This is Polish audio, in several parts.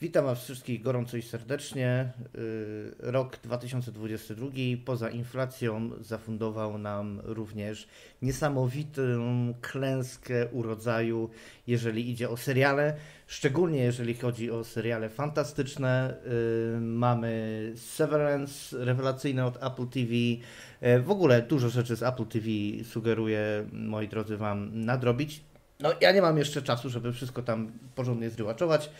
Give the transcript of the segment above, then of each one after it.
Witam Was wszystkich gorąco i serdecznie. Y, rok 2022 poza inflacją zafundował nam również niesamowitą klęskę urodzaju, jeżeli idzie o seriale, szczególnie jeżeli chodzi o seriale fantastyczne. Y, mamy Severance, rewelacyjne od Apple TV. Y, w ogóle dużo rzeczy z Apple TV sugeruję, moi drodzy, Wam nadrobić. No, ja nie mam jeszcze czasu, żeby wszystko tam porządnie zrywaczować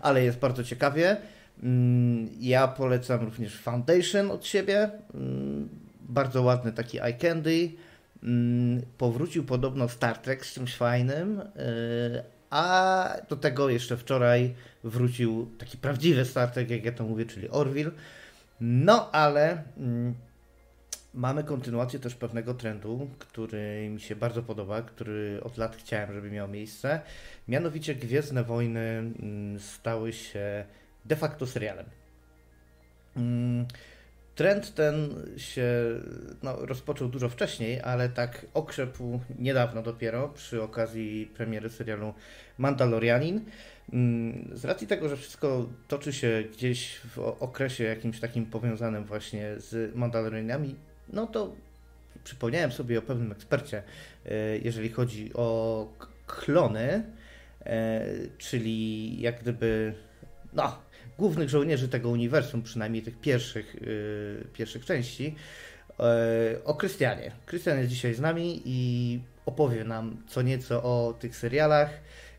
ale jest bardzo ciekawie. Mm, ja polecam również Foundation od siebie. Mm, bardzo ładny taki eye candy. Mm, powrócił podobno Star Trek z czymś fajnym, y, a do tego jeszcze wczoraj wrócił taki prawdziwy Star Trek, jak ja to mówię, czyli Orville. No ale mamy kontynuację też pewnego trendu, który mi się bardzo podoba, który od lat chciałem, żeby miał miejsce. Mianowicie Gwiezdne Wojny mm, stały się de facto serialem. Mm, trend ten się no, rozpoczął dużo wcześniej, ale tak okrzepł niedawno dopiero przy okazji premiery serialu Mandalorianin. Mm, z racji tego, że wszystko toczy się gdzieś w okresie jakimś takim powiązanym właśnie z Mandalorianami, no to przypomniałem sobie o pewnym ekspercie, e, jeżeli chodzi o klony, e, czyli jak gdyby no, głównych żołnierzy tego uniwersum, przynajmniej tych pierwszych, e, pierwszych części, o Krystianie. Krystian jest dzisiaj z nami i opowie nam co nieco o tych serialach,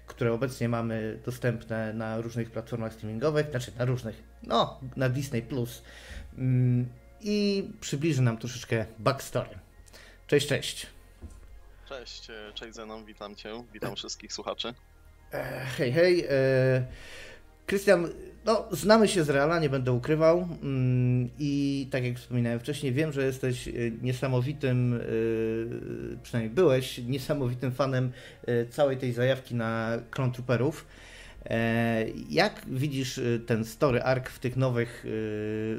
które obecnie mamy dostępne na różnych platformach streamingowych, znaczy na różnych, no, na Disney Plus. I przybliży nam troszeczkę backstory. Cześć, cześć. Cześć, e, cześć Zenon, witam Cię, witam wszystkich słuchaczy. E, hej, hej. E, Krystian, no, znamy się z Reala, nie będę ukrywał. Mm, I tak jak wspominałem wcześniej, wiem, że jesteś niesamowitym, przynajmniej byłeś, niesamowitym fanem całej tej zajawki na Clone Trooperów. E, jak widzisz y, ten story arc w tych nowych, y,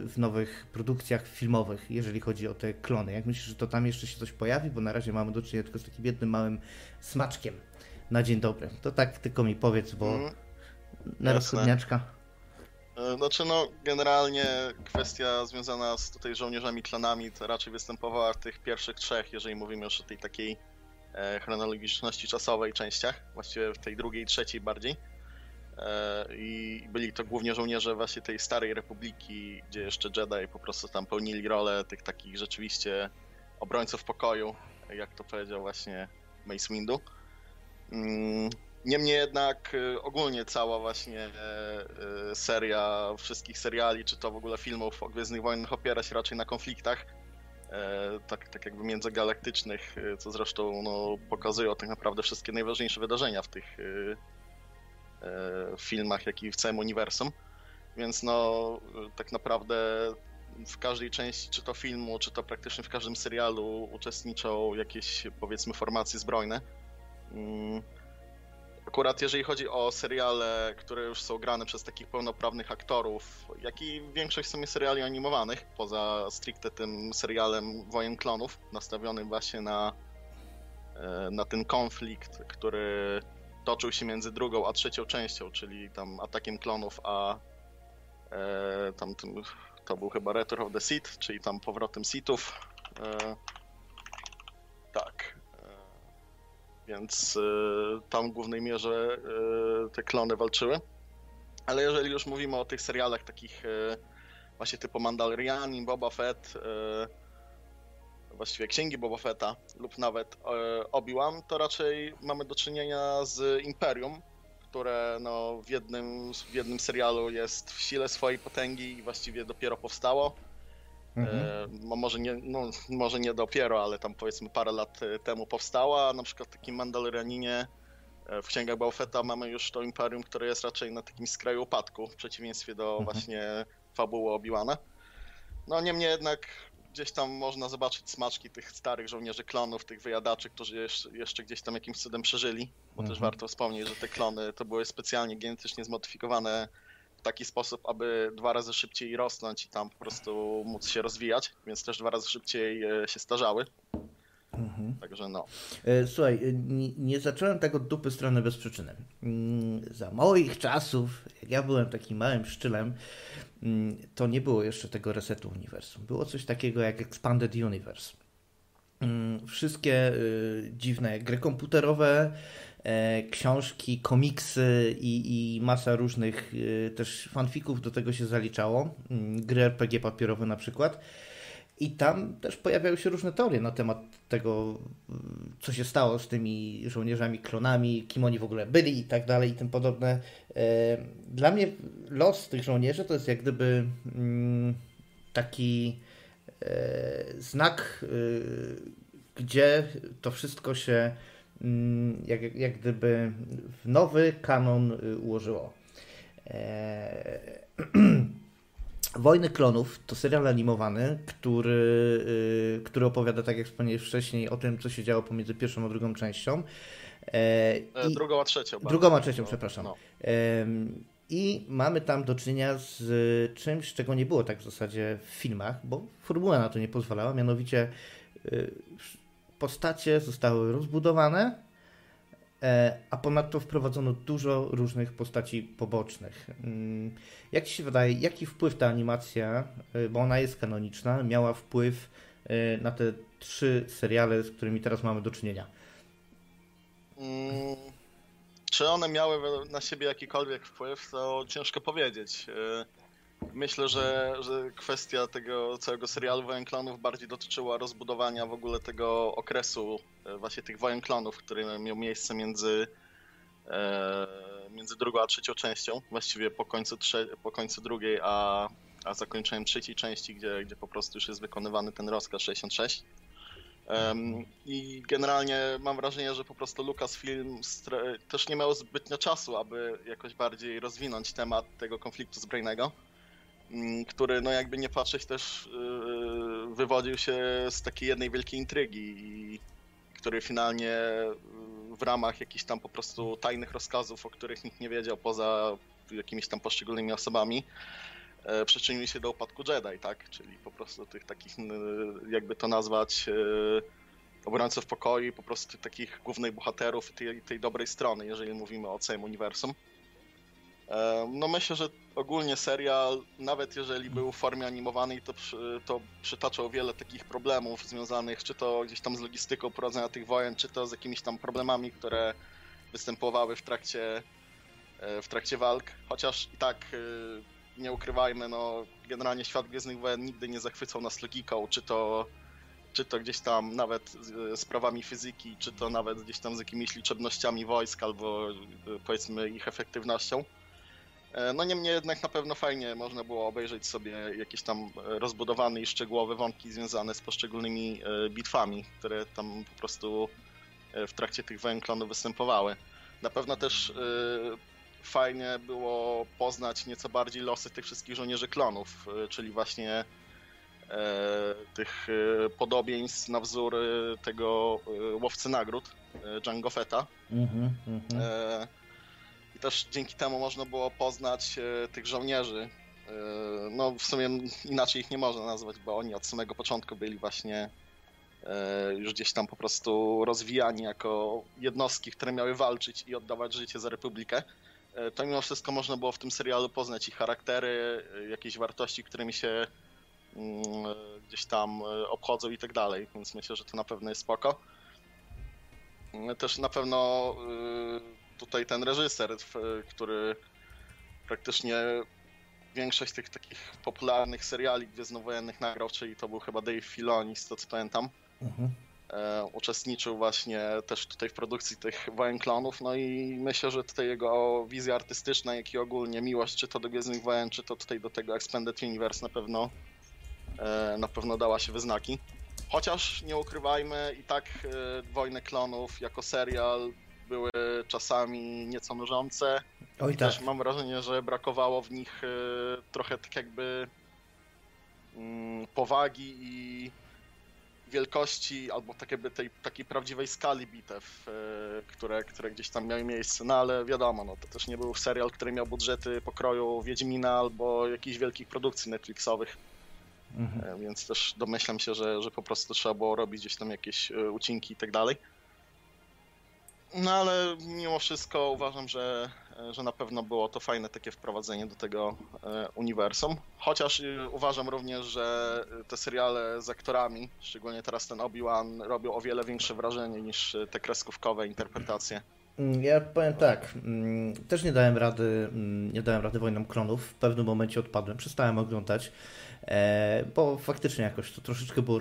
w nowych produkcjach filmowych, jeżeli chodzi o te klony? Jak myślisz, że to tam jeszcze się coś pojawi? Bo na razie mamy do czynienia tylko z takim jednym małym smaczkiem na dzień dobry. To tak tylko mi powiedz, bo mm, na rozchodniaczka. E, znaczy no, generalnie kwestia związana z tutaj żołnierzami, klanami to raczej występowała w tych pierwszych trzech, jeżeli mówimy już o tej takiej e, chronologiczności czasowej częściach, właściwie w tej drugiej, trzeciej bardziej. E, i byli to głównie żołnierze właśnie tej starej republiki, gdzie jeszcze Jedi po prostu tam pełnili rolę tych takich rzeczywiście obrońców pokoju, jak to powiedział właśnie Mace Windu. Mm, niemniej jednak e, ogólnie cała właśnie e, seria wszystkich seriali, czy to w ogóle filmów o Gwiezdnych Wojnach opiera się raczej na konfliktach, tak, tak jakby międzygalaktycznych, co zresztą no, pokazują tak naprawdę wszystkie najważniejsze wydarzenia w tych w filmach, jak i w całym uniwersum. Więc no, tak naprawdę w każdej części, czy to filmu, czy to praktycznie w każdym serialu uczestniczą jakieś, powiedzmy, formacje zbrojne. Mm. Akurat jeżeli chodzi o seriale, które już są grane przez takich pełnoprawnych aktorów, jak i większość w sumie seriali animowanych, poza stricte tym serialem Wojen Klonów, nastawionym właśnie na, e, na ten konflikt, który toczył się między drugą a trzecią częścią, czyli tam atakiem klonów, a e, tam to był chyba Return of the Sith, czyli tam powrotem Sithów. E, tak. E, więc e, tam w głównej mierze e, te klony walczyły. Ale jeżeli już mówimy o tych serialach takich właśnie typu Mandalorian, Boba Fett, właściwie księgi Boba Fetta lub nawet e, Obi-Wan, to raczej mamy do czynienia z Imperium, które no, w, jednym, w jednym serialu jest w sile swojej potęgi i właściwie dopiero powstało. Mhm. E, może, nie, no, może nie dopiero, ale tam powiedzmy parę lat e, temu powstała, a na przykład w takim Mandalorianinie e, w księgach Boba Fetta mamy już to Imperium, które jest raczej na takim skraju upadku, w przeciwieństwie do mhm. właśnie fabuły Obi-Wana. No niemniej jednak gdzieś tam można zobaczyć smaczki tych starych żołnierzy klonów, tych wyjadaczy, którzy jeszcze, gdzieś tam jakimś cudem przeżyli, bo mhm. też warto wspomnieć, że te klony to były specjalnie genetycznie zmodyfikowane w taki sposób, aby dwa razy szybciej rosnąć i tam po prostu móc się rozwijać, więc też dwa razy szybciej e, się starzały. Mhm. Także no. E, słuchaj, nie, nie, zacząłem tak od dupy strony bez przyczyny. Mm, za moich czasów, jak ja byłem takim małym szczylem, to nie było jeszcze tego resetu uniwersum. Było coś takiego jak Expanded Universe. Mm, wszystkie y, dziwne gry komputerowe, e, książki, komiksy i, i masa różnych y, też fanfików do tego się zaliczało. Gry RPG papierowe na przykład i tam też pojawiały się różne teorie na temat tego, co się stało z tymi żołnierzami, klonami, kim oni w ogóle byli i tak dalej i tym podobne. E, dla mnie los tych żołnierzy to jest jak gdyby mm, taki e, znak, e, gdzie to wszystko się mm, jak, jak gdyby w nowy kanon ułożyło. Wojny Klonów to serial animowany, który, yy, który opowiada, tak jak wspomniałeś wcześniej, o tym, co się działo pomiędzy pierwszą a drugą częścią. E, i, drugą a trzecią. Drugą a trzecią, no, przepraszam. No. E, I mamy tam do czynienia z czymś, czego nie było tak w zasadzie w filmach, bo formuła na to nie pozwalała, mianowicie yy, postacie zostały rozbudowane, E, a ponadto wprowadzono dużo różnych postaci pobocznych. Mm, jak Ci się wydaje, jaki wpływ ta animacja, e, bo ona jest kanoniczna, miała wpływ e, na te trzy seriale, z którymi teraz mamy do czynienia? Hmm, czy one miały na siebie jakikolwiek wpływ, to ciężko powiedzieć. Myślę, że, że kwestia tego całego serialu Wojen Klonów bardziej dotyczyła rozbudowania w ogóle tego okresu e, właśnie tych Wojen Klonów, który miał miejsce między, e, między drugą a trzecią częścią, właściwie po końcu, trze- po końcu drugiej, a, a zakończeniem trzeciej części, gdzie, gdzie po prostu już jest wykonywany ten rozkaz 66. Um, I generalnie mam wrażenie, że po prostu Lucasfilm też nie miał zbytnio czasu, aby jakoś bardziej rozwinąć temat tego konfliktu zbrojnego. Mm, który no jakby nie patrzeć też yy, wywodził się z takiej jednej wielkiej intrygi który finalnie yy, w ramach jakichś tam po prostu tajnych rozkazów, o których nikt nie wiedział poza jakimiś tam poszczególnymi osobami, yy, przyczynił się do upadku Jedi, tak? Czyli po prostu tych takich, jakby to nazwać, obrońców pokoju, po prostu takich głównych bohaterów tej, tej dobrej strony, jeżeli mówimy o całym uniwersum. No myślę, że ogólnie serial, nawet jeżeli był w formie animowanej, to, przy, to przytaczał wiele takich problemów związanych czy to gdzieś tam z logistyką prowadzenia tych wojen, czy to z jakimiś tam problemami, które występowały w trakcie, e, w trakcie walk. Chociaż i tak e, nie ukrywajmy, no generalnie świat Gwiezdnych Wojen nigdy nie zachwycał nas logiką, czy to czy to gdzieś tam nawet z sprawami fizyki, czy to nawet gdzieś tam z jakimiś liczebnościami wojsk albo e, powiedzmy ich efektywnością. E, no niemniej jednak na pewno fajnie można było obejrzeć sobie jakieś tam e, rozbudowane i szczegółowe wątki związane z poszczególnymi e, bitwami, które tam po prostu w trakcie tych wojen klonów występowały. Na pewno też fajnie było poznać nieco bardziej losy tych wszystkich żołnierzy klonów, czyli właśnie tych podobieństw na wzór tego łowcy nagród, Django Fetta. Mm-hmm, też dzięki temu można było poznać e, tych żołnierzy. E, no w sumie inaczej ich nie można nazwać, bo oni od samego początku byli właśnie e, już gdzieś tam po prostu rozwijani jako jednostki, które miały walczyć i oddawać życie za Republikę. To mimo wszystko można było w tym serialu poznać ich charaktery, jakieś wartości, którymi się mm, gdzieś tam obchodzą i tak dalej, więc myślę, że to na pewno jest spoko. Też na pewno tutaj ten reżyser, który praktycznie większość tych takich popularnych seriali gwiezdnowojennych nagrał, czyli to był chyba Dave Filoni, z to co pamiętam. Mhm. E, uczestniczył właśnie też tutaj w produkcji tych Wojen Klonów, no i myślę, że tutaj jego wizja artystyczna, jak i ogólnie miłość, czy to do Gwiezdnych Wojen, czy to tutaj do tego Expanded Universe na pewno e, na pewno dała się wyznaki. Chociaż nie ukrywajmy, i tak e, Wojny Klonów jako serial były czasami nieco nużące. Oj, tak. Też mam wrażenie, że brakowało w nich e, trochę tak jakby mm, powagi i wielkości, albo tak jakby tej takiej prawdziwej skali bitew, e, które, które gdzieś tam miały miejsce, no ale wiadomo, no, to też nie był serial, który miał budżety pokroju Wiedźmina albo jakichś wielkich produkcji Netflixowych. Mhm. Więc też domyślam się, że, że po prostu trzeba było robić gdzieś tam jakieś ucinki i tak dalej. No ale mimo wszystko uważam, że, że na pewno było to fajne takie wprowadzenie do tego e, uniwersum. Chociaż e, uważam również, że te seriale z aktorami, szczególnie teraz ten Obi-Wan, robią o wiele większe wrażenie niż te kreskówkowe interpretacje. Mm, ja powiem tak, mm, też nie dałem rady, mm, nie dałem rady Wojnom Klonów, w pewnym momencie odpadłem, przestałem oglądać, e, bo faktycznie jakoś to troszeczkę było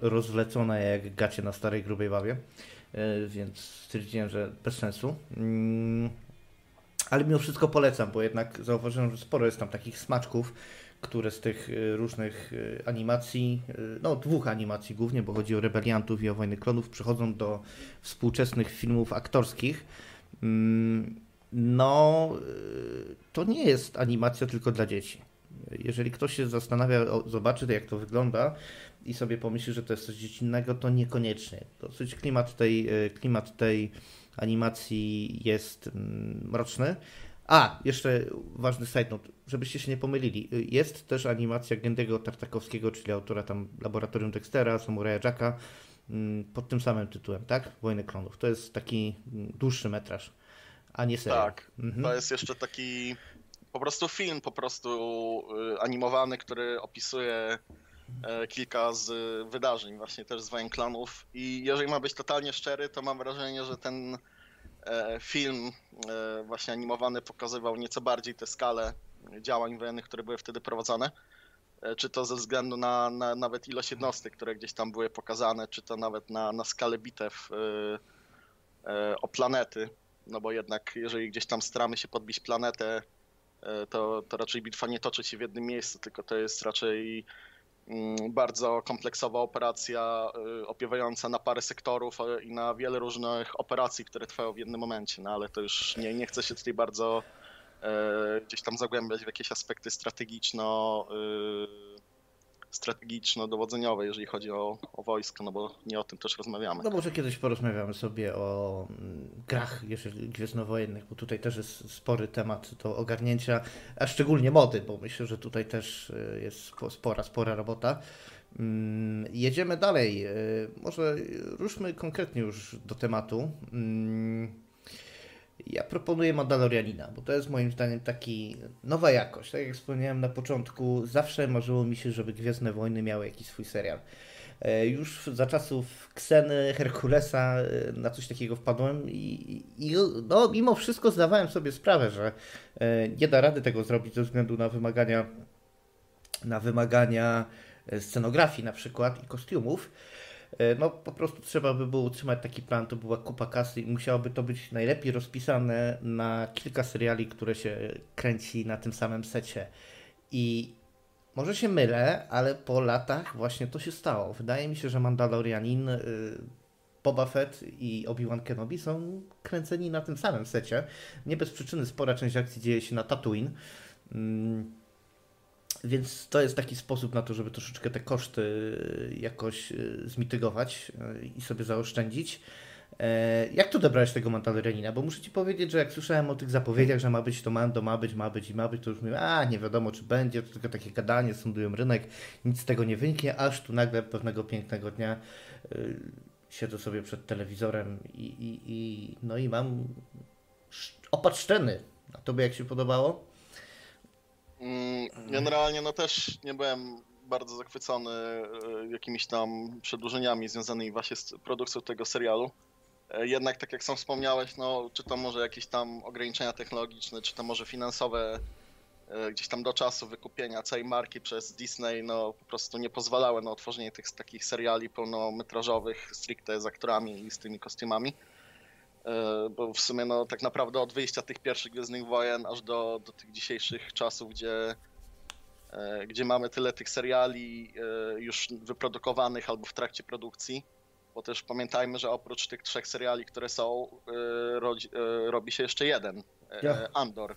rozlecone jak gacie na starej grubej bawie. E, więc stwierdziłem, że bez sensu. Mm, ale mimo wszystko polecam, bo jednak zauważyłem, że sporo jest tam takich smaczków, które z tych e, różnych e, animacji, no dwóch animacji głównie, bo chodzi o Rebeliantów i o Wojny Klonów, przechodzą do współczesnych filmów aktorskich. Mm, no, to nie jest animacja tylko dla dzieci. Jeżeli ktoś się zastanawia, zobaczy jak to wygląda, i sobie pomyśli, że to jest coś dziecinnego, to niekoniecznie. Dosyć klimat tej, e, klimat tej animacji jest mm, mroczny. A, jeszcze ważny side note, żebyście się nie pomylili. Jest też animacja Gendiego Tartakowskiego, czyli autora tam Laboratorium Dextera, Samuraja Jacka, mm, pod tym samym tytułem, tak? Wojny Klonów. To jest taki mm, dłuższy metraż, a nie serial. Tak, mhm. to jest jeszcze taki po prostu film, po prostu y, animowany, który opisuje kilka z wydarzeń właśnie też z Wojen Klanów i jeżeli ma być totalnie szczery, to mam wrażenie, że ten e, film e, właśnie animowany pokazywał nieco bardziej tę skalę działań wojennych, które były wtedy prowadzone. Czy to ze względu na, na nawet ilość jednostek, które gdzieś tam były pokazane, czy to nawet na, na skalę bitew o planety. No bo jednak jeżeli gdzieś tam staramy się podbić planetę, to, to raczej bitwa nie toczy się w jednym miejscu, tylko to jest raczej bardzo kompleksowa operacja y, opiewająca na parę sektorów y, i na wiele różnych operacji, które trwają w jednym momencie, no ale to już nie, nie chcę się tutaj bardzo e, gdzieś tam zagłębiać w jakieś aspekty strategiczno y, strategiczno-dowodzeniowe, jeżeli chodzi o, o wojsko, no bo nie o tym też rozmawiamy. No może kiedyś porozmawiamy sobie o mm, grach gwiezdnowojennych, bo tutaj też jest spory temat do ogarnięcia, a szczególnie mody, bo myślę, że tutaj też y, jest spora, spora robota. Mm, jedziemy dalej. Y, może ruszmy konkretnie już do tematu. Ja proponuję Mandalorianina, bo to jest moim zdaniem taki nowa jakość. Tak jak wspomniałem na początku, zawsze marzyło mi się, żeby Gwiezdne Wojny miały jakiś swój serial. E, już za czasów Kseny, Herkulesa e, na coś takiego wpadłem i, i no, mimo wszystko zdawałem sobie sprawę, że e, nie da rady tego zrobić ze względu na wymagania na wymagania scenografii na przykład i kostiumów. E, no po prostu trzeba by było utrzymać taki plan, to była kupa kasy i musiałoby to być najlepiej rozpisane na kilka seriali, które się kręci na tym samym secie. I może się mylę, ale po latach właśnie to się stało. Wydaje mi się, że Mandalorianin, y, Boba Fett i Obi-Wan Kenobi są kręceni na tym samym secie. Nie bez przyczyny spora część akcji dzieje się na Tatooine. Więc to jest taki sposób na to, żeby troszeczkę te koszty jakoś e, zmitygować e, i sobie zaoszczędzić. E, jak tu dobrałeś tego Mandalorianina? Bo muszę Ci powiedzieć, że jak słyszałem o tych zapowiedziach, że ma być to Mando, ma być, ma być i ma być, to już mówię, a nie wiadomo czy będzie, to tylko takie gadanie, sądują rynek, nic z tego nie wyniknie, aż tu nagle pewnego pięknego dnia siedzę sobie przed telewizorem i, i, i no i mam opad szczeny. A Tobie jak się podobało? Mm, generalnie no też nie byłem bardzo zachwycony e, jakimiś tam przedłużeniami związanymi właśnie z produkcją tego serialu. E, jednak tak jak sam wspomniałeś, no czy to może jakieś tam ograniczenia technologiczne, czy to może finansowe e, gdzieś tam do czasu wykupienia całej marki przez Disney, no po prostu nie pozwalały na otworzenie tych takich seriali pełnometrażowych stricte z aktorami i z tymi kostiumami. E, bo w sumie no, tak naprawdę od wyjścia tych pierwszych Gwiezdnych Wojen aż do, do tych dzisiejszych czasów, gdzie, e, gdzie mamy tyle tych seriali e, już wyprodukowanych albo w trakcie produkcji, bo też pamiętajmy, że oprócz tych trzech seriali, które są, robi się jeszcze jeden, ja. Andor.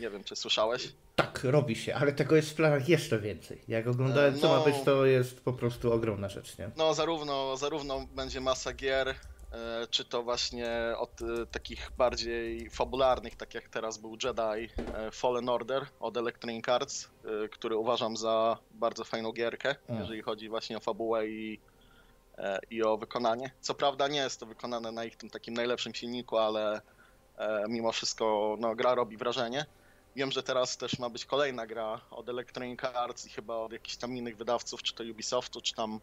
Nie wiem, czy słyszałeś? Tak, robi się, ale tego jest w planach jeszcze więcej. Jak oglądałem, co no, ma być, to jest po prostu ogromna rzecz, nie? No, zarówno, zarówno będzie masa gier, czy to właśnie od e, takich bardziej fabularnych, tak jak teraz był Jedi Fallen Order od Electronic Arts, który uważam za bardzo fajną gierkę, mm. jeżeli chodzi właśnie o fabułę i, i o wykonanie. Co prawda nie jest to wykonane na ich tym takim najlepszym silniku, ale mimo wszystko no, gra robi wrażenie. Wiem, że teraz też ma być kolejna gra od Electronic Arts i chyba od jakichś tam innych wydawców, czy to Ubisoftu, czy tam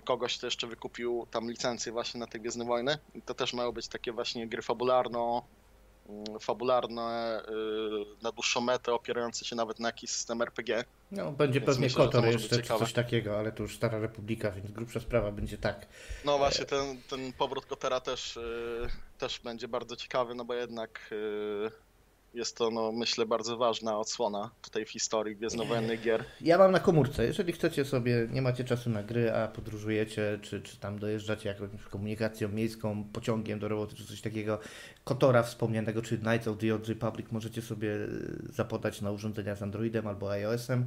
kogoś, kto jeszcze wykupił tam licencję właśnie na te Gwiezdne Wojny. I to też mają być takie właśnie gry fabularno, mm, fabularne y, na dłuższą metę, opierające się nawet na jakiś system RPG. No, będzie Więc pewnie myślę, Kotor jeszcze, czy coś takiego, ale to już Stara Republika, więc grubsza sprawa będzie tak. No właśnie, ten, ten powrót Kotora też, y, też będzie bardzo ciekawy, no bo jednak y, jest to, no, myślę, bardzo ważna odsłona tutaj w historii gwiezdnowojennych gier. Ja mam na komórce. Jeżeli chcecie sobie, nie macie czasu na gry, a podróżujecie, czy, czy tam dojeżdżacie jakąś komunikacją miejską, pociągiem do roboty, czy coś takiego, Kotora wspomnianego, czy Knights of the Old Republic możecie sobie e, zapodać na urządzenia z Androidem albo iOS-em.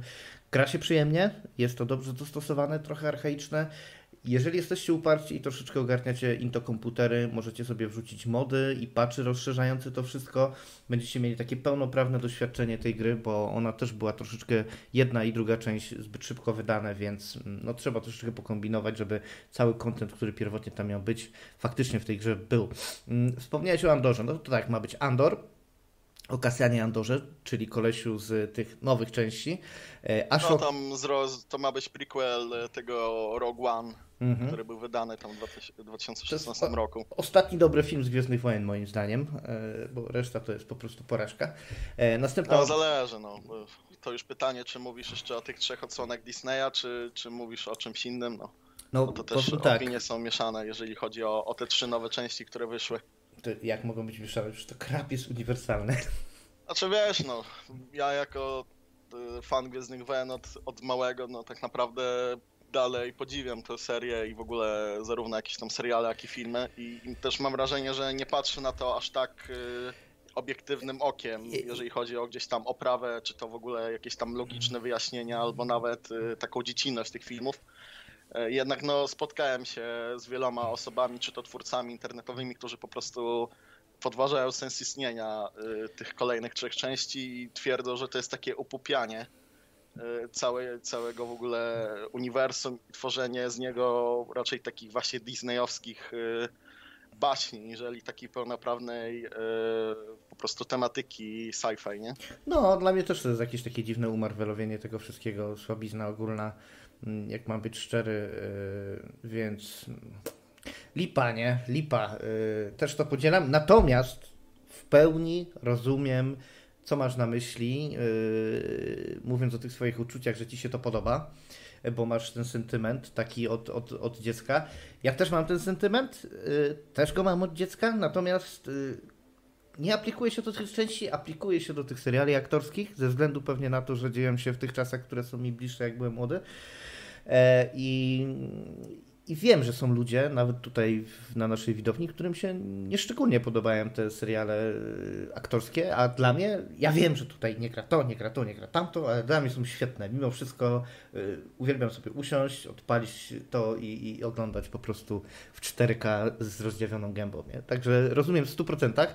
Gra się przyjemnie, jest to dobrze dostosowane, trochę archaiczne. Jeżeli jesteście uparci i troszeczkę ogarniacie into komputery, możecie sobie wrzucić mody i patchy rozszerzające to wszystko. Będziecie mieli takie pełnoprawne doświadczenie tej gry, bo ona też była troszeczkę jedna i druga część zbyt szybko wydane, więc mm, no, trzeba troszeczkę pokombinować, żeby cały kontent, który pierwotnie tam miał być, faktycznie w tej grze był. Mm, wspomniałeś o Andorze. No to tak, ma być Andor, o Kasjanie Andorze, czyli kolesiu z tych nowych części. E, Aż no tam to ma być prequel tego Rogue One mhm. który był wydany tam w 2016 roku. Ostatni dobry film z Gwiezdnych Wojen moim zdaniem, e, bo reszta to jest po prostu porażka. E, następna... No zależy, no. To już pytanie, czy mówisz jeszcze o tych trzech odsłonach Disneya, czy, czy mówisz o czymś innym, no. No, no to też tak. opinie są mieszane, jeżeli chodzi o, o te trzy nowe części, które wyszły. To jak mogą być mieszane? Przecież to krab jest uniwersalny. Znaczy wiesz, no, ja jako y, fan Gwiezdnych Wojen od, od małego, no tak naprawdę dalej podziwiam tę serię i w ogóle zarówno jakieś tam seriale, jak i filmy i, i też mam wrażenie, że nie patrzę na to aż tak y, obiektywnym okiem, jeżeli chodzi o gdzieś tam oprawę, czy to w ogóle jakieś tam logiczne wyjaśnienia, albo nawet y, taką dziecinność tych filmów. Y, jednak no, spotkałem się z wieloma osobami, czy to twórcami internetowymi, którzy po prostu podważają sens istnienia y, tych kolejnych trzech części i twierdzą, że to jest takie upupianie E, całe, całego w ogóle uniwersum i tworzenie z niego raczej takich właśnie disneyowskich e, baśni, niżeli takiej pełnoprawnej e, po prostu tematyki sci-fi, nie? No, dla mnie też to jest jakieś takie dziwne umarwelowienie tego wszystkiego, słabizna ogólna, jak mam być szczery, więc lipa, nie? Lipa. Też to podzielam, natomiast w pełni rozumiem co masz na myśli, yy, mówiąc o tych swoich uczuciach, że ci się to podoba, bo masz ten sentyment taki od, od, od dziecka. Ja też mam ten sentyment, też go mam od dziecka, natomiast nie aplikuje się do tych części, aplikuje się do tych seriali aktorskich, ze względu pewnie na to, że dzieją się w tych czasach, które są mi bliższe, jak byłem młody. E, I, i wiem, że są ludzie, nawet tutaj na naszej widowni, którym się nieszczególnie podobają te seriale y, aktorskie, a dla mnie, ja wiem, że tutaj nie gra to, nie gra to, nie gra tamto, ale dla mnie są świetne. Mimo wszystko y, uwielbiam sobie usiąść, odpalić to i, i, oglądać po prostu w 4K z rozdziawioną gębą. Nie? Także rozumiem w 100%.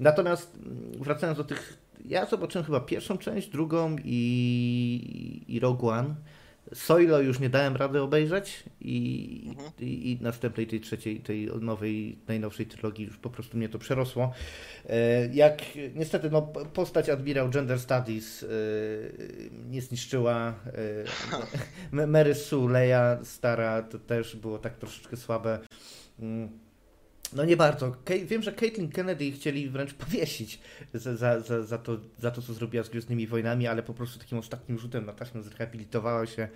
Natomiast mm, wracając do tych, ja zobaczyłem chyba pierwszą część, drugą i, i Rogue One Soilo już nie dałem rady obejrzeć i, mhm. i, i, następnej tej trzeciej, tej nowej, najnowszej trylogii już po prostu mnie to przerosło. E, jak niestety no, postać admirał Gender Studies e, nie zniszczyła. E, Mary Sue, Leia stara, to też było tak troszeczkę słabe. No nie bardzo. Wiem, że Caitlin Kennedy chcieli wręcz powiesić za, za, za, za, to, za to, co zrobiła z Gwiezdnymi Wojnami, ale po prostu takim ostatnim rzutem na taśmę zrehabilitowała się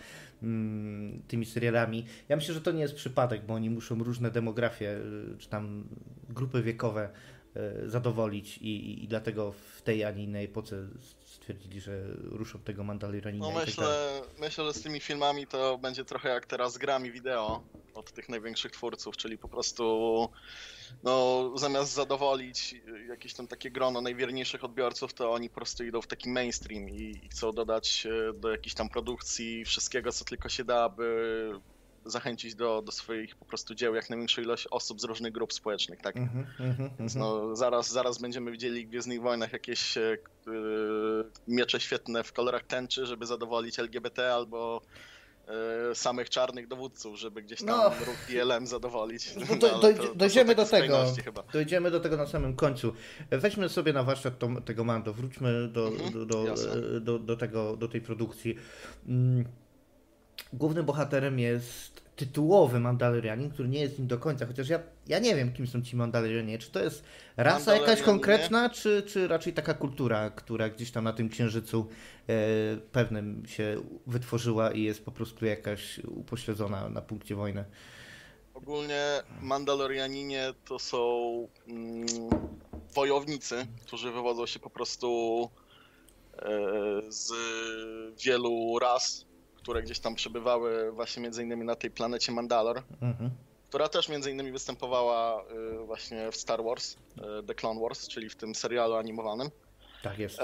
mm, tymi serialami. Ja myślę, że to nie jest przypadek, bo oni muszą różne demografie, y, czy tam grupy wiekowe zadowolić i, i, i dlatego w tej, a nie innej epoce stwierdzili, że ruszą tego Mandalorianina. No tak myślę, tak myślę, że z tymi filmami to będzie trochę jak teraz grami wideo od tych największych twórców, czyli po prostu no, zamiast zadowolić jakieś tam takie grono najwierniejszych odbiorców, to oni po prostu idą w taki mainstream i, i chcą dodać e, do jakiejś tam produkcji wszystkiego, co tylko się da, by zachęcić do, do swoich po prostu dzieł jak największą ilość osób z różnych grup społecznych, tak? Mm -hmm, Więc no, zaraz, zaraz będziemy widzieli w Gwiezdnych Wojnach jakieś yy, miecze świetne w kolorach tęczy, żeby zadowolić LGBT albo E, samych czarnych dowódców, żeby gdzieś tam no. PLM zadowolić. No do, do, to, dojdziemy do tego. Dojdziemy do tego na samym końcu. Weźmy sobie na warsztat to, tego Mando, wróćmy do, mhm, do, do, do, do, tego, do tej produkcji. Głównym bohaterem jest tytułowy Mandalorianin, który nie jest nim do końca, chociaż ja, ja nie wiem, kim są ci Mandalorianie. Czy to jest rasa jakaś konkretna, czy, czy raczej taka kultura, która gdzieś tam na tym księżycu e, pewnym się wytworzyła i jest po prostu jakaś upośledzona na punkcie wojny? Ogólnie Mandalorianinie to są mm, wojownicy, którzy wywodzą się po prostu e, z wielu ras które gdzieś tam przebywały właśnie między innymi na tej planecie Mandalor, mhm. która też między innymi występowała y, właśnie w Star Wars, y, The Clone Wars, czyli w tym serialu animowanym. Tak jest.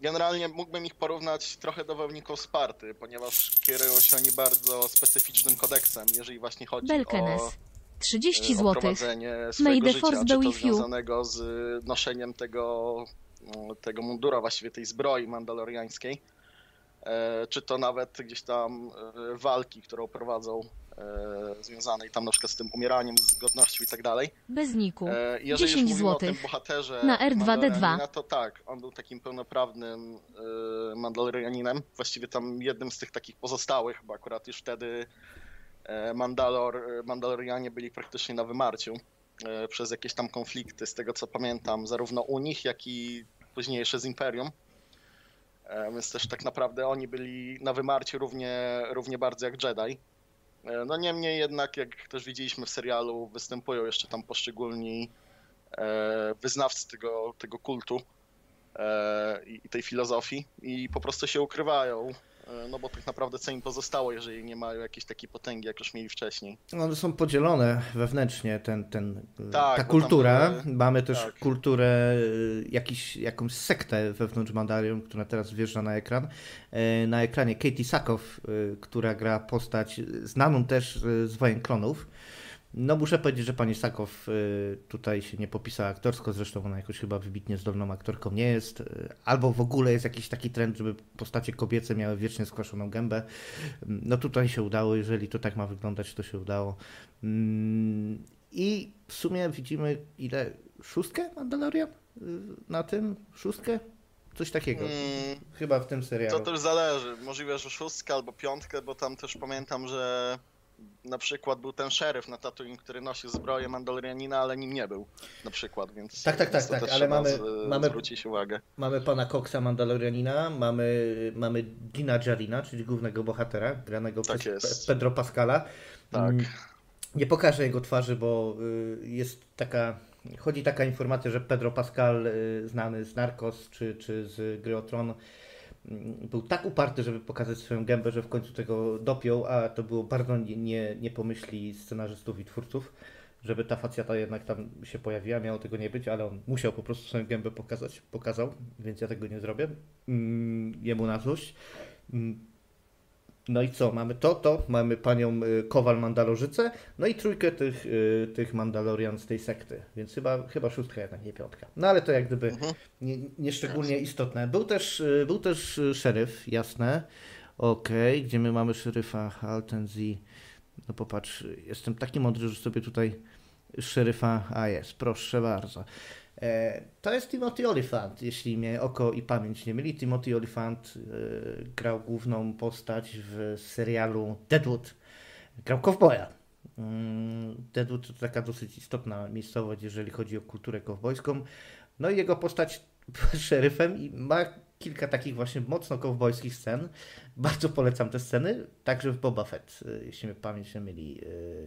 Generalnie mógłbym ich porównać trochę do wojowników Sparty, ponieważ kierują się oni bardzo specyficznym kodeksem, jeżeli właśnie chodzi Belkenes. o 30 zł. prowadzenie swojego życia, czy to związanego z noszeniem tego, tego mundura, właściwie tej zbroi mandaloriańskiej. E, czy to nawet gdzieś tam e, walki, którą prowadzą e, związanej tam na przykład z tym umieraniem, z godnością i tak dalej. Bez niku. Jeżeli 10 zł. O tym bohaterze na R2D2. To tak, on był takim pełnoprawnym Mandalorianinem. Właściwie tam jednym z tych takich pozostałych, bo akurat już wtedy Mandalor, Mandalorianie byli praktycznie na wymarciu przez jakieś tam konflikty, z tego co pamiętam, zarówno u nich, jak i późniejsze z Imperium. E, więc też tak naprawdę oni byli na wymarciu równie, równie bardzo jak Jedi. E, no niemniej jednak, jak też widzieliśmy w serialu, występują jeszcze tam poszczególni e, wyznawcy tego, tego kultu i tej filozofii i po prostu się ukrywają no bo tak naprawdę co im pozostało, jeżeli nie mają jakiejś takiej potęgi, jak już mieli wcześniej. No, one są podzielone wewnętrznie, ten, ten, tak, ta kultura. Tam, Mamy też tak. kulturę, e, jakiś, jakąś sektę wewnątrz Mandarium, która teraz wjeżdża na ekran. E, na ekranie Katie Sakow, która gra postać znaną też z Wojen Klonów. No muszę powiedzieć, że pani Sakow y, tutaj się nie popisała aktorsko, zresztą ona jakoś chyba wybitnie zdolną aktorką nie jest, y, albo w ogóle jest jakiś taki trend, żeby postacie kobiece miały wiecznie skwaszoną gębę. No tutaj się udało, jeżeli to tak ma wyglądać, to się udało. Mm, I w sumie widzimy ile? Szóstkę Mandalorian y, na tym? Szóstkę? Coś takiego. Hmm, Chyba w tym serialu. To też zależy. Możliwe, że szóstkę albo piątkę, bo tam też pamiętam, że na przykład był ten szeryf na Tatooine, który nosił zbroję Mandalorianina, ale nim nie był, na przykład, więc tak, tak, tak, tak ale mamy, z, mamy, zwrócić uwagę. Mamy pana Coxa Mandalorianina, mamy, mamy Dina Jarina, czyli głównego bohatera, granego tak przez. Pedro Pascala. Tak. Mm, nie pokażę jego twarzy, bo y, jest taka, chodzi taka informacja, że Pedro Pascal, y, znany z Narcos czy, czy z Gry o Tron, był tak uparty, żeby pokazać swoją gębę, że w końcu tego dopiął, a to było bardzo nie, nie, nie pomyśli scenarzystów i twórców, żeby ta facjata jednak tam się pojawiła, miało tego nie być, ale on musiał po prostu swoją gębę pokazać, pokazał, więc ja tego nie zrobię. Mm, jemu na złość. No i co? Mamy to, to, mamy panią y, Kowal Mandalorzycę, no i trójkę tych, y, tych Mandalorian z tej sekty, więc chyba, chyba szóstka jednak, nie piątka. No ale to jak gdyby mhm. nie, nie szczególnie istotne. Był też, y, był też szeryf, jasne. Okej, okay. gdzie my mamy szeryfa Haltenzi? No popatrz, jestem taki mądry, że sobie tutaj szeryfa, a jest, proszę bardzo. E, to jest Timothy Olyphant, jeśli mnie oko i pamięć nie myli. Timothy Olyphant e, grał główną postać w serialu Deadwood. Grał kowboja. Mm, Deadwood to taka dosyć istotna miejscowość, jeżeli chodzi o kulturę kowbojską. No i jego postać szeryfem i ma kilka takich właśnie mocno kowbojskich scen. Bardzo polecam te sceny, także w Boba Fett, e, jeśli mnie pamięć nie myli,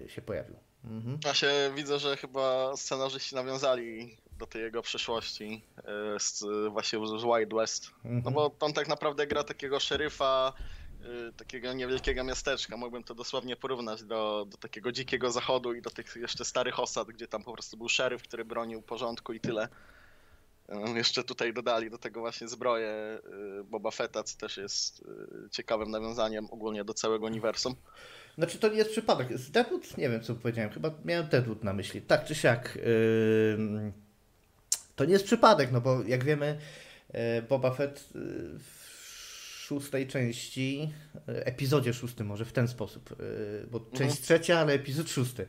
się pojawił. Mhm. Ja się widzę, że chyba scenarzyści nawiązali do tej jego przeszłości e, z, właśnie z Wild West. No mhm. bo on tak naprawdę gra takiego szeryfa e, takiego niewielkiego miasteczka. Mógłbym to dosłownie porównać do, do takiego dzikiego zachodu i do tych jeszcze starych osad, gdzie tam po prostu był szeryf, który bronił porządku i tyle. jeszcze tutaj dodali do tego właśnie zbroję Boba Fetta, co też jest ciekawym nawiązaniem ogólnie do całego uniwersum. Znaczy to nie jest przypadek. Z Deadwood? Nie wiem co powiedziałem, chyba miałem Deadwood na myśli. Tak czy siak. Yy, to nie jest przypadek, no bo jak wiemy yy, Boba Fett yy, w szóstej części, yy, epizodzie szóstym może w ten sposób, bo mhm. część trzecia, ale epizod szósty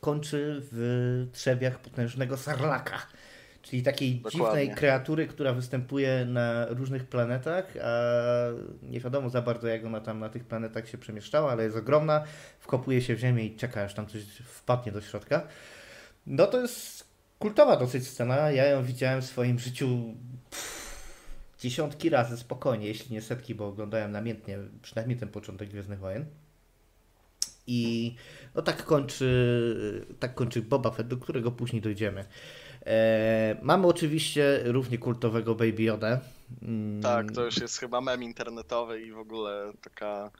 kończy w trzewiach potężnego sarlaka Czyli takiej Dokładnie. dziwnej kreatury, która występuje na różnych planetach, a nie wiadomo za bardzo, jak ona tam na tych planetach się przemieszczała, ale jest ogromna, wkopuje się w ziemię i czeka, aż tam coś wpadnie do środka. No to jest kultowa dosyć scena. Ja ją widziałem w swoim życiu pff, dziesiątki razy spokojnie, jeśli nie setki, bo oglądałem namiętnie, przynajmniej ten początek Gwiezdnych Wojen. I no tak kończy, tak kończy Boba Fett, do którego później dojdziemy. E, mamy oczywiście równie kultowego Baby Yoda. Mm. Tak, to już jest chyba mem internetowy i w ogóle taka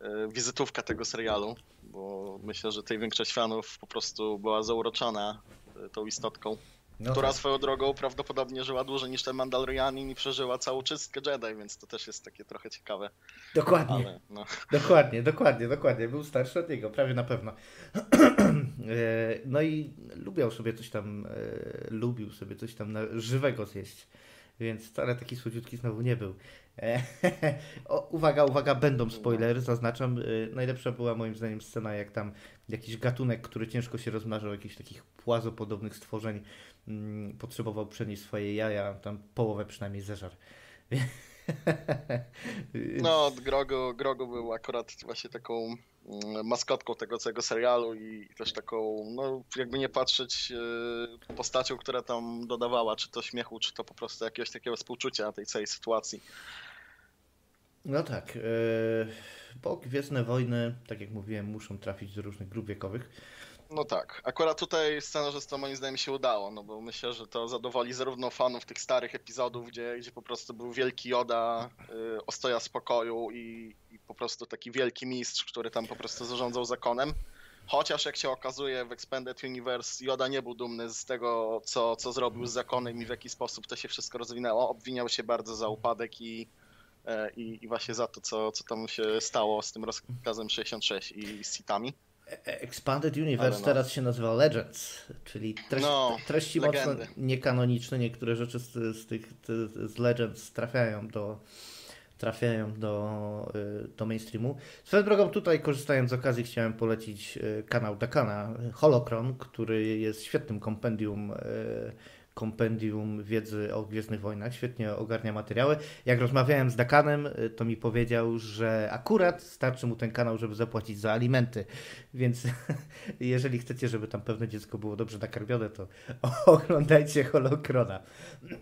e, wizytówka tego serialu, bo myślę, że tej większość fanów po prostu była zauroczona tą istotką. No która tak. swoją drogą prawdopodobnie żyła dłużej niż ten Mandalorianin i przeżyła całą czystkę Jedi, więc to też jest takie trochę ciekawe. Dokładnie. Ale, no. Dokładnie, dokładnie, dokładnie. Był starszy od niego, prawie na pewno. E, no i lubiał sobie coś tam, e, lubił sobie coś tam żywego zjeść, więc wcale taki słodziutki znowu nie był. E, o, uwaga, uwaga, będą spoilery, zaznaczam. Najlepsza była moim zdaniem scena, jak tam jakiś gatunek, który ciężko się rozmnażał, jakichś takich płazopodobnych stworzeń, mm, potrzebował przenieść swoje jaja, tam połowę przynajmniej zeżar. No, Grogu, Grogu był akurat właśnie taką mm, maskotką tego całego serialu i też taką, no jakby nie patrzeć, e, postacią, która tam dodawała, czy to śmiechu, czy to po prostu jakiegoś takiego współczucia tej całej sytuacji. No tak, e, bo Gwiezdne Wojny, tak jak mówiłem, muszą trafić do różnych grup wiekowych. No tak. Akurat tutaj scenarzystom moim zdaniem się udało, no bo myślę, że to zadowoli zarówno fanów tych starych epizodów, gdzie, gdzie po prostu był wielki Joda, y, ostoja spokoju i, i po prostu taki wielki mistrz, który tam po prostu zarządzał zakonem. Chociaż jak się okazuje w Expanded Universe Joda nie był dumny z tego, co, co zrobił z zakonem i w jaki sposób to się wszystko rozwinęło. Obwiniał się bardzo za upadek i, i, i właśnie za to, co, co tam się stało z tym rozkazem 66 i z sitami. Expanded Universe no. teraz się nazywa Legends, czyli treści, no, treści mocno niekanoniczne. Niektóre rzeczy z, z tych z Legends trafiają do, trafiają do, y, do mainstreamu. Swoją drogą tutaj korzystając z okazji chciałem polecić y, kanał Dakana Holocron, który jest świetnym kompendium y, kompendium wiedzy o Gwiezdnych Wojnach, świetnie ogarnia materiały. Jak rozmawiałem z Dakanem, y, to mi powiedział, że akurat starczy mu ten kanał, żeby zapłacić za alimenty, więc jeżeli chcecie, żeby tam pewne dziecko było dobrze nakarmione, to oglądajcie Holokrona.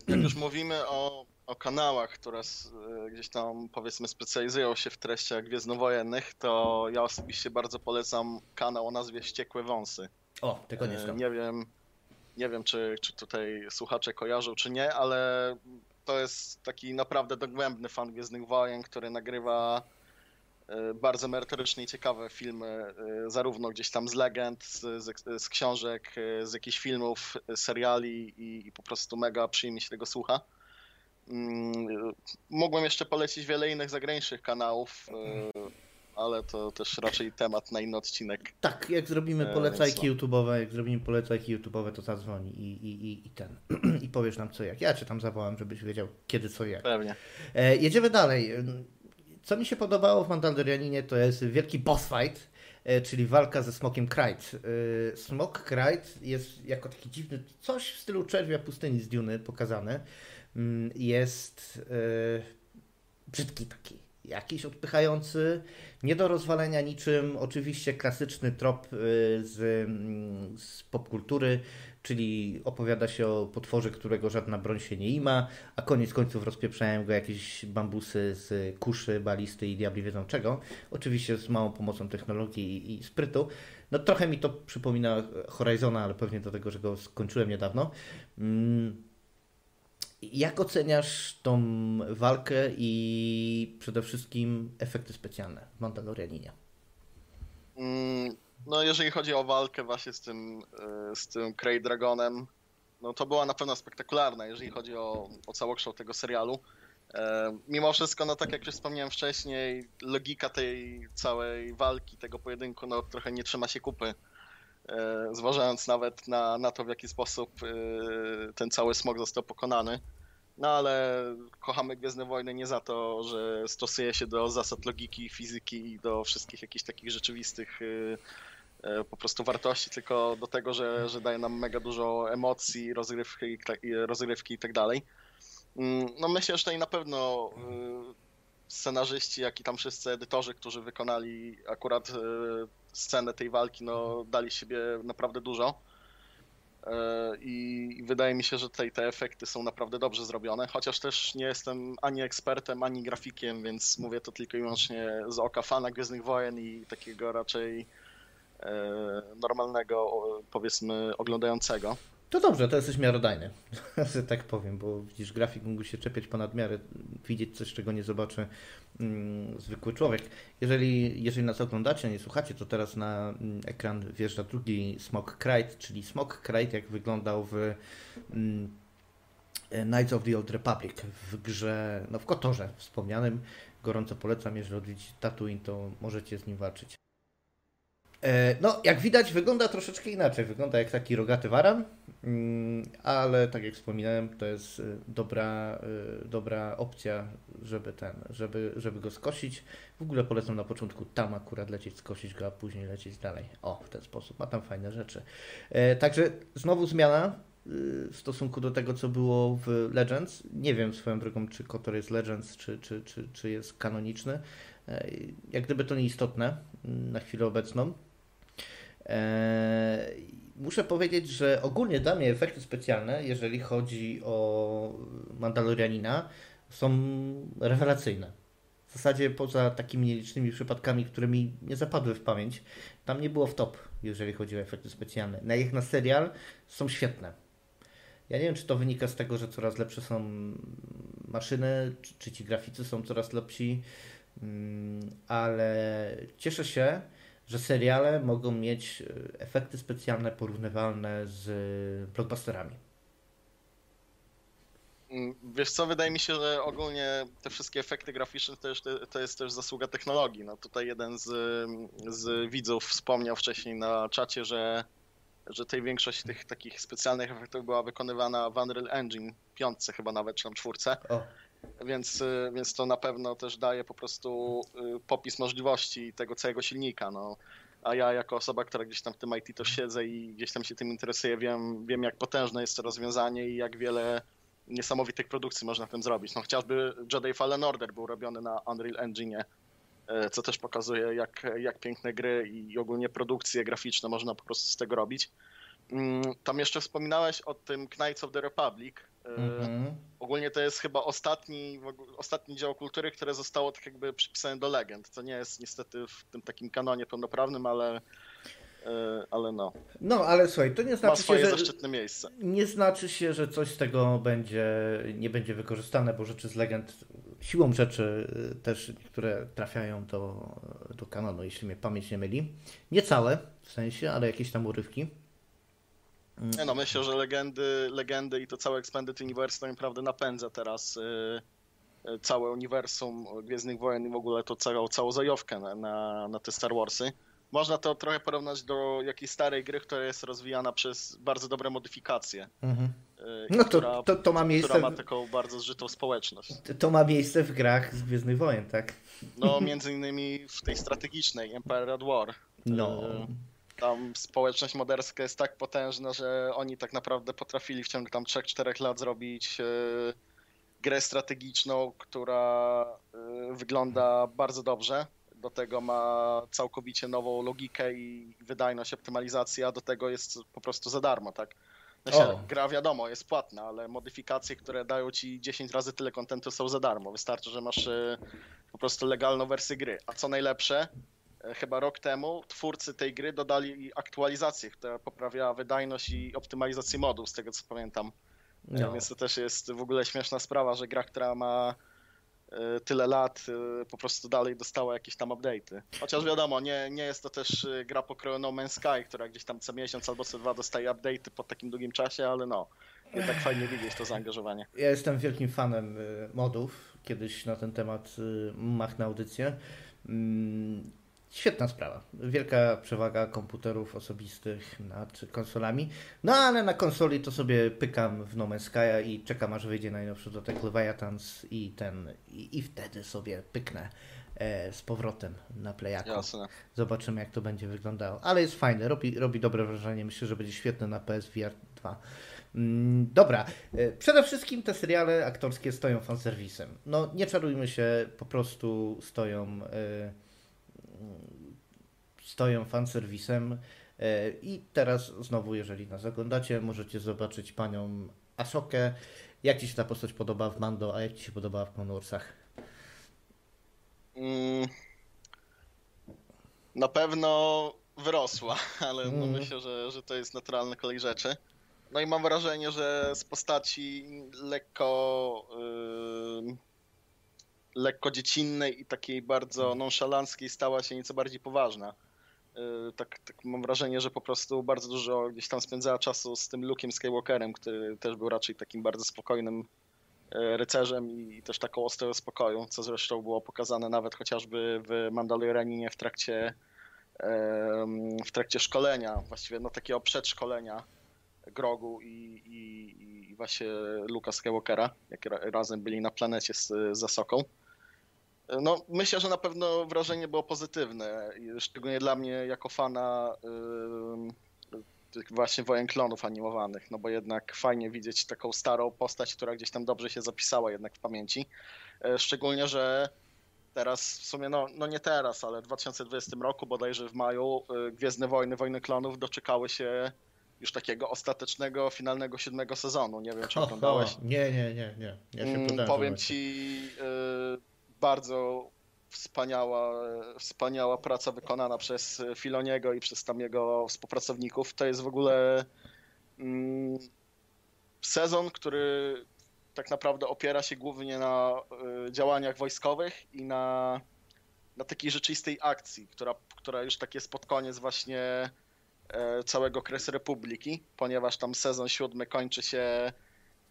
Jak już mówimy o, o kanałach, które y, gdzieś tam powiedzmy specjalizują się w treściach gwiezdnowojennych, to ja osobiście bardzo polecam kanał o nazwie Ściekłe Wąsy. O, tego nie y, znam. Nie wiem, nie wiem, czy, czy tutaj słuchacze kojarzą, czy nie, ale to jest taki naprawdę dogłębny fan Gwiezdnych Wojen, który nagrywa e, bardzo merytoryczne i ciekawe filmy, e, zarówno gdzieś tam z legend, z, z, książek, e, z jakichś filmów, seriali i, i, po prostu mega przyjemnie się tego słucha. Mm, mogłem jeszcze polecić wiele innych zagranicznych kanałów, ale to też raczej temat na inny odcinek. Tak, jak zrobimy e, polecajki no. YouTube'owe, jak zrobimy polecajki YouTube'owe, to zadzwoni i, i, i, ten i powiesz nam co jak. Ja cię tam zawołam, żebyś wiedział kiedy co jak. Pewnie. E, jedziemy dalej. Co mi się podobało w Mandalorianinie to jest wielki boss fight, e, czyli walka ze Smokiem Krajt. E, Smok Krajt jest jako taki dziwny, coś w stylu czerwia pustyni z Duny pokazane. Mm, jest e, brzydki taki jakiś odpychający, nie do rozwalenia niczym. Oczywiście klasyczny trop y, z, mm, z popkultury, czyli opowiada się o potworze, którego żadna broń się nie ima, a koniec końców rozpieprzają go jakieś bambusy z kuszy, balisty i diabli wiedzą czego. Oczywiście z małą pomocą technologii i, sprytu. No trochę mi to przypomina Horizona, ale pewnie do tego, że go skończyłem niedawno. Mm jak oceniasz tą walkę i przede wszystkim efekty specjalne w Mandalorianinie? Mm, no jeżeli chodzi o walkę właśnie z tym, e, z tym Grey Dragonem, no to była na pewno spektakularna, jeżeli chodzi o, o całokształt tego serialu. E, mimo wszystko, no tak jak już wspomniałem wcześniej, logika tej całej walki, tego pojedynku, no trochę nie trzyma się kupy. E, zważając nawet na, na to, w jaki sposób e, ten cały smog został pokonany. No ale kochamy Gwiezdne Wojny nie za to, że stosuje się do zasad logiki, fizyki i do wszystkich jakichś takich rzeczywistych po prostu wartości, tylko do tego, że, że daje nam mega dużo emocji, rozgrywki, rozgrywki i tak dalej. Mm, no myślę, że tutaj na pewno scenarzyści, jak i tam wszyscy edytorzy, którzy wykonali akurat y, scenę tej walki, no dali siebie naprawdę dużo. Y, I wydaje mi się, że tutaj te efekty są naprawdę dobrze zrobione, chociaż też nie jestem ani ekspertem, ani grafikiem, więc mówię to tylko i wyłącznie z oka fana Gwiezdnych Wojen i takiego raczej normalnego, powiedzmy, oglądającego. To dobrze, to jesteś miarodajny, tak powiem, bo widzisz, grafik mógł się czepiać ponad miarę, widzieć coś, czego nie zobaczy mm, zwykły człowiek. Jeżeli, jeżeli nas oglądacie, nie słuchacie, to teraz na mm, ekran wjeżdża drugi Smog Krite, czyli Smog Krite, jak wyglądał w mm, Knights of the Old Republic, w grze, no w Kotorze wspomnianym. Gorąco polecam, jeżeli odwiedzicie Tatooine, to możecie z nim walczyć. E, no, jak widać, wygląda troszeczkę inaczej. Wygląda jak taki rogaty waran, mm, ale tak jak wspominałem, to jest y, dobra, y, dobra opcja, żeby ten, żeby, żeby go skosić. W ogóle polecam na początku tam akurat lecieć, skosić go, a później lecieć dalej. O, w ten sposób. Ma tam fajne rzeczy. E, także znowu zmiana w stosunku do tego, co było w Legends. Nie wiem swoją drogą, czy Kotor jest Legends, czy, czy, czy, czy jest kanoniczny. E, jak gdyby to nieistotne mm, na chwilę obecną. Eee, muszę powiedzieć, że ogólnie dla mnie efekty specjalne, jeżeli chodzi o Mandalorianina, są rewelacyjne. W zasadzie poza takimi nielicznymi przypadkami, które mi nie zapadły w pamięć, tam nie było w top, jeżeli chodzi o efekty specjalne. Na ich na serial są świetne. Ja nie wiem, czy to wynika z tego, że coraz lepsze są maszyny, czy, czy ci graficy są coraz lepsi, mm, ale cieszę się, że seriale mogą mieć e, efekty specjalne porównywalne z blockbusterami. Mm, wiesz co, wydaje mi się, że ogólnie te wszystkie efekty graficzne to, jest, to jest też zasługa technologii. No tutaj jeden z, z widzów wspomniał wcześniej na czacie, że, że tej większość tych takich specjalnych efektów była wykonywana w Unreal Engine 5 chyba nawet, czy tam czwórce. O więc, y, więc to na pewno też daje po prostu y, popis możliwości tego całego silnika. No. A ja jako osoba, która gdzieś tam w tym IT to siedzę i gdzieś tam się tym interesuje, wiem, wiem jak potężne jest to rozwiązanie i jak wiele niesamowitych produkcji można tym zrobić. No chociażby Jedi Fallen Order był robiony na Unreal Engine, y, co też pokazuje jak, jak piękne gry i ogólnie produkcje graficzne można po prostu z tego robić. Mm, tam jeszcze wspominałeś o tym Knights of the Republic. Mm-hmm. Ogólnie to jest chyba ostatni, ostatni dział kultury, które zostało tak jakby przypisane do legend. To nie jest niestety w tym takim kanonie pełnoprawnym, ale e, ale no. No, ale słuchaj, to nie znaczy się, że zaszczytne miejsce. Nie znaczy się, że coś z tego będzie nie będzie wykorzystane, bo rzeczy z legend siłą rzeczy y, też niektóre trafiają do, do kanonu, jeśli mnie pamięć nie myli. Nie całe w sensie, ale jakieś tam urywki. Nie no, myślę, że legendy, legendy i to całe Expanded Universe tak naprawdę napędza teraz yy, całe uniwersum Gwiezdnych Wojen i w ogóle to całą, całą zajowkę na, na, na te Star Warsy. Można to trochę porównać do jakiejś starej gry, która jest rozwijana przez bardzo dobre modyfikacje. Mhm. Yy, no to, która, to, to ma miejsce. Która ma taką bardzo zżytą społeczność. To ma miejsce w grach z Gwiezdnych Wojen, tak? No, między innymi w tej strategicznej Empire at War. No. Tam społeczność moderska jest tak potężna, że oni tak naprawdę potrafili w ciągu tam 3-4 lat zrobić e, grę strategiczną, która e, wygląda bardzo dobrze. Do tego ma całkowicie nową logikę i wydajność optymalizacji, a do tego jest po prostu za darmo, tak? Znaczy, gra wiadomo, jest płatna, ale modyfikacje, które dają ci 10 razy tyle kontentu są za darmo. Wystarczy, że masz e, po prostu legalną wersję gry. A co najlepsze, chyba rok temu twórcy tej gry dodali aktualizację, która poprawiała wydajność i optymalizację modów, z tego co pamiętam. E, no. Więc to też jest w ogóle śmieszna sprawa, że gra, która ma e, tyle lat, po prostu dalej dostała jakieś tam update'y. Chociaż wiadomo, nie, nie jest to też gra pokroju No Man's Sky, która gdzieś tam co miesiąc albo co dwa dostaje update'y po takim długim czasie, ale no, jednak fajnie widzieć to zaangażowanie. Ja jestem wielkim fanem modów. Kiedyś na ten temat y, machnę audycję. Świetna sprawa. Wielka przewaga komputerów osobistych nad konsolami. No ale na konsoli to sobie pykam w No Man's Sky i czekam aż wyjdzie najnowszy dodatek Leviathans i ten i, i wtedy sobie pyknę e, z powrotem na playaku. Jasne. Zobaczymy jak to będzie wyglądało. Ale jest fajne, robi, robi dobre wrażenie. Myślę, że będzie świetny na PSVR 2. Mm, dobra, e, przede wszystkim te seriale aktorskie stoją fanserwisem. No nie czarujmy się, po prostu stoją e, stoją fanserwisem. E, I teraz znowu, jeżeli nas oglądacie, możecie zobaczyć panią Asokę. Jak Ci się ta postać podoba w Mando, a jak Ci się podoba w Clone? Mm, na pewno wyrosła, ale no mm. myślę, że, że to jest naturalny kolej rzeczy. No i mam wrażenie, że z postaci lekko yy, lekko dziecinnej i takiej bardzo nonszalanckiej stała się nieco bardziej poważna. Yy, tak, tak, mam wrażenie, że po prostu bardzo dużo gdzieś tam spędzała czasu z tym Luke'em Skywalkerem, który też był raczej takim bardzo spokojnym yy, rycerzem i też taką ostoją spokoju, co zresztą było pokazane nawet chociażby w Mandalorianinie w trakcie w trakcie szkolenia, właściwie no takiego przedszkolenia Grogu i, i, i właśnie Luka Skywalkera, jak razem byli na planecie z Zasoką. No, myślę, że na pewno wrażenie było pozytywne, szczególnie dla mnie jako fana yy, tych właśnie wojen klonów animowanych, no bo jednak fajnie widzieć taką starą postać, która gdzieś tam dobrze się zapisała jednak w pamięci. Yy, szczególnie, że teraz, w sumie no, no nie teraz, ale w 2020 roku, bodajże w maju, yy, Gwiezdne Wojny, Wojny Klonów doczekały się już takiego ostatecznego, finalnego siódmego sezonu. Nie wiem, czy oglądałeś. Nie, nie, nie, nie. Ja się mm, Powiem ci, yy, bardzo wspaniała, wspaniała praca wykonana przez Filoniego i przez tam jego współpracowników. To jest w ogóle mm, sezon, który tak naprawdę opiera się głównie na y, działaniach wojskowych i na, na takiej rzeczywistej akcji, która, która już tak jest pod koniec właśnie e, całego Kres Republiki, ponieważ tam sezon siódmy kończy się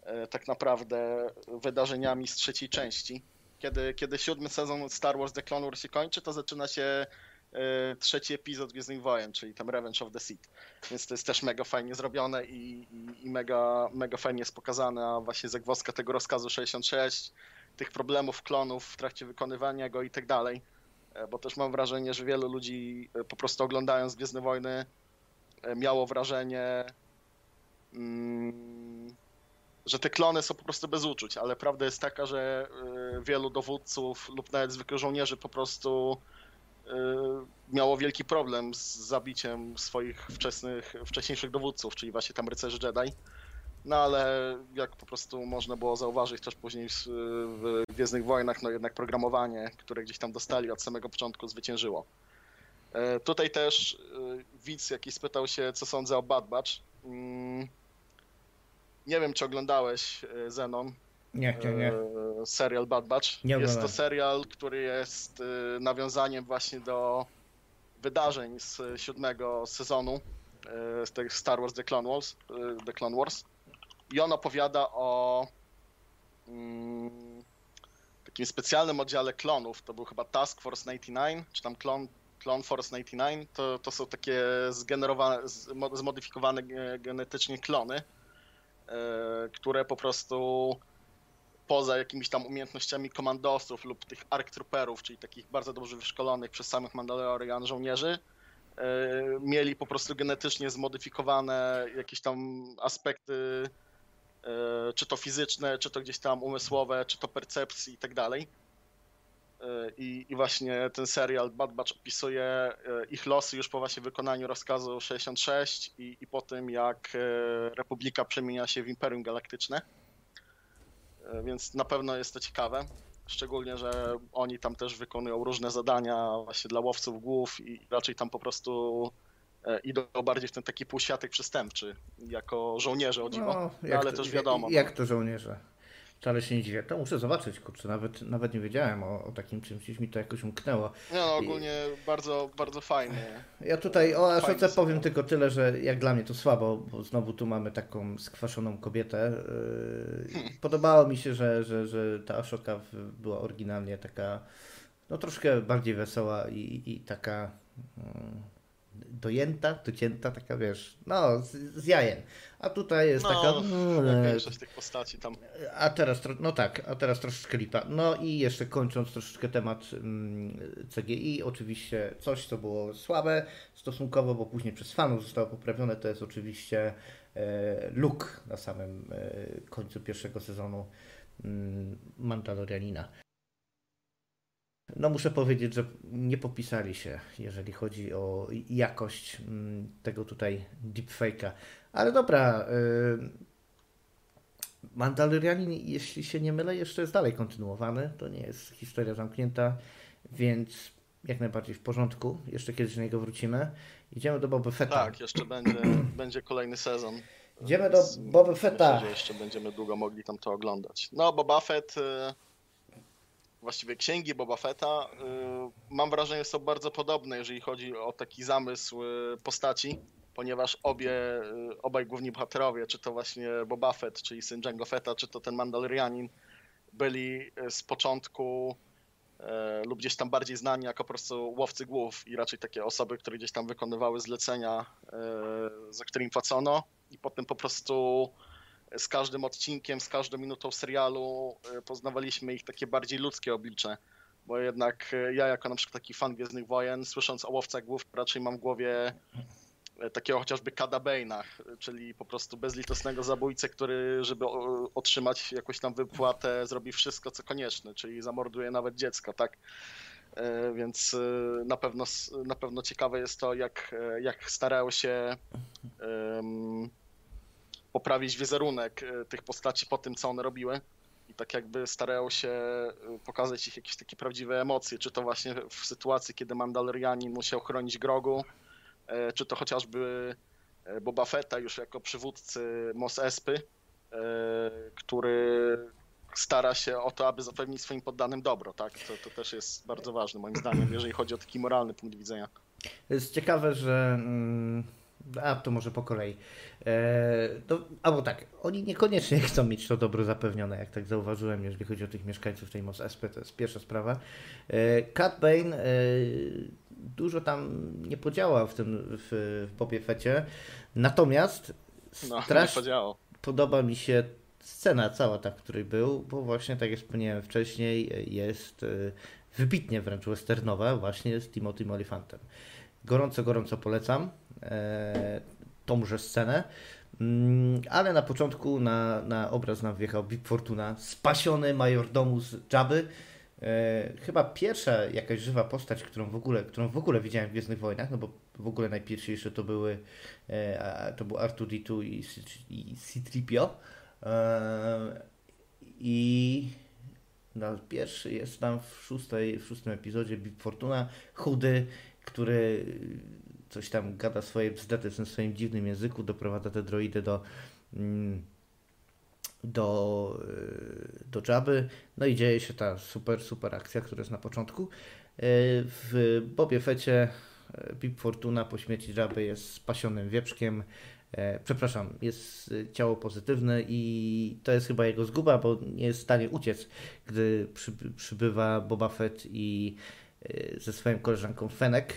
e, tak naprawdę wydarzeniami z trzeciej części kiedy, kiedy siódmy sezon Star Wars The Clone Wars się kończy, to zaczyna się y, trzeci epizod Gwiezdnych Wojen, czyli tam Revenge of the Sith. Więc to jest też mega fajnie zrobione i, i, i mega, mega fajnie jest pokazana właśnie zagwozdka tego rozkazu 66, tych problemów klonów w trakcie wykonywania go i tak dalej. E, bo też mam wrażenie, że wielu ludzi e, po prostu oglądając Gwiezdne Wojny miało wrażenie mm, że te klony są po prostu bez uczuć, ale prawda jest taka, że y, wielu dowódców lub nawet zwykłych żołnierzy po prostu y, miało wielki problem z zabiciem swoich wczesnych, wcześniejszych dowódców, czyli właśnie tam rycerzy Jedi. No ale jak po prostu można było zauważyć też później w, Gwiezdnych Wojnach, no jednak programowanie, które gdzieś tam dostali od samego początku zwyciężyło. E, tutaj też y, widz jakiś spytał się, co sądzę o Bad Batch. Nie wiem, czy oglądałeś e, Zenon. Nie, nie, nie. E, serial Bad Batch. Nie jest to serial, który jest e, nawiązaniem właśnie do wydarzeń z siódmego sezonu z tych Star Wars The Clone Wars. The Clone Wars. I on opowiada o mm, takim specjalnym oddziale klonów. To był chyba Task Force 99, czy tam Clone, Clone Force 99. To, to są takie zgenerowane, zmodyfikowane genetycznie klony które po prostu poza jakimiś tam umiejętnościami komandosów lub tych ARC Trooperów, czyli takich bardzo dobrze wyszkolonych przez samych Mandalorian żołnierzy, e, mieli po prostu genetycznie zmodyfikowane jakieś tam aspekty, e, czy to fizyczne, czy to gdzieś tam umysłowe, czy to percepcji i tak dalej. I, I, właśnie ten serial Bad Batch opisuje e, ich losy już po właśnie wykonaniu rozkazu 66 i, i po tym, jak e, Republika przemienia się w Imperium Galaktyczne. Więc na pewno jest to ciekawe. Szczególnie, że oni tam też wykonują różne zadania właśnie dla łowców głów i raczej tam po prostu idą bardziej w ten taki półświatek przestępczy, jako żołnierze o dziwo, no, no ale to, też wiadomo. Jak, jak to żołnierze? Wcale się nie dziwię. To muszę zobaczyć, kurczę, nawet, nawet nie wiedziałem o, o takim czymś, gdzieś mi to jakoś umknęło. Nie no, ogólnie I... bardzo, bardzo fajnie. Ja tutaj o Ashoce powiem tylko tyle, że jak dla mnie to słabo, bo znowu tu mamy taką skwaszoną kobietę. Yy, hmm. Podobało mi się, że, że, że ta Ashoka była oryginalnie taka no troszkę bardziej wesoła i, i taka mm, dojęta, docięta, taka wiesz, no z, z jajem. A tutaj jest no, taka... Mm, większość tych postaci tam. A teraz, no tak, a teraz troszeczkę lipa. No i jeszcze kończąc troszeczkę temat CGI, oczywiście coś, co było słabe stosunkowo, bo później przez fanów zostało poprawione, to jest oczywiście e, look na samym e, końcu pierwszego sezonu mm, Mandalorianina. No muszę powiedzieć, że nie popisali się, jeżeli chodzi o jakość mm, tego tutaj deepfake'a. Ale dobra, y, Mandalorianin, jeśli się nie mylę, jeszcze jest dalej kontynuowany. To nie jest historia zamknięta, więc jak najbardziej w porządku. Jeszcze kiedyś do niego wrócimy. Idziemy do Boba Fetta. Tak, jeszcze będzie, będzie kolejny sezon. Idziemy do Boba Fetta. Myślę, że jeszcze będziemy długo mogli tam to oglądać. No, Boba Fett y, właściwie księgi Boba Fetta, y, mam wrażenie, są bardzo podobne, jeżeli chodzi o taki zamysł postaci, ponieważ obie, y, obaj główni bohaterowie, czy to właśnie Boba Fett, czyli syn Jango Fetta, czy to ten Mandalorianin, byli z początku lub gdzieś tam bardziej znani jako po prostu łowcy głów i raczej takie osoby, które gdzieś tam wykonywały zlecenia, za którymi płacono i potem po prostu z każdym odcinkiem, z każdą minutą serialu poznawaliśmy ich takie bardziej ludzkie oblicze. Bo jednak ja, jako na przykład taki fan Gwiezdnych Wojen, słysząc o łowcach głów, raczej mam w głowie takiego chociażby Kada czyli po prostu bezlitosnego zabójcę, który, żeby otrzymać jakąś tam wypłatę, zrobi wszystko, co konieczne, czyli zamorduje nawet dziecko, tak? Więc na pewno, na pewno ciekawe jest to, jak, jak starał się um, poprawić wizerunek e, tych postaci po tym, co one robiły. I tak jakby starają się e, pokazać ich jakieś takie prawdziwe emocje, czy to właśnie w sytuacji, kiedy Mandalorianin musiał chronić Grogu, e, czy to chociażby Boba Fetta już jako przywódcy Mos Espy, który stara się o to, aby zapewnić swoim poddanym dobro, tak? To, to też jest bardzo ważne moim zdaniem, jeżeli chodzi o taki moralny punkt widzenia. Jest ciekawe, że mm, a to może po kolei. E, to, albo tak, oni niekoniecznie chcą mieć to dobro zapewnione, jak tak zauważyłem, jeżeli chodzi o tych mieszkańców tej MOS SP, to jest pierwsza sprawa. E, Cat Bane e, dużo tam nie podziałał w tym w, w Bobie Fecie, natomiast no, podoba mi się scena cała ta, w której był, bo właśnie tak jak wspomniałem wcześniej, jest e, wybitnie wręcz westernowa właśnie z Timothy Olifantem. Gorąco, gorąco polecam e, tąże scenę. Mm, ale na początku na, na obraz nam wjechał Big Fortuna, spasiony majordomus Jabby. E, chyba pierwsza jakaś żywa postać, którą w ogóle, którą w ogóle widziałem w Gwiezdnych Wojnach, no bo w ogóle najpierwsze to były e, to był R2D2 i, i C-3PO. E, I no, pierwszy jest tam w, szóstej, w szóstym epizodzie Big Fortuna, chudy, który coś tam gada swoje bzdety w tym swoim dziwnym języku, doprowadza te droidy do mm, do, y, do Jabby, no i dzieje się ta super, super akcja, która jest na początku. Y, w Bobie Fecie y, Bib Fortuna po śmierci Jabby jest spasionym wieprzkiem, przepraszam, jest ciało pozytywne i to jest chyba jego zguba, bo nie jest w stanie uciec, gdy przybywa Boba Fett i ze swoją koleżanką Fenek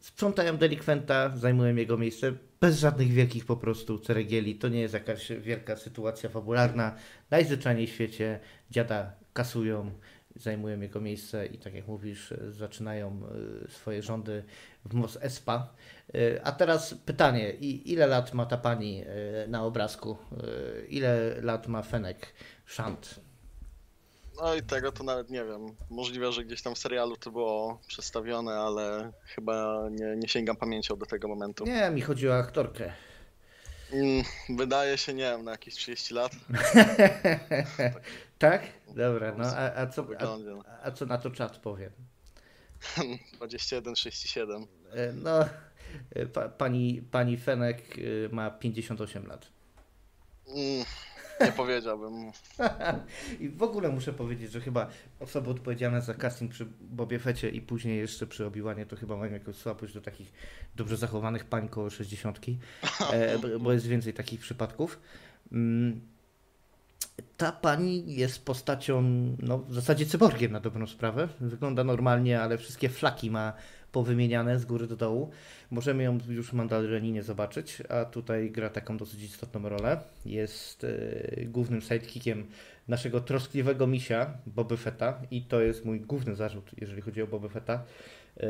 sprzątają delikwenta, zajmują jego miejsce bez żadnych wielkich po prostu ceregieli. To nie jest jakaś wielka sytuacja fabularna. Najzwyczajniej w świecie dziada kasują, zajmują jego miejsce i tak jak mówisz, zaczynają e, swoje rządy w Mos Espa. E, a teraz pytanie, ile lat ma ta pani e, na obrazku? Ile lat ma Fenek Shant? No i tego to nawet nie wiem. Możliwe, że gdzieś tam w serialu to było przedstawione, ale chyba nie, nie sięgam pamięcią do tego momentu. Nie, mi chodzi o aktorkę. Mm, wydaje się, nie wiem, na jakieś 30 lat. tak? Dobra, no a, a, co, a, a co na to czat powiem? 21, 67. E, no, e, pa, pani, pani Fenek e, ma 58 lat. Mm, nie powiedziałbym. I w ogóle muszę powiedzieć, że chyba osoby odpowiedzialne za casting przy Bobie Fecie i później jeszcze przy Obiłanie to chyba mają jakąś słabość do takich dobrze zachowanych pań koło 60, e, bo jest więcej takich przypadków. Mm, ta pani jest postacią, no w zasadzie cyborgiem na dobrą sprawę. Wygląda normalnie, ale wszystkie flaki ma powymieniane z góry do dołu. Możemy ją już w Mandalorianinie zobaczyć, a tutaj gra taką dosyć istotną rolę. Jest e, głównym sidekickiem naszego troskliwego misia, Boba Fetta i to jest mój główny zarzut, jeżeli chodzi o Boba Fetta. E,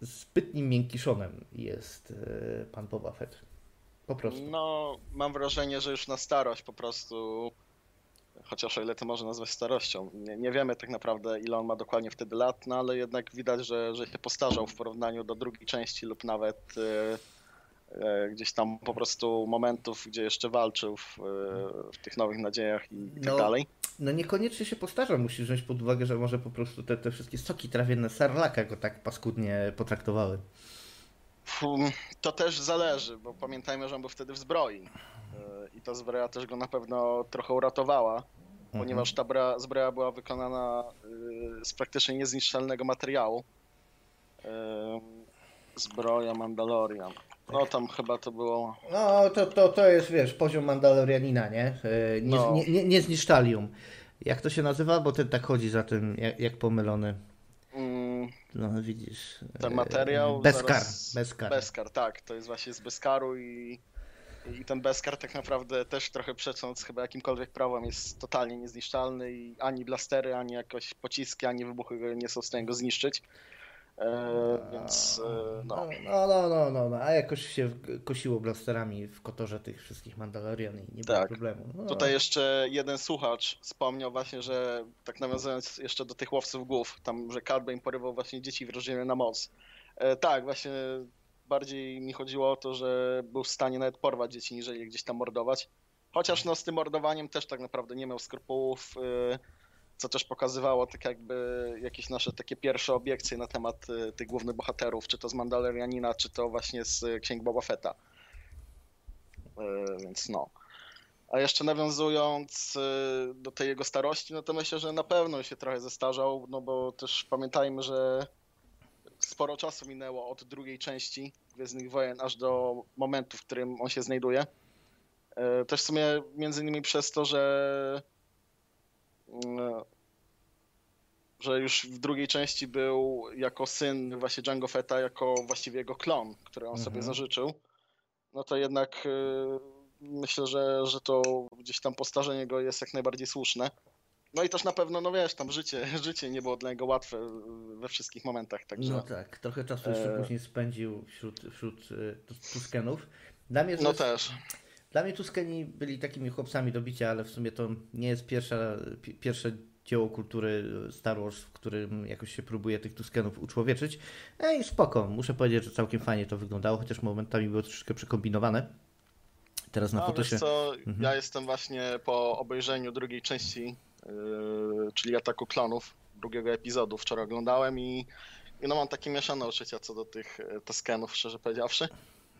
zbytnim miękkiszonem jest e, pan Boba Fett. Po prostu. No, mam wrażenie, że już na starość po prostu chociaż o ile to może nazwać starością. Nie, nie, wiemy tak naprawdę, ile on ma dokładnie wtedy lat, no ale jednak widać, że, że się postarzał w porównaniu do drugiej części lub nawet e, e, gdzieś tam po prostu momentów, gdzie jeszcze walczył w, e, w tych nowych nadziejach i, tak no, dalej. No niekoniecznie się postarzał, musisz wziąć pod uwagę, że może po prostu te, te wszystkie soki trawienne Sarlaka go tak paskudnie potraktowały. To też zależy, bo pamiętajmy, że on był wtedy w zbroi i ta zbroja też go na pewno trochę uratowała, mhm. ponieważ ta zbroja była wykonana y, z praktycznie niezniszczalnego materiału. Y, zbroja Mandalorian. No tam chyba to było. No to, to, to jest wiesz, poziom Mandalorianina, nie? Y, nie, no. nie, nie, nie Jak to się nazywa? Bo ten tak chodzi za tym, jak, jak pomylony. Mm. No widzisz. Ten materiał. Beskar. Beskar. Beskar, tak. To jest właśnie z Beskaru i i ten Beskar tak naprawdę też trochę przecząc chyba jakimkolwiek prawem jest totalnie niezniszczalny i ani blastery, ani jakoś pociski, ani wybuchy nie są w stanie go zniszczyć. E, więc e, no. No, no, no, no, no. A jakoś się kosiło blasterami w kotorze tych wszystkich Mandalorian i nie było tak. problemu. No. Tutaj jeszcze jeden słuchacz wspomniał właśnie, że tak nawiązując jeszcze do tych łowców głów, tam, że Cad porywał właśnie dzieci wrażliwe na moc. E, tak, właśnie bardziej mi chodziło o to, że był w stanie nawet porwać dzieci, niżeli gdzieś tam mordować. Chociaż no, z tym mordowaniem też tak naprawdę nie miał skrupułów, y, co też pokazywało tak jakby jakieś nasze takie pierwsze obiekcje na temat y, tych głównych bohaterów, czy to z Mandalorianina, czy to właśnie z Księg Boba Fetta. Y, więc no. A jeszcze nawiązując do tej jego starości, no to myślę, że na pewno się trochę zestarzał, no bo też pamiętajmy, że sporo czasu minęło od drugiej części Gwiezdnych Wojen aż do momentu, w którym on się znajduje. E, też w sumie między innymi przez to, że mm, że już w drugiej części był jako syn właśnie Django Fetta, jako właściwie jego klon, który on mhm. sobie zażyczył, no to jednak e, myślę, że, że to gdzieś tam postarzenie go jest jak najbardziej słuszne. No i też na pewno, no wiesz, tam życie, życie nie było dla niego łatwe we wszystkich momentach, także... No tak, trochę czasu jeszcze e... później spędził wśród, wśród e, Tuskenów. Dla mnie no też. Dla mnie Tuskeni byli takimi chłopcami do bicia, ale w sumie to nie jest pierwsza, pierwsze dzieło kultury Star Wars, w którym jakoś się próbuje tych Tuskenów uczłowieczyć. Ej, spoko, muszę powiedzieć, że całkiem fajnie to wyglądało, chociaż momentami było troszeczkę przekombinowane. Teraz na no, się. co, mhm. ja jestem właśnie po obejrzeniu drugiej części czyli Ataku Klonów, drugiego epizodu. Wczoraj oglądałem i, i no mam takie mieszane uczucia co do tych Toskenów, szczerze powiedziawszy.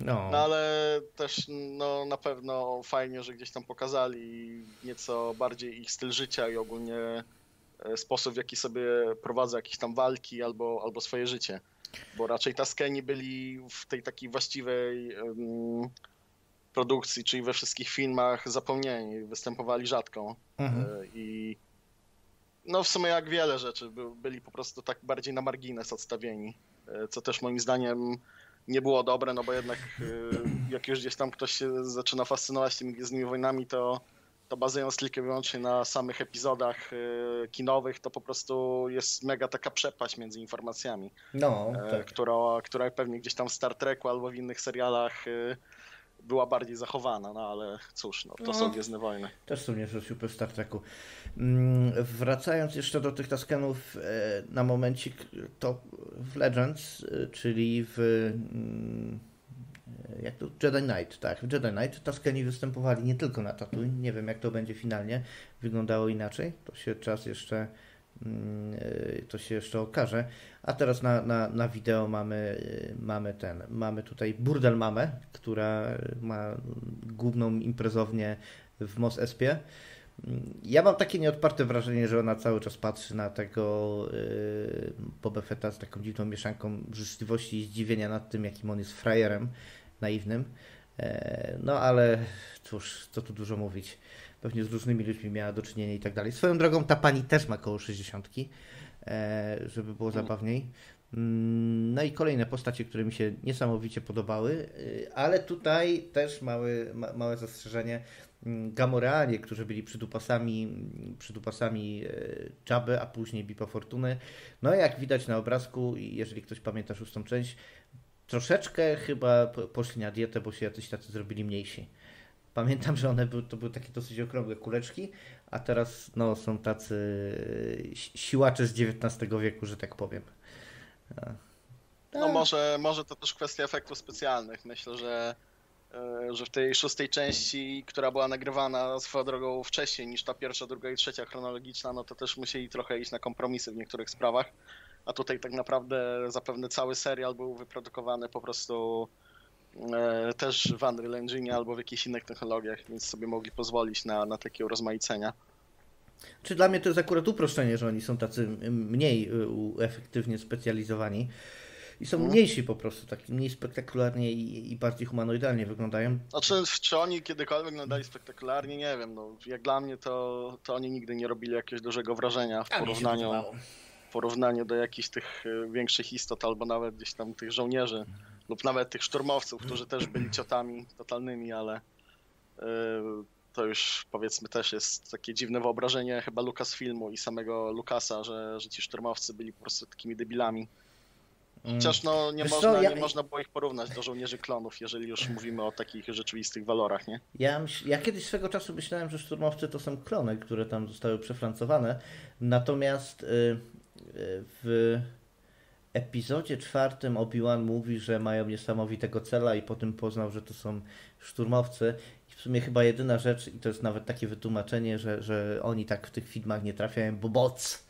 No. no. ale też no, na pewno fajnie, że gdzieś tam pokazali nieco bardziej ich styl życia i ogólnie e, sposób, w jaki sobie prowadzą jakieś tam walki albo, albo swoje życie. Bo raczej Taskeni byli w tej takiej właściwej um, produkcji, czyli we wszystkich filmach zapomnieni, występowali rzadko. Mhm. E, I no w sumie jak wiele rzeczy, by, byli po prostu tak bardziej na margines odstawieni, e, co też moim zdaniem nie było dobre, no bo jednak e, jak już gdzieś tam ktoś się zaczyna fascynować tymi Gwiezdnymi Wojnami, to, to bazując tylko i wyłącznie na samych epizodach kinowych, to po prostu jest mega taka przepaść między informacjami, no, tak. która, która pewnie gdzieś tam w Star Treku albo w innych serialach była bardziej zachowana, no ale cóż, no, to no, są Gwiezdne Wojny. Też są nieco super Star Treku. Mm, wracając jeszcze do tych Taskenów e, na momencik, to w Legends, e, czyli w mm, jak to? Jedi Knight, tak. W Jedi Knight Taskeni występowali nie tylko na Tatooine, nie wiem jak to będzie finalnie wyglądało inaczej, to się czas jeszcze to się jeszcze okaże. A teraz na, na, na wideo mamy, y, mamy ten, mamy tutaj Burdel Mamę, która ma główną imprezownię w Mos Espie. Ja mam takie nieodparte wrażenie, że ona cały czas patrzy na tego yy, Boba Fetta z taką dziwną mieszanką życzliwości i zdziwienia nad tym, jakim on jest frajerem naiwnym. E, no ale cóż, co tu dużo mówić. Pewnie z różnymi ludźmi miała do czynienia i tak dalej. Swoją drogą ta pani też ma koło 60, e, żeby było zabawniej. Mm, no i kolejne postacie, które mi się niesamowicie podobały, e, ale tutaj też mały, ma, małe zastrzeżenie. Mm, Gamoreanie, którzy byli przydupasami, przydupasami Jabby, a później Bipa Fortuny. No jak widać na obrazku, jeżeli ktoś pamięta szóstą część, troszeczkę chyba poszli na dietę, bo się jacyś tacy zrobili mniejsi. Pamiętam, że one były, to były takie dosyć okrągłe kuleczki, a teraz no, są tacy siłacze z XIX wieku, że tak powiem. No może, może to też kwestia efektów specjalnych. Myślę, że, e, że w tej szóstej części, która była nagrywana swoją drogą wcześniej niż ta pierwsza, druga i trzecia chronologiczna, no to też musieli trochę iść na kompromisy w niektórych sprawach a tutaj tak naprawdę zapewne cały serial był wyprodukowany po prostu e, też w Unreal Engine albo w jakichś innych technologiach, więc sobie mogli pozwolić na, na takie urozmaicenia. Czy dla mnie to jest akurat uproszczenie, że oni są tacy mniej y, efektywnie specjalizowani i są mhm. mniejsi po prostu, tak mniej spektakularnie i, i, bardziej humanoidalnie wyglądają. Znaczy, czy oni kiedykolwiek wyglądali spektakularnie, nie wiem. No, jak dla mnie to, to oni nigdy nie robili jakiegoś dużego wrażenia w porównaniu porównaniu do jakichś tych e, większych istot, albo nawet gdzieś tam tych żołnierzy, lub nawet tych szturmowców, którzy też byli ciotami totalnymi, ale e, to już powiedzmy też jest takie dziwne wyobrażenie chyba filmu i samego Lukasa, że, że ci szturmowcy byli po prostu takimi debilami. Mm. Chociaż no, nie, można, co, ja... nie można było ich porównać do żołnierzy klonów, jeżeli już mówimy o takich rzeczywistych walorach, nie? Ja, myśl, ja kiedyś swego czasu myślałem, że szturmowcy to są klony, które tam zostały przefrancowane, natomiast y, w epizodzie czwartym Obi-Wan mówi, że mają niesamowitego cela i potem poznał, że to są szturmowcy. I w sumie chyba jedyna rzecz, i to jest nawet takie wytłumaczenie, że, że oni tak w tych filmach nie trafiają, bo moc,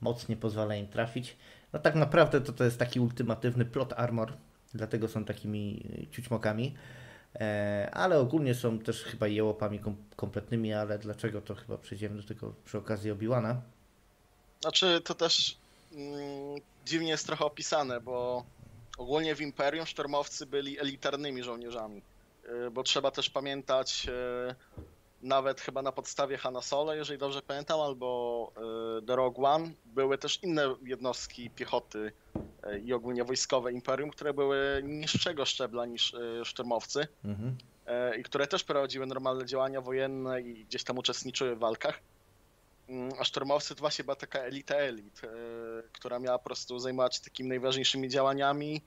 moc nie pozwala im trafić. No tak naprawdę to, to jest taki ultimatywny plot armor, dlatego są takimi ciućmokami. E, ale ogólnie są też chyba jełopami kom kompletnymi, ale dlaczego to chyba przejdziemy do tego przy okazji Obi-Wana. Znaczy, to też mm, dziwnie jest trochę opisane, bo ogólnie w Imperium sztormowcy byli elitarnymi żołnierzami. Yy, bo trzeba też pamiętać, yy, nawet chyba na podstawie Hanna Solo, jeżeli dobrze pamiętam, albo yy, The Rogue One, były też inne jednostki piechoty i ogólnie wojskowe Imperium, które były niższego szczebla niż sztormowcy. Mhm. I które też prowadziły normalne działania wojenne i gdzieś tam uczestniczyły w walkach. Mm, a szturmowcy to właśnie była taka elita elit, e, która miała po prostu zajmować się takimi najważniejszymi działaniami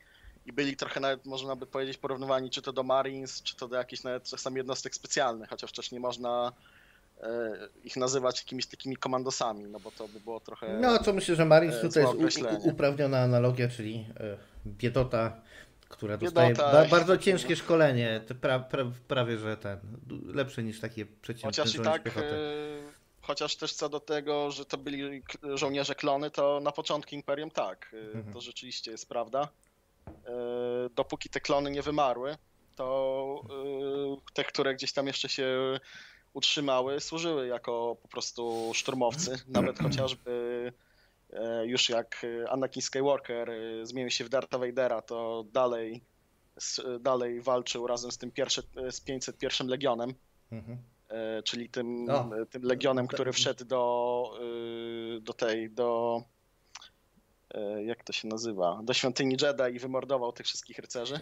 i byli trochę nawet, można by powiedzieć, porównywani czy to do Marines, czy to do jakichś nawet czasami jednostek specjalnych, chociaż wcześniej można e, ich nazywać jakimiś takimi komandosami, no bo to by było trochę... No, co myślę, że Marines e, tutaj jest uprawniona analogia, czyli biedota, która dostaje ba bardzo ciężkie szkolenie, pra, pra, prawie że ten, lepsze niż takie przeciętne Chociaż i tak, piechoty. Chociaż też co do tego, że to byli żołnierze klony, to na początku Imperium tak, y, mhm. to rzeczywiście jest prawda. Y, dopóki te klony nie wymarły, to y, te, które gdzieś tam jeszcze się utrzymały, służyły jako po prostu szturmowcy. Nawet chociażby już jak Anakin Skywalker zmienił się w Darth Vadera, to dalej, dalej walczył razem z tym pierwszy, z 501 Legionem. Mhm. E, czyli tym, o, tym legionem, który wszedł do, y, do tej, do e, jak to się nazywa, do świątyni Jedi i wymordował tych wszystkich rycerzy.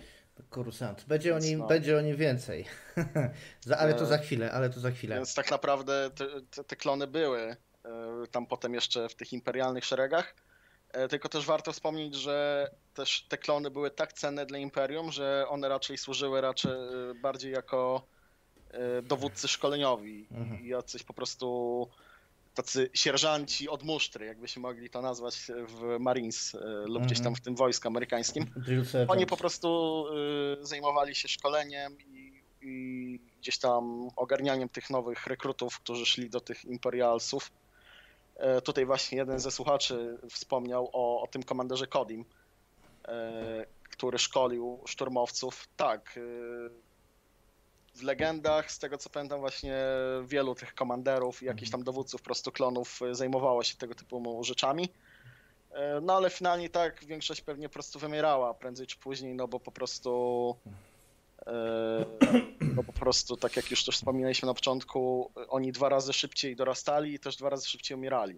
Kursant. Będzie o nim, no. będzie o nim więcej. ale to za chwilę, ale to za chwilę. Więc tak naprawdę te, te, te klony były e, tam potem jeszcze w tych imperialnych szeregach. Tylko też warto wspomnieć, że też te klony były tak cenne dla Imperium, że one raczej służyły raczej bardziej jako E, dowódcy szkoleniowi mhm. i jacyś po prostu tacy sierżanci od musztry, jakby się mogli to nazwać w Marines e, lub mhm. gdzieś tam mhm. w tym wojsku amerykańskim. Oni po prostu e, zajmowali się szkoleniem i, i, gdzieś tam ogarnianiem tych nowych rekrutów, którzy szli do tych Imperialsów. Tutaj właśnie jeden ze słuchaczy wspomniał o, o tym komanderze Kodim, który szkolił szturmowców. Tak, w legendach, z tego co pamiętam, właśnie wielu tych komanderów i jakichś tam dowódców prostoklonów zajmowało się tego typu rzeczami. No ale finalnie tak większość pewnie po prostu wymierała prędzej czy później, no bo po prostu no po prostu, tak jak już też wspominaliśmy na początku, oni dwa razy szybciej dorastali i też dwa razy szybciej umierali.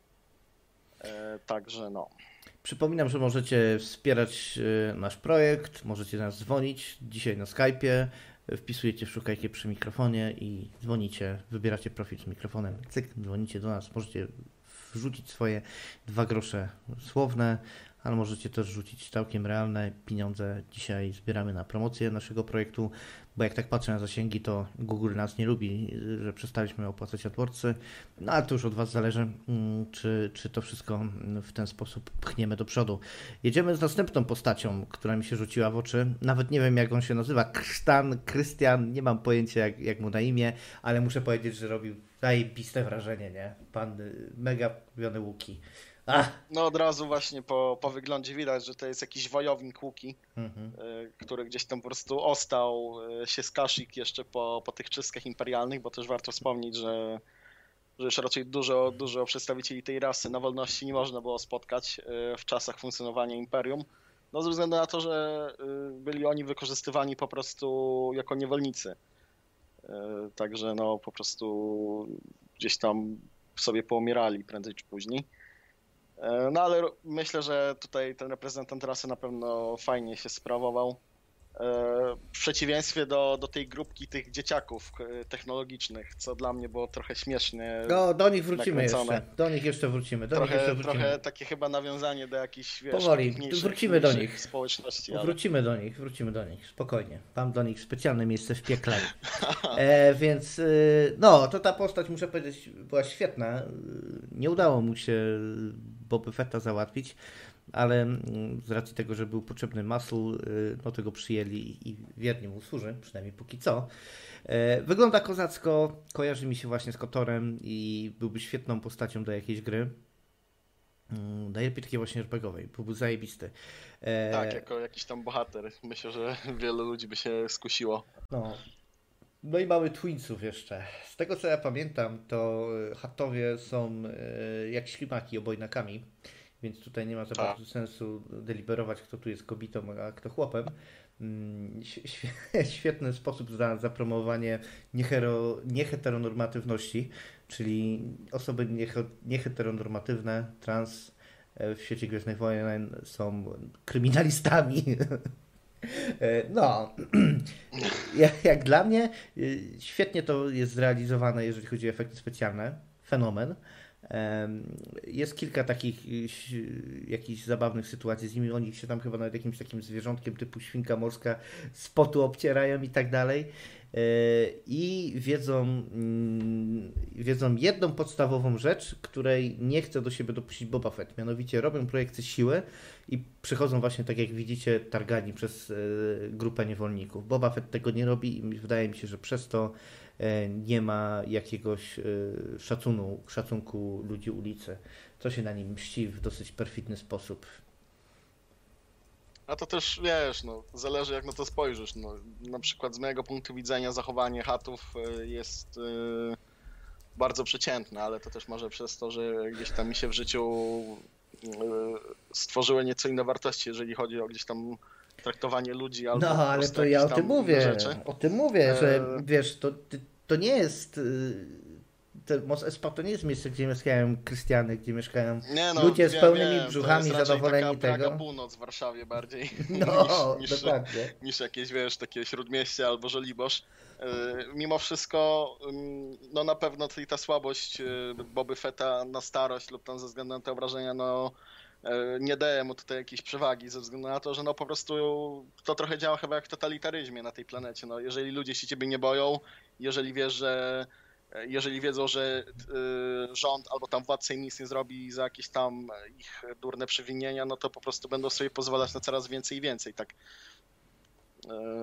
Także no. Przypominam, że możecie wspierać nasz projekt, możecie nas dzwonić dzisiaj na Skype'ie, wpisujecie w szukajkę przy mikrofonie i dzwonicie, wybieracie profil z mikrofonem, cyk, dzwonicie do nas, możecie wrzucić swoje dwa grosze słowne, ale możecie też rzucić całkiem realne pieniądze. Dzisiaj zbieramy na promocję naszego projektu, bo jak tak patrzę na zasięgi, to Google nas nie lubi, że przestaliśmy opłacać AdWordsy, no ale to już od Was zależy, mm, czy, czy to wszystko w ten sposób pchniemy do przodu. Jedziemy z następną postacią, która mi się rzuciła w oczy. Nawet nie wiem, jak on się nazywa. Krystan, Krystian, nie mam pojęcia, jak, jak mu na imię, ale muszę powiedzieć, że robił zajebiste wrażenie, nie? Pan y, mega kupiony łuki. Ach. No od razu właśnie po, po wyglądzie widać, że to jest jakiś wojownik łuki, mhm. Y, który gdzieś tam po prostu ostał y, się z Kashyyyk jeszcze po, po tych czystkach imperialnych, bo też warto wspomnieć, że, że już raczej dużo, dużo przedstawicieli tej rasy na wolności nie można było spotkać w czasach funkcjonowania imperium. No ze względu na to, że byli oni wykorzystywani po prostu jako niewolnicy. Także no po prostu gdzieś tam sobie poumierali prędzej czy później. E, no ale myślę, że tutaj ten reprezentant rasy na pewno fajnie się sprawował. W przeciwieństwie do, do tej grupki tych dzieciaków e, technologicznych, co dla mnie było trochę śmiesznie. No, do nich wrócimy jeszcze. Do nich jeszcze wrócimy. Do trochę, jeszcze wrócimy. trochę takie chyba nawiązanie do jakichś wiesz, Powoli, wrócimy do nich. Społeczności. Ale... Wrócimy do nich, wrócimy do nich. Spokojnie. Mam do nich specjalne miejsce w piekle. e, więc y, no, to ta postać, muszę powiedzieć, była świetna. Nie udało mu się Boba Fetta załatwić ale mm, z racji tego, że był potrzebny muscle, y, no tego przyjęli i wiernie mu służy, przynajmniej póki co. E, wygląda kozacko, kojarzy mi się właśnie z Kotorem i byłby świetną postacią do jakiejś gry. Mm, najlepiej takiej właśnie RPGowej, byłby zajebisty. E, tak, jako jakiś tam bohater. Myślę, że wielu ludzi by się skusiło. No. No i mamy Twinsów jeszcze. Z tego co ja pamiętam, to Hatowie są e, jak ślimaki obojnakami więc tutaj nie ma za bardzo sensu deliberować, kto tu jest kobietą, a kto chłopem. Mm, świetny sposób na zapromowanie nieheteronormatywności, czyli osoby nieheteronormatywne, trans e, w świecie Gwiezdnych Wojen są kryminalistami. E, no, jak dla mnie e, świetnie to jest zrealizowane, jeżeli chodzi o efekty specjalne. Fenomen. Jest kilka takich jakichś zabawnych sytuacji z nimi. Oni się tam chyba nawet jakimś takim zwierzątkiem typu świnka morska z potu obcierają i tak dalej. E, I wiedzą, mm, wiedzą jedną podstawową rzecz, której nie chce do siebie dopuścić Boba Fett. Mianowicie robią projekcje siły i przychodzą właśnie, tak jak widzicie, targani przez e, grupę niewolników. Boba Fett tego nie robi i wydaje mi się, że przez to E, nie ma jakiegoś szacunku, szacunku ludzi ulicy, co się na nim mści w dosyć perfidny sposób. A to też wiesz, no, zależy jak na to spojrzysz. No, na przykład z mojego punktu widzenia zachowanie chatów e, jest bardzo przeciętne, ale to też może przez to, że gdzieś tam mi się w życiu stworzyły nieco inne wartości, jeżeli chodzi o gdzieś tam traktowanie ludzi albo No, ale to ja o tym mówię. Rzeczy. O tym mówię, że wiesz, to, to nie jest. Espa to nie jest miejsce, gdzie mieszkają Krystiany, gdzie mieszkają no, ludzie z pełnymi wiem, brzuchami zadowoleni taka tego. północ w Warszawie bardziej no, niż, niż, niż, jakieś, wiesz, takie śródmieście albo Żoliborz. E, mimo wszystko, no na pewno ta słabość y, Boby Feta na starość lub tam ze względu na te obrażenia, no E, nie daje mu tutaj jakiejś przewagi ze względu na to, że no po prostu to trochę działa chyba jak w totalitaryzmie na tej planecie. No, jeżeli ludzie się ciebie nie boją, jeżeli wiesz, że e, jeżeli wiedzą, że e, rząd albo tam władca im nic nie zrobi za jakieś tam ich durne przewinienia, no to po prostu będą sobie pozwalać na coraz więcej i więcej, tak.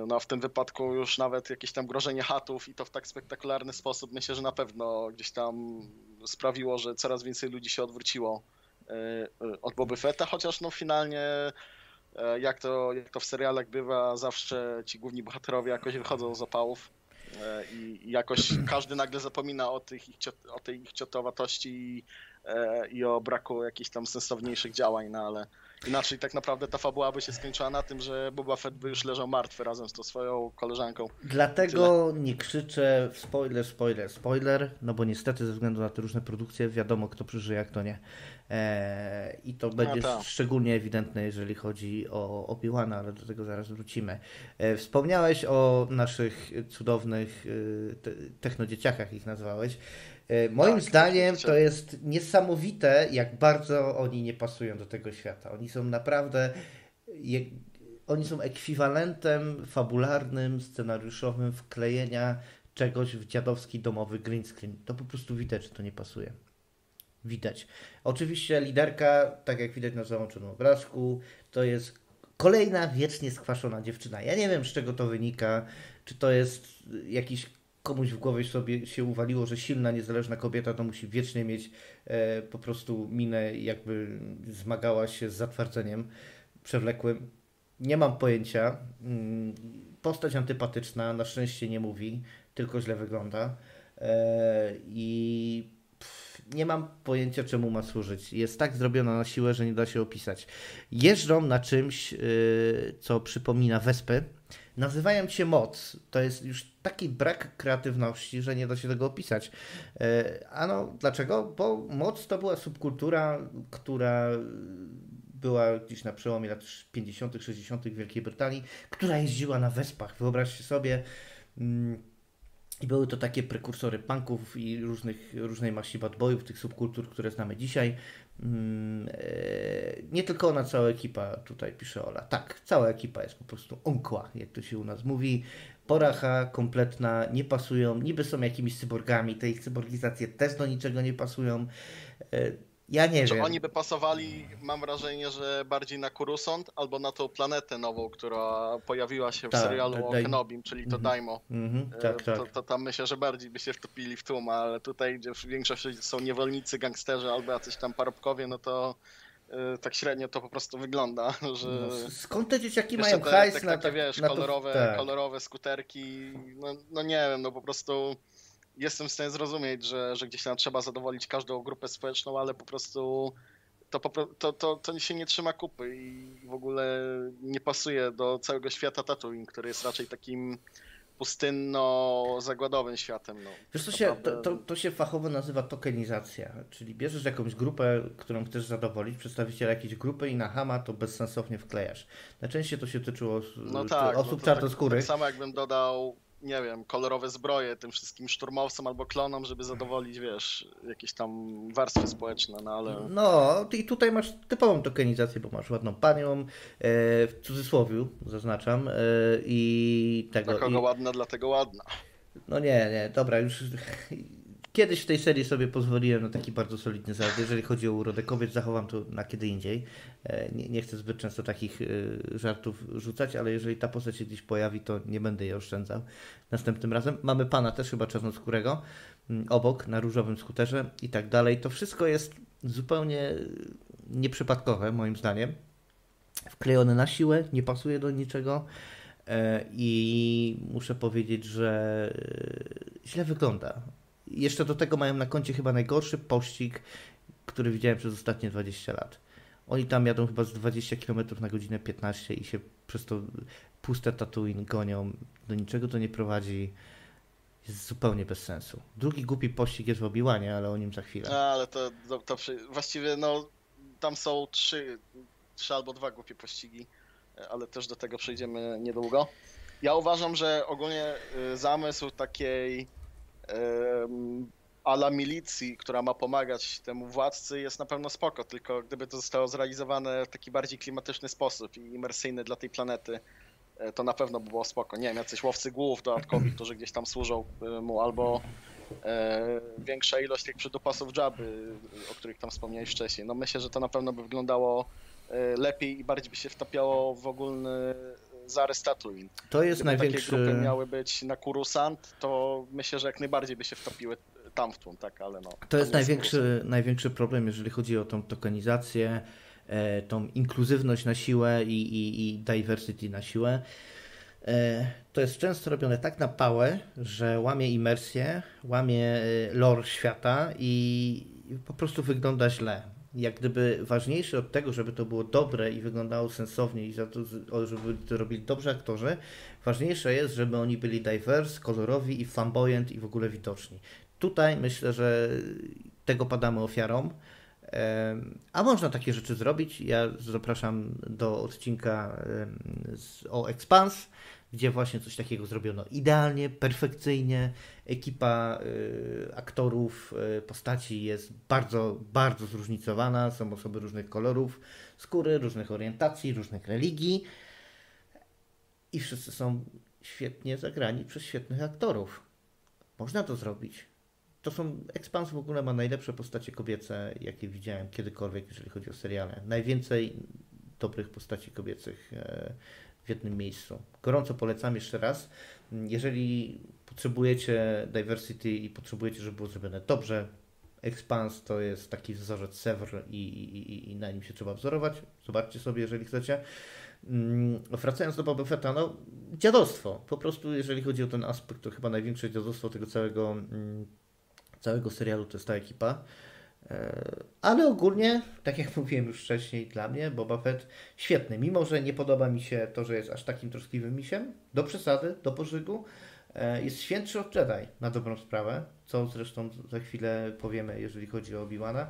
No w tym wypadku już nawet jakieś tam grożenie chatów i to w tak spektakularny sposób myślę, że na pewno gdzieś tam sprawiło, że coraz więcej ludzi się odwróciło E, od Boby Fetta, chociaż no finalnie e, jak to, jak to w serialach bywa, zawsze ci główni bohaterowie jakoś wychodzą z opałów. E, I jakoś każdy nagle zapomina o, tych ich, o tej ich ciotowatości i, e, i o braku jakichś tam sensowniejszych działań, no ale Inaczej tak naprawdę ta fabuła by się skończyła na tym, że Boba Fett by już leżał martwy razem z tą swoją koleżanką. Dlatego Tyle. nie krzyczę spoiler, spoiler, spoiler, no bo niestety ze względu na te różne produkcje wiadomo kto przeżyje, jak to nie. Eee, I to będzie no szczególnie ewidentne, jeżeli chodzi o Obi-Wana, ale do tego zaraz wrócimy. Eee, wspomniałeś o naszych cudownych e, technodzieciakach, ich nazwałeś. E, moim tak, zdaniem to jest niesamowite, jak bardzo oni nie pasują do tego świata. Oni są naprawdę. Oni są ekwiwalentem fabularnym, scenariuszowym wklejenia czegoś w dziadowski domowy green screen. To po prostu widać, że to nie pasuje. Widać. Oczywiście liderka, tak jak widać na załączonym obrazku, to jest kolejna wiecznie skwaszona dziewczyna. Ja nie wiem, z czego to wynika. Czy to jest jakiś komuś w głowie sobie się uwaliło, że silna, niezależna kobieta to musi wiecznie mieć e, po prostu minę, jakby zmagała się z zatwardzeniem przewlekłym. Nie mam pojęcia. Mm, postać antypatyczna, na szczęście nie mówi, tylko źle wygląda. E, I nie mam pojęcia, czemu ma służyć. Jest tak zrobiona na siłę, że nie da się opisać. Jeżdżą na czymś, y, co przypomina wespy nazywają się moc. To jest już taki brak kreatywności, że nie da się tego opisać. E, ano, dlaczego? Bo moc to była subkultura, która była gdzieś na przełomie lat 50., 60. w Wielkiej Brytanii, która jeździła na wespach. Wyobraźcie sobie. Mm, i były to takie prekursory punków i różnych, różnej maści bad boyów, tych subkultur, które znamy dzisiaj. Mm, e, nie tylko ona, cała ekipa, tutaj pisze Ola. Tak, cała ekipa jest po prostu onkła, jak to się u nas mówi. Poracha kompletna, nie pasują, niby są jakimiś cyborgami, te ich cyborgizacje też do niczego nie pasują. E, ja nie Czy wiem. oni by pasowali, mam wrażenie, że bardziej na Kurusont albo na tą planetę nową, która pojawiła się w Ta, serialu o Kenobim, czyli to mm. Daimo. Mm -hmm. tak, tak. To, to, tam myślę, że bardziej by się wtopili w tłum, ale tutaj, gdzie większość są niewolnicy, gangsterzy albo jacyś tam parobkowie, no to y, tak średnio to po prostu wygląda, że... No, skąd te dzieciaki mają te, hajs tak, na, takie, wiesz, na kolorowe, to, tak. kolorowe skuterki, no, no nie wiem, no po prostu jestem w stanie zrozumieć, że, że gdzieś tam trzeba zadowolić każdą grupę społeczną, ale po prostu to, to, to, to się nie trzyma kupy i w ogóle nie pasuje do całego świata Tatooine, który jest raczej takim pustynno-zagładowym światem. No. Wiesz, to się, to, to, to, się fachowo nazywa tokenizacja, czyli bierzesz jakąś grupę, którą chcesz zadowolić, przedstawiciela jakiejś grupy i na Hama to bezsensownie wklejasz. Najczęściej to się tyczyło no tak, osób no czarnoskórych. Tak, tak samo jakbym dodał nie wiem, kolorowe zbroje tym wszystkim szturmowcom albo klonom, żeby zadowolić, wiesz, jakieś tam warstwy społeczne, no ale... No, i tutaj masz typową tokenizację, bo masz ładną panią, e, w cudzysłowie zaznaczam, e, i tego... Dla kogo i... ładna, dlatego ładna. No nie, nie, dobra, już Kiedyś w tej serii sobie pozwoliłem na taki bardzo solidny zalet. Jeżeli chodzi o urodę kobiet, zachowam to na kiedy indziej. E, nie, nie, chcę zbyt często takich e, żartów rzucać, ale jeżeli ta postać się gdzieś pojawi, to nie będę jej oszczędzał następnym razem. Mamy pana też chyba czarnoskórego obok na różowym skuterze i tak dalej. To wszystko jest zupełnie nieprzypadkowe moim zdaniem. Wklejone na siłę, nie pasuje do niczego e, i muszę powiedzieć, że źle wygląda jeszcze do tego mają na koncie chyba najgorszy pościg, który widziałem przez ostatnie 20 lat. Oni tam jadą chyba z 20 km na godzinę 15 i się przez to puste Tatooine gonią. Do niczego to nie prowadzi. Jest zupełnie bez sensu. Drugi głupi pościg jest w Obiłanie, ale o nim za chwilę. A, ale to, to, to właściwie no tam są trzy, trzy albo dwa głupie pościgi, ale też do tego przejdziemy niedługo. Ja uważam, że ogólnie y, zamysł takiej ala milicji, która ma pomagać temu władcy jest na pewno spoko, tylko gdyby to zostało zrealizowane w taki bardziej klimatyczny sposób i imersyjny dla tej planety, e, to na pewno by było spoko. Nie wiem, jacyś łowcy głów dodatkowi, którzy gdzieś tam służą e, mu, albo e, większa ilość tych przydupasów Jabby, o których tam wspomniałeś wcześniej. No myślę, że to na pewno by wyglądało e, lepiej i bardziej by się wtapiało w ogólny Tatooine. To jest Gdyby największy... takie grupy miały być na Kurusant, to myślę, że jak najbardziej by się wtopiły tam w tłum, tak, ale no. To jest największy, największy problem, jeżeli chodzi o tą tokenizację, e, tą inkluzywność na siłę i, i, i diversity na siłę. E, to jest często robione tak na pałę, że łamie imersję, łamie e, lore świata i po prostu wygląda źle. Jak gdyby ważniejsze od tego, żeby to było dobre i wyglądało sensownie i za to, żeby to robili dobrze aktorzy, ważniejsze jest, żeby oni byli diverse, kolorowi i flamboyant i w ogóle widoczni. Tutaj myślę, że tego padamy ofiarą. A można takie rzeczy zrobić. Ja zapraszam do odcinka o Expans, gdzie właśnie coś takiego zrobiono idealnie, perfekcyjnie. Ekipa y, aktorów, y, postaci jest bardzo, bardzo zróżnicowana. Są osoby różnych kolorów skóry, różnych orientacji, różnych religii. I wszyscy są świetnie zagrani przez świetnych aktorów. Można to zrobić. To są. Expans w ogóle ma najlepsze postacie kobiece, jakie widziałem kiedykolwiek, jeżeli chodzi o seriale. Najwięcej dobrych postaci kobiecych e, w jednym miejscu. Gorąco polecam jeszcze raz. Jeżeli potrzebujecie diversity i potrzebujecie, żeby było zrobione dobrze, Expans to jest taki wzorzec Sevr i, i, i na nim się trzeba wzorować. Zobaczcie sobie, jeżeli chcecie. Mm, wracając do Boba Fetta, no dziadostwo. Po prostu jeżeli chodzi o ten aspekt, to chyba największe dziadostwo tego całego, mm, całego serialu to jest ta ekipa. E, ale ogólnie, tak jak mówiłem już wcześniej, dla mnie Boba Fett świetny. Mimo, że nie podoba mi się to, że jest aż takim troskliwym misiem, do przesady, do pożygu, e, jest świętszy od Jedi, na dobrą sprawę, co zresztą za chwilę powiemy, jeżeli chodzi o Obi-Wana.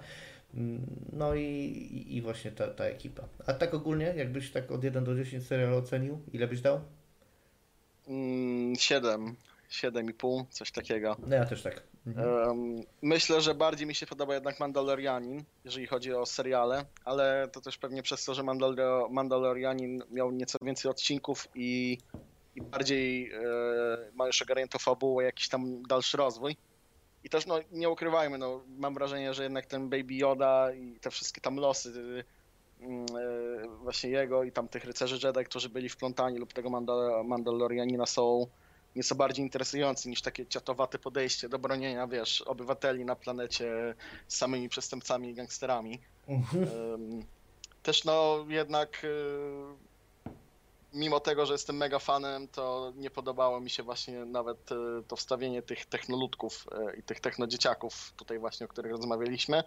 Mm, no i, i właśnie ta, ta ekipa. A tak ogólnie, jakbyś tak od 1 do 10 serial ocenił, ile byś dał? 7. Mm, 7,5, coś takiego. No ja też tak. Mhm. Myślę, że bardziej mi się podoba jednak Mandalorianin, jeżeli chodzi o seriale, ale to też pewnie przez to, że Mandalor Mandalorianin miał nieco więcej odcinków i, i bardziej e, ma już ogarniętą fabułę, jakiś tam dalszy rozwój. I też, no, nie ukrywajmy, no, mam wrażenie, że jednak ten Baby Yoda i te wszystkie tam losy mm, e, właśnie jego i tam tych rycerzy Jedi, którzy byli wplątani lub tego Mandal Mandalorianina są nieco bardziej interesujący niż takie ciatowate podejście do bronienia, wiesz, obywateli na planecie z samymi przestępcami i gangsterami. Mhm. Też no jednak y, mimo tego, że jestem mega fanem, to nie podobało mi się właśnie nawet y, to wstawienie tych technoludków y, i tych technodzieciaków tutaj właśnie, o których rozmawialiśmy.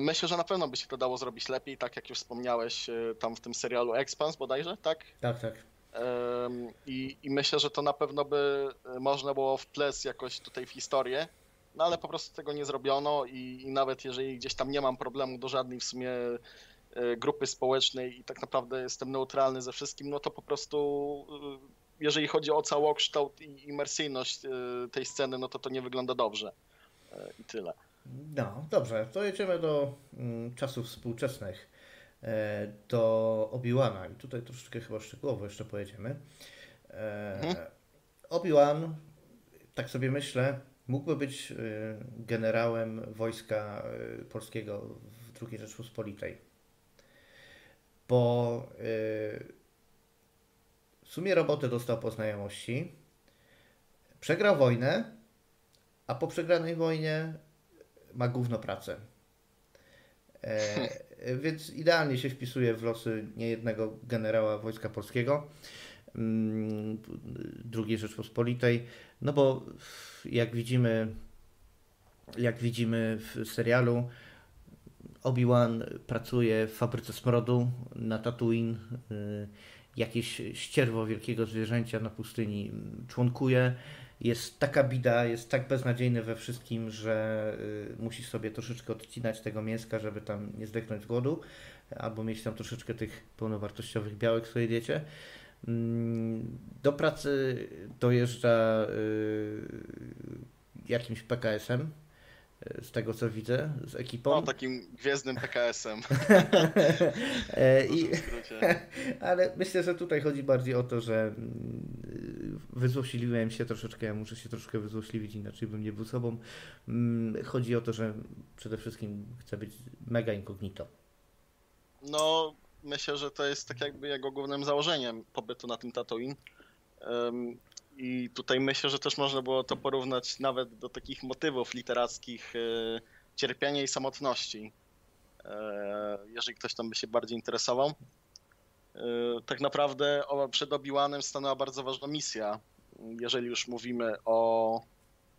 Myślę, że na pewno by się to dało zrobić lepiej, tak jak już wspomniałeś tam w tym serialu Expans bodajże, tak? Tak, tak. I, I, myślę, że to na pewno by e, można było wplec jakoś tutaj w historię, no ale po prostu tego nie zrobiono i, i nawet jeżeli gdzieś tam nie mam problemu do żadnej w sumie e, grupy społecznej i tak naprawdę jestem neutralny ze wszystkim, no to po prostu e, jeżeli chodzi o całokształt i imersyjność tej sceny, no to to nie wygląda dobrze. I tyle. No, dobrze, to jedziemy do mm, czasów współczesnych. E, do Obi-Wana. I tutaj troszeczkę chyba szczegółowo jeszcze pojedziemy. E, mhm. Obi-Wan, tak sobie myślę, mógłby być e, generałem wojska polskiego w II Rzeczpospolitej. Bo w sumie roboty dostał po znajomości, przegrał wojnę, a po przegranej wojnie ma gówno pracę. Więc idealnie się wpisuje w losy niejednego generała Wojska Polskiego mm, II Rzeczpospolitej, no bo jak widzimy, jak widzimy w serialu, Obi-Wan pracuje w fabryce smrodu na Tatooine, y, jakieś ścierwo wielkiego zwierzęcia na pustyni członkuje, jest taka bida, jest tak beznadziejny we wszystkim, że y, musisz sobie troszeczkę odcinać tego mięska, żeby tam nie zdechnąć z głodu, albo mieć tam troszeczkę tych pełnowartościowych białek w swojej diecie. Mm, do pracy dojeżdża y, jakimś PKS-em, z tego co widzę, z ekipą. No, takim gwiezdnym PKS-em. E, I, ale myślę, że tutaj chodzi bardziej o to, że mm, wyzłośliwiłem się troszeczkę, ja muszę się troszkę wyzłośliwić, inaczej bym nie był sobą. Mm, chodzi o to, że przede wszystkim chcę być mega incognito. No, myślę, że to jest tak jakby jego głównym założeniem pobytu na tym Tatooine. I tutaj myślę, że też można było to porównać nawet do takich motywów literackich e, cierpienia i samotności, e, jeżeli ktoś tam by się bardziej interesował. tak naprawdę przed Obi-Wanem stanęła bardzo ważna misja. Jeżeli już mówimy o,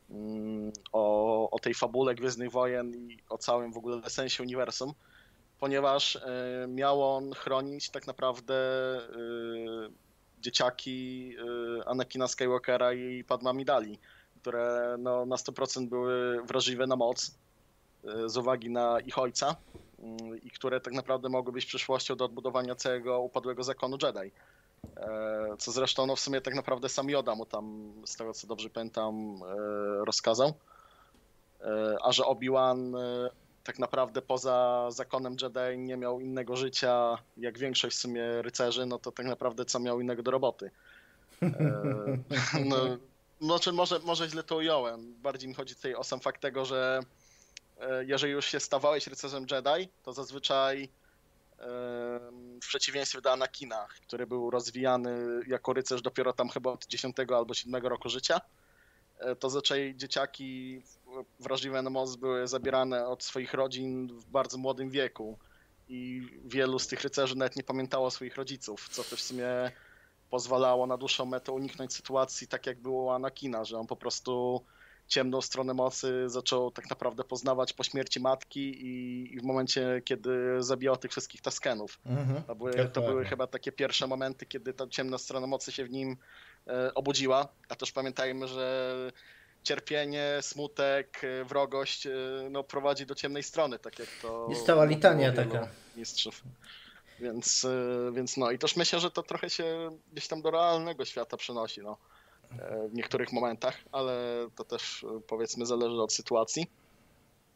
mm, o, o tej fabule Gwiezdnych Wojen i o całym w ogóle sensie uniwersum, ponieważ miał on chronić tak naprawdę dzieciaki Anakina Skywalkera i Padma Midali, które no, na 100% były wrażliwe na moc z uwagi na ich ojca Mm, i które tak naprawdę mogły być przyszłością do odbudowania całego upadłego zakonu Jedi. E, co zresztą no w sumie tak naprawdę sam Yoda mu tam, z tego co dobrze pamiętam, e, rozkazał. E, a że Obi-Wan tak naprawdę poza zakonem Jedi nie miał innego życia, jak większość w sumie rycerzy, no to tak naprawdę co miał innego do roboty. No, znaczy może, może źle to ująłem. Bardziej mi chodzi tutaj o sam fakt tego, że E, jeżeli już się stawałeś rycerzem Jedi, to zazwyczaj w przeciwieństwie do Anakina, który był rozwijany jako rycerz dopiero tam chyba od 10 albo 7 roku życia, e, to zazwyczaj dzieciaki wrażliwe na moc były zabierane od swoich rodzin w bardzo młodym wieku i wielu z tych rycerzy nawet nie pamiętało swoich rodziców, co też w sumie pozwalało na dłuższą metę uniknąć sytuacji tak jak było Anakina, że on po prostu ciemną stronę mocy zaczął tak naprawdę poznawać po śmierci matki i, i w momencie, kiedy zabijał tych wszystkich Taskenów. Mhm, to, były, to były chyba takie pierwsze momenty, kiedy ta ciemna strona mocy się w nim e, obudziła, a też pamiętajmy, że cierpienie, smutek, e, wrogość e, no, prowadzi do ciemnej strony, tak jak to... Jest cała litania taka. Mistrzów. Więc, e, więc no i też myślę, że to trochę się gdzieś tam do realnego świata przenosi. No w niektórych momentach, ale to też powiedzmy zależy od sytuacji.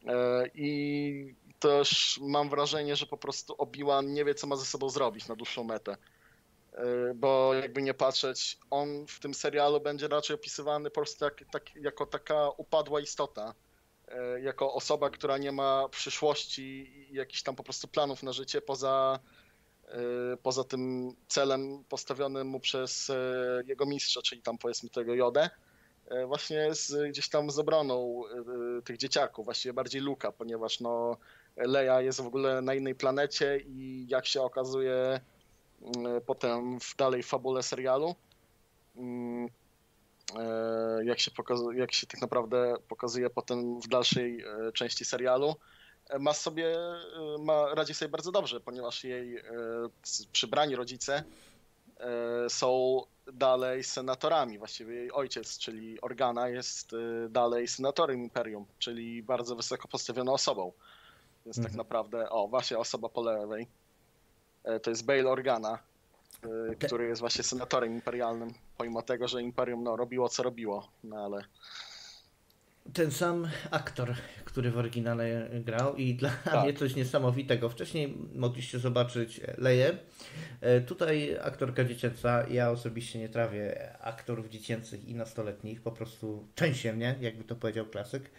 E, I też mam wrażenie, że po prostu Obi-Wan nie wie, co ma ze sobą zrobić na dłuższą metę. E, bo jakby nie patrzeć, on w tym serialu będzie raczej opisywany po prostu jak, tak, jako taka upadła istota. E, jako osoba, która nie ma przyszłości i jakichś tam po prostu planów na życie poza Y, poza tym celem postawionym mu przez y, jego mistrza, czyli tam powiedzmy tego Jodę, y, właśnie z, gdzieś tam z obroną tych dzieciaków, właściwie bardziej Luka, ponieważ no Leia jest w ogóle na innej planecie i jak się okazuje potem w dalej fabule serialu, mm, jak się, pokazuje, jak się tak naprawdę pokazuje potem w dalszej części serialu, ma sobie, ma, radzi sobie bardzo dobrze, ponieważ jej przybrani rodzice są dalej senatorami. Właściwie jej ojciec, czyli Organa, jest dalej senatorem Imperium, czyli bardzo wysoko postawioną osobą. Więc tak mhm. tak naprawdę, o, właśnie osoba po lewej, to jest Bail Organa, który jest właśnie senatorem imperialnym, pomimo tego, że Imperium no, robiło co robiło, no ale ten sam aktor, który w oryginale grał i dla tak. mnie coś niesamowitego. Wcześniej mogliście zobaczyć Leję. E, tutaj aktorka dziecięca, ja osobiście nie trawię aktorów dziecięcych i nastoletnich, po prostu częściej mnie, jakby to powiedział klasyk.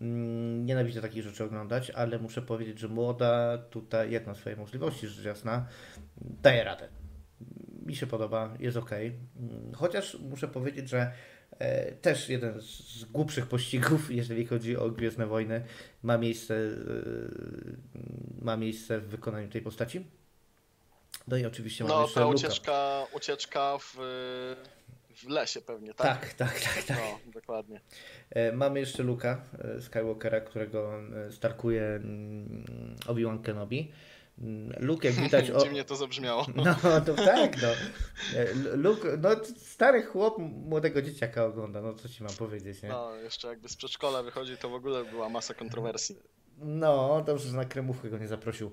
Mm, nienawidzę takich rzeczy oglądać, ale muszę powiedzieć, że młoda tutaj, jak na swoje możliwości, rzecz jasna, daje radę. Mi się podoba, jest ok. Mm, chociaż muszę powiedzieć, że E, też jeden z głupszych pościgów, jeżeli chodzi o Gwiezdne Wojny, ma miejsce, e, ma miejsce w wykonaniu tej postaci. No i oczywiście no, jeszcze ta ucieczka, ucieczka w, w lesie pewnie, tak? Tak, tak, tak. tak. No, dokładnie. E, mamy jeszcze Luka Skywalkera, którego starkuje mm, Obi-Wan Kenobi. Luke, jak widać... O... Dziwnie to zabrzmiało. No, to tak, no. Luke, no stary chłop młodego dzieciaka ogląda, no co ci mam powiedzieć, nie? No, jeszcze jakby z przedszkola wychodzi, to w ogóle była masa kontrowersji. No, dobrze, że na kremówkę go nie zaprosił.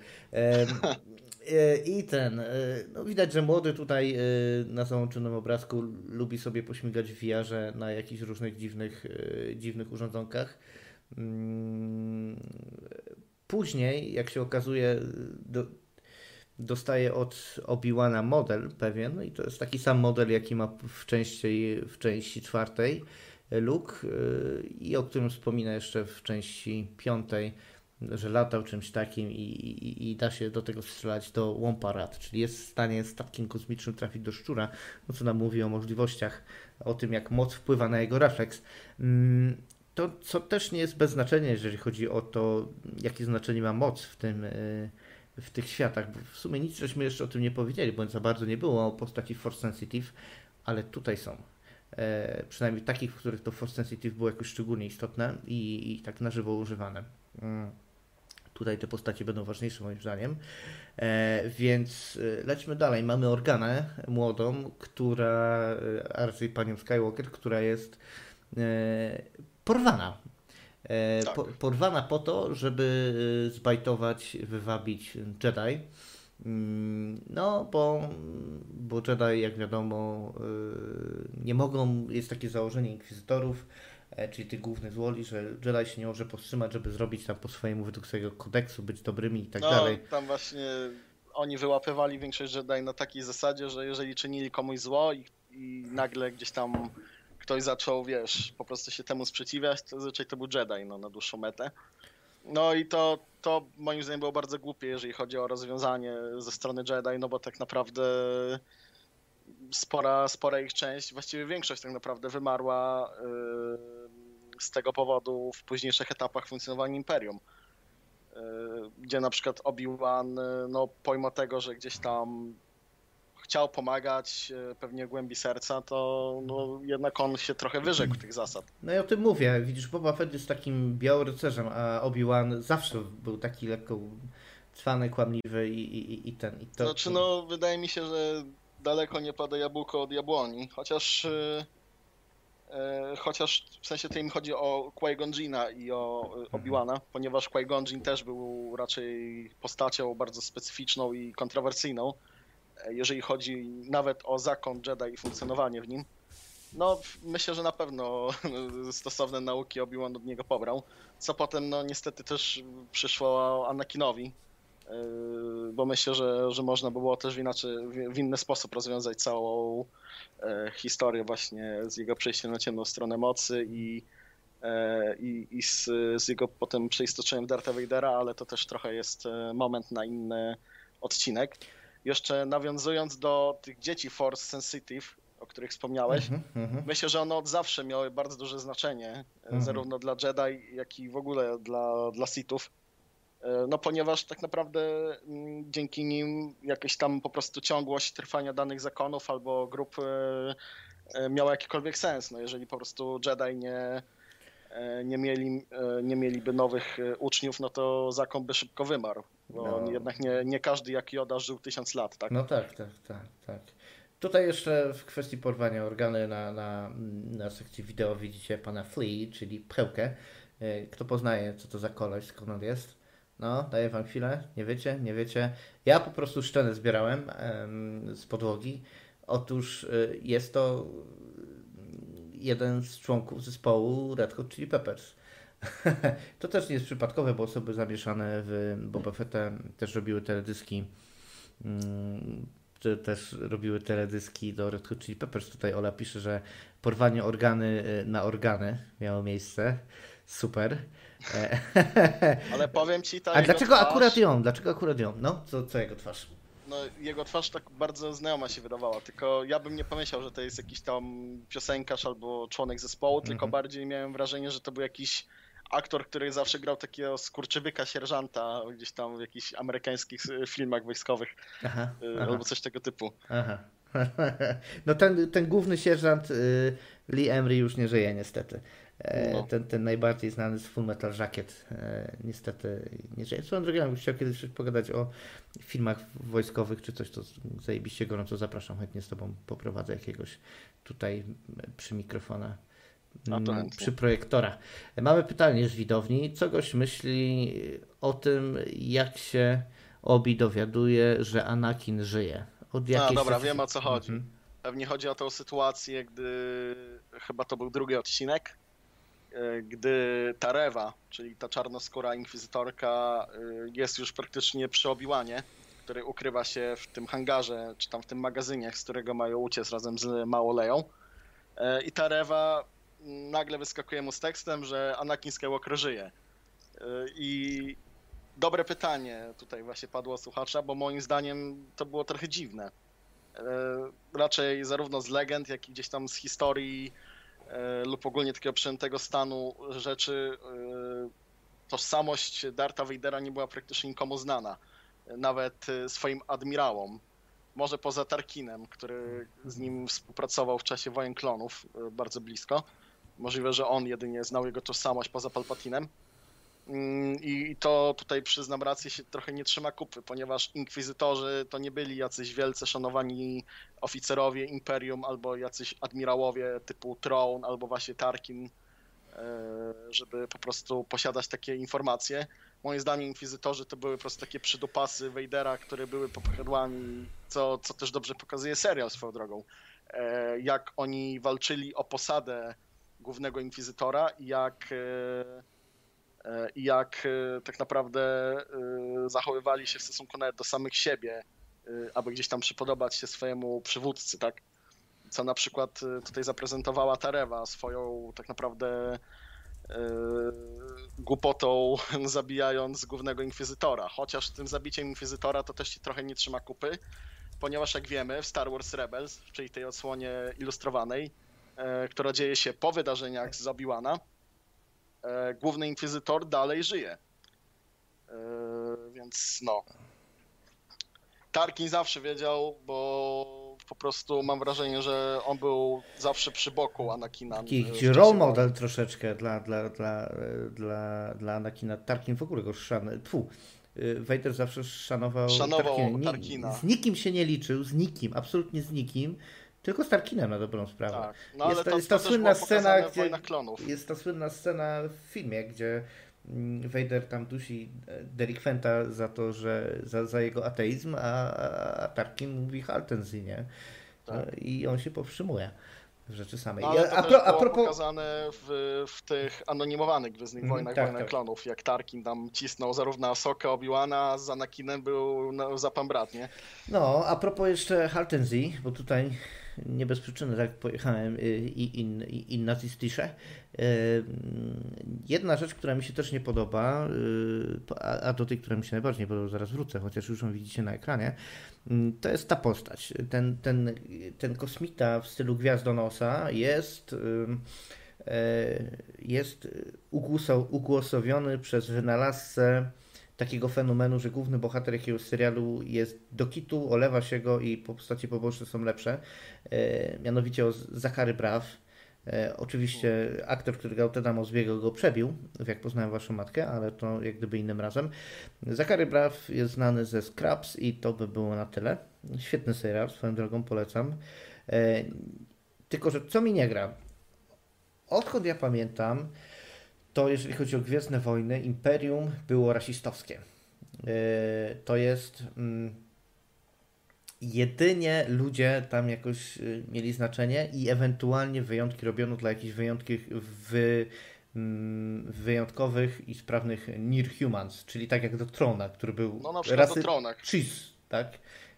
E, I ten, e, no widać, że młody tutaj e, na załączonym obrazku lubi sobie pośmigać w wiarze na jakichś różnych dziwnych, dziwnych urządzonkach. Mm, Później, jak się okazuje, do, dostaje od Obi-Wana model pewien, no i to jest taki sam model, jaki ma w części, w części czwartej Luke i o którym wspomina jeszcze w części piątej, że latał czymś takim i, i, i da się do tego strzelać do Womparad, czyli jest w stanie statkiem kosmicznym trafić do szczura, no co nam mówi o możliwościach, o tym jak moc wpływa na jego refleks. Mm, to, co też nie jest bez znaczenia, jeżeli chodzi o to, jakie znaczenie ma moc w tym, y, w tych światach. Bo w sumie nic żeśmy jeszcze o tym nie powiedzieli, bo za bardzo nie było o postaci Force Sensitive, ale tutaj są. E, przynajmniej takich, w których to Force Sensitive było jakoś szczególnie istotne i, i tak na żywo używane. Mm. Tutaj te postacie będą ważniejsze moim zdaniem. E, więc e, lećmy dalej. Mamy Organę młodą, która, e, a raczej panią Skywalker, która jest porwana. Tak. po, porwana po to, żeby zbajtować, wywabić Jedi. Mm, no, bo, bo Jedi, jak wiadomo, nie mogą, jest takie założenie inkwizytorów, czyli tych głównych złoli, że Jedi się nie może powstrzymać, żeby zrobić tam po swojemu według swojego kodeksu, być dobrymi i tak no, dalej. tam właśnie oni wyłapywali większość Jedi na takiej zasadzie, że jeżeli czynili komuś zło i, i nagle gdzieś tam ktoś zaczął, wiesz, po prostu się temu sprzeciwiać, to zazwyczaj to był Jedi no, na dłuższą metę. No i to, to moim zdaniem było bardzo głupie, jeżeli chodzi o rozwiązanie ze strony Jedi, no bo tak naprawdę spora, spora ich część, właściwie większość tak naprawdę wymarła y, z tego powodu w późniejszych etapach funkcjonowania Imperium. Y, gdzie na przykład Obi-Wan, y, no pomimo tego, że gdzieś tam chciał pomagać pewnie głębi serca, to no, jednak on się trochę wyrzekł tych zasad. No ja o tym mówię. Widzisz, Boba Fett jest takim białorycerzem, a Obi-Wan zawsze był taki lekko cwany, kłamliwy i, i, i ten. I to, znaczy, no wydaje mi się, że daleko nie pada jabłko od jabłoni, chociaż e, e, chociaż w sensie tym chodzi o Qui-Gon i o e, mhm. Obi-Wana, ponieważ Qui-Gon też był raczej postacią bardzo specyficzną i kontrowersyjną, jeżeli chodzi nawet o zakon Jedi i funkcjonowanie w nim. No, myślę, że na pewno stosowne nauki Obi-Wan od niego pobrał, co potem, no niestety też przyszło Anakinowi, bo myślę, że, że można by było też w, inaczej, w inny sposób rozwiązać całą e, historię właśnie z jego przejściem na ciemną stronę mocy i, e, i, i z, z jego potem przeistoczeniem Dartha Vadera, ale to też trochę jest e, moment na inny odcinek. Jeszcze nawiązując do tych dzieci Force Sensitive, o których wspomniałeś, mm -hmm. myślę, że one od zawsze miały bardzo duże znaczenie, mm -hmm. zarówno dla Jedi, jak i w ogóle dla, dla Sithów no ponieważ tak naprawdę mm, dzięki nim jakaś tam po prostu ciągłość trwania danych zakonów albo grup e, e, miała jakikolwiek sens. No jeżeli po prostu Jedi nie, nie, mieli, nie mieliby nowych uczniów, no to zakon by szybko wymarł. Bo no. jednak nie, nie każdy jak Joda żył tysiąc lat, tak? No tak, tak, tak, tak. Tutaj jeszcze w kwestii porwania organy na, na, na sekcji wideo widzicie pana Flea, czyli pchełkę. Kto poznaje, co to za koleś, skąd on jest? No, daję wam chwilę. Nie wiecie, nie wiecie. Ja po prostu szczenę zbierałem em, z podłogi. Otóż y, jest to jeden z członków zespołu Red Hot Chili Peppers. to też nie jest przypadkowe, bo osoby zamieszane w Boba Fetta też robiły teledyski. Mm, też robiły teledyski do Red Hot Chili Peppers. Tutaj Ola pisze, że porwanie organy y, na organy miało miejsce. Super. E, Ale powiem ci tak. A dlaczego twarz... akurat ją? Dlaczego akurat ją? No, co, co jego twarz? No, jego twarz tak bardzo znajoma się wydawała, tylko ja bym nie pomyślał, że to jest jakiś tam piosenkarz albo członek zespołu, tylko mhm. bardziej miałem wrażenie, że to był jakiś aktor, który zawsze grał takiego skurczybyka sierżanta gdzieś tam w jakichś amerykańskich filmach wojskowych aha, y, albo aha. coś tego typu. Aha. No ten, ten główny sierżant y, Lee Emery już nie żyje niestety. E, no. Ten, ten najbardziej znany z Full Metal Jacket e, niestety nie żyje. Swoją drogą, chciał kiedyś pogadać o filmach wojskowych czy coś, to zajebiście gorąco zapraszam. Chętnie z Tobą poprowadzę jakiegoś tutaj przy mikrofona. Mm, przy projektora. Mamy pytanie z widowni. Co goś myśli o tym, jak się Obi dowiaduje, że Anakin żyje? Od A, dobra, wiem o co chodzi. Mhm. Pewnie chodzi o tą sytuację, gdy chyba to był drugi odcinek, gdy Tarewa, czyli ta czarnoskóra inkwizytorka, e, jest już praktycznie przy Obiłanie, który ukrywa się w tym hangarze, czy tam w tym magazynie, z którego mają uciec razem z Małoleją. E, I Tarewa nagle wyskakuje mu z tekstem, że Anakin Skywalker żyje. I dobre pytanie tutaj właśnie padło słuchacza, bo moim zdaniem to było trochę dziwne. Raczej zarówno z legend, jak i gdzieś tam z historii E, lub ogólnie takiego przyjętego stanu rzeczy, e, tożsamość Darta Vadera nie była praktycznie nikomu znana. nawet swoim admirałom. Może poza Tarkinem, który z nim współpracował w czasie wojen klonów bardzo blisko. Możliwe, że on jedynie znał jego tożsamość poza Palpatinem. Mm, I to tutaj przyznam rację się trochę nie trzyma kupy, ponieważ inkwizytorzy to nie byli jacyś wielce szanowani oficerowie imperium albo jacyś admirałowie typu Throne albo właśnie Tarkin, e, żeby po prostu posiadać takie informacje. Moim zdaniem inkwizytorzy to były po prostu takie przydopasy Vadera, które były pochydłami, co, co też dobrze pokazuje serial swoją drogą. E, jak oni walczyli o posadę głównego inkwizytora i jak E, i jak e, tak naprawdę e, zachowywali się w stosunku nawet do samych siebie, aby gdzieś tam przypodobać się swojemu przywódcy, tak? Co na przykład tutaj zaprezentowała Tarewa swoją tak naprawdę głupotą zabijając głównego inkwizytora. Chociaż tym zabiciem inkwizytora to też ci trochę nie trzyma kupy, ponieważ jak wiemy w Star Wars Rebels, czyli tej odsłonie ilustrowanej, która dzieje się po wydarzeniach z Obi-Wana, E, główny inkwizytor dalej żyje. E, więc no. Tarkin zawsze wiedział, bo po prostu mam wrażenie, że on był zawsze przy boku Anakina. Taki role model troszeczkę dla, dla, dla, dla, dla Anakina. Tarkin w ogóle go szanuje. Tfu. Vader zawsze szanował, szanował Tarkina. Tarkina. Z nikim się nie liczył, z nikim, absolutnie z nikim. Tylko z Tarkinem na dobrą sprawę. Tak. No, jest, to, jest ta słynna scena, gdzie, jest ta słynna scena w filmie, gdzie mm, Vader tam dusi e, delikwenta za to, że za, za jego ateizm, a, a Tarkin mówi Haltenzi, nie? Tak. E, I on się powstrzymuje w rzeczy samej. No, ale to a, pro, a propos... pokazane w, w tych anonimowanych Gwiezdnych mm, Wojnach, tak, Wojnach tak. Klonów, jak Tarkin tam cisnął zarówno Asokę, Obi-Wana, z Anakinem był no, za pan brat, nie? No, a propos jeszcze Haltenzi, bo tutaj nie bez przyczyny tak pojechałem y, i in, i in nazistisze. Y, jedna rzecz, która mi się też nie podoba, y, a do tej, która mi się najbardziej nie podoba, zaraz wrócę, chociaż już ją widzicie na ekranie, to jest ta postać. Ten, ten, ten kosmita w stylu Gwiazdonosa jest jest ugłosowiony przez wynalazcę takiego fenomenu, że główny bohater jakiegoś serialu jest do kitu, olewa się go i po postaci poboczne są lepsze. E, mianowicie o Zachary Braw. E, oczywiście aktor, który grał Teda Mosbiego go przebił, jak poznałem waszą matkę, ale to jak gdyby innym razem. Zachary Braw jest znany ze Scraps i to by było na tyle. Świetny serial, swoją drogą polecam. E, tylko, że co mi nie gra? Odkąd ja pamiętam, to jeżeli chodzi o Gwiezdne Wojny, Imperium było rasistowskie. E, to jest mm, jedynie ludzie tam jakoś y, mieli znaczenie i ewentualnie wyjątki robiono dla jakichś wyjątków w mm, wyjątkowych i sprawnych near humans, czyli tak jak do Trona, który był no, na przykład rasy do Tronach. Cheese, tak?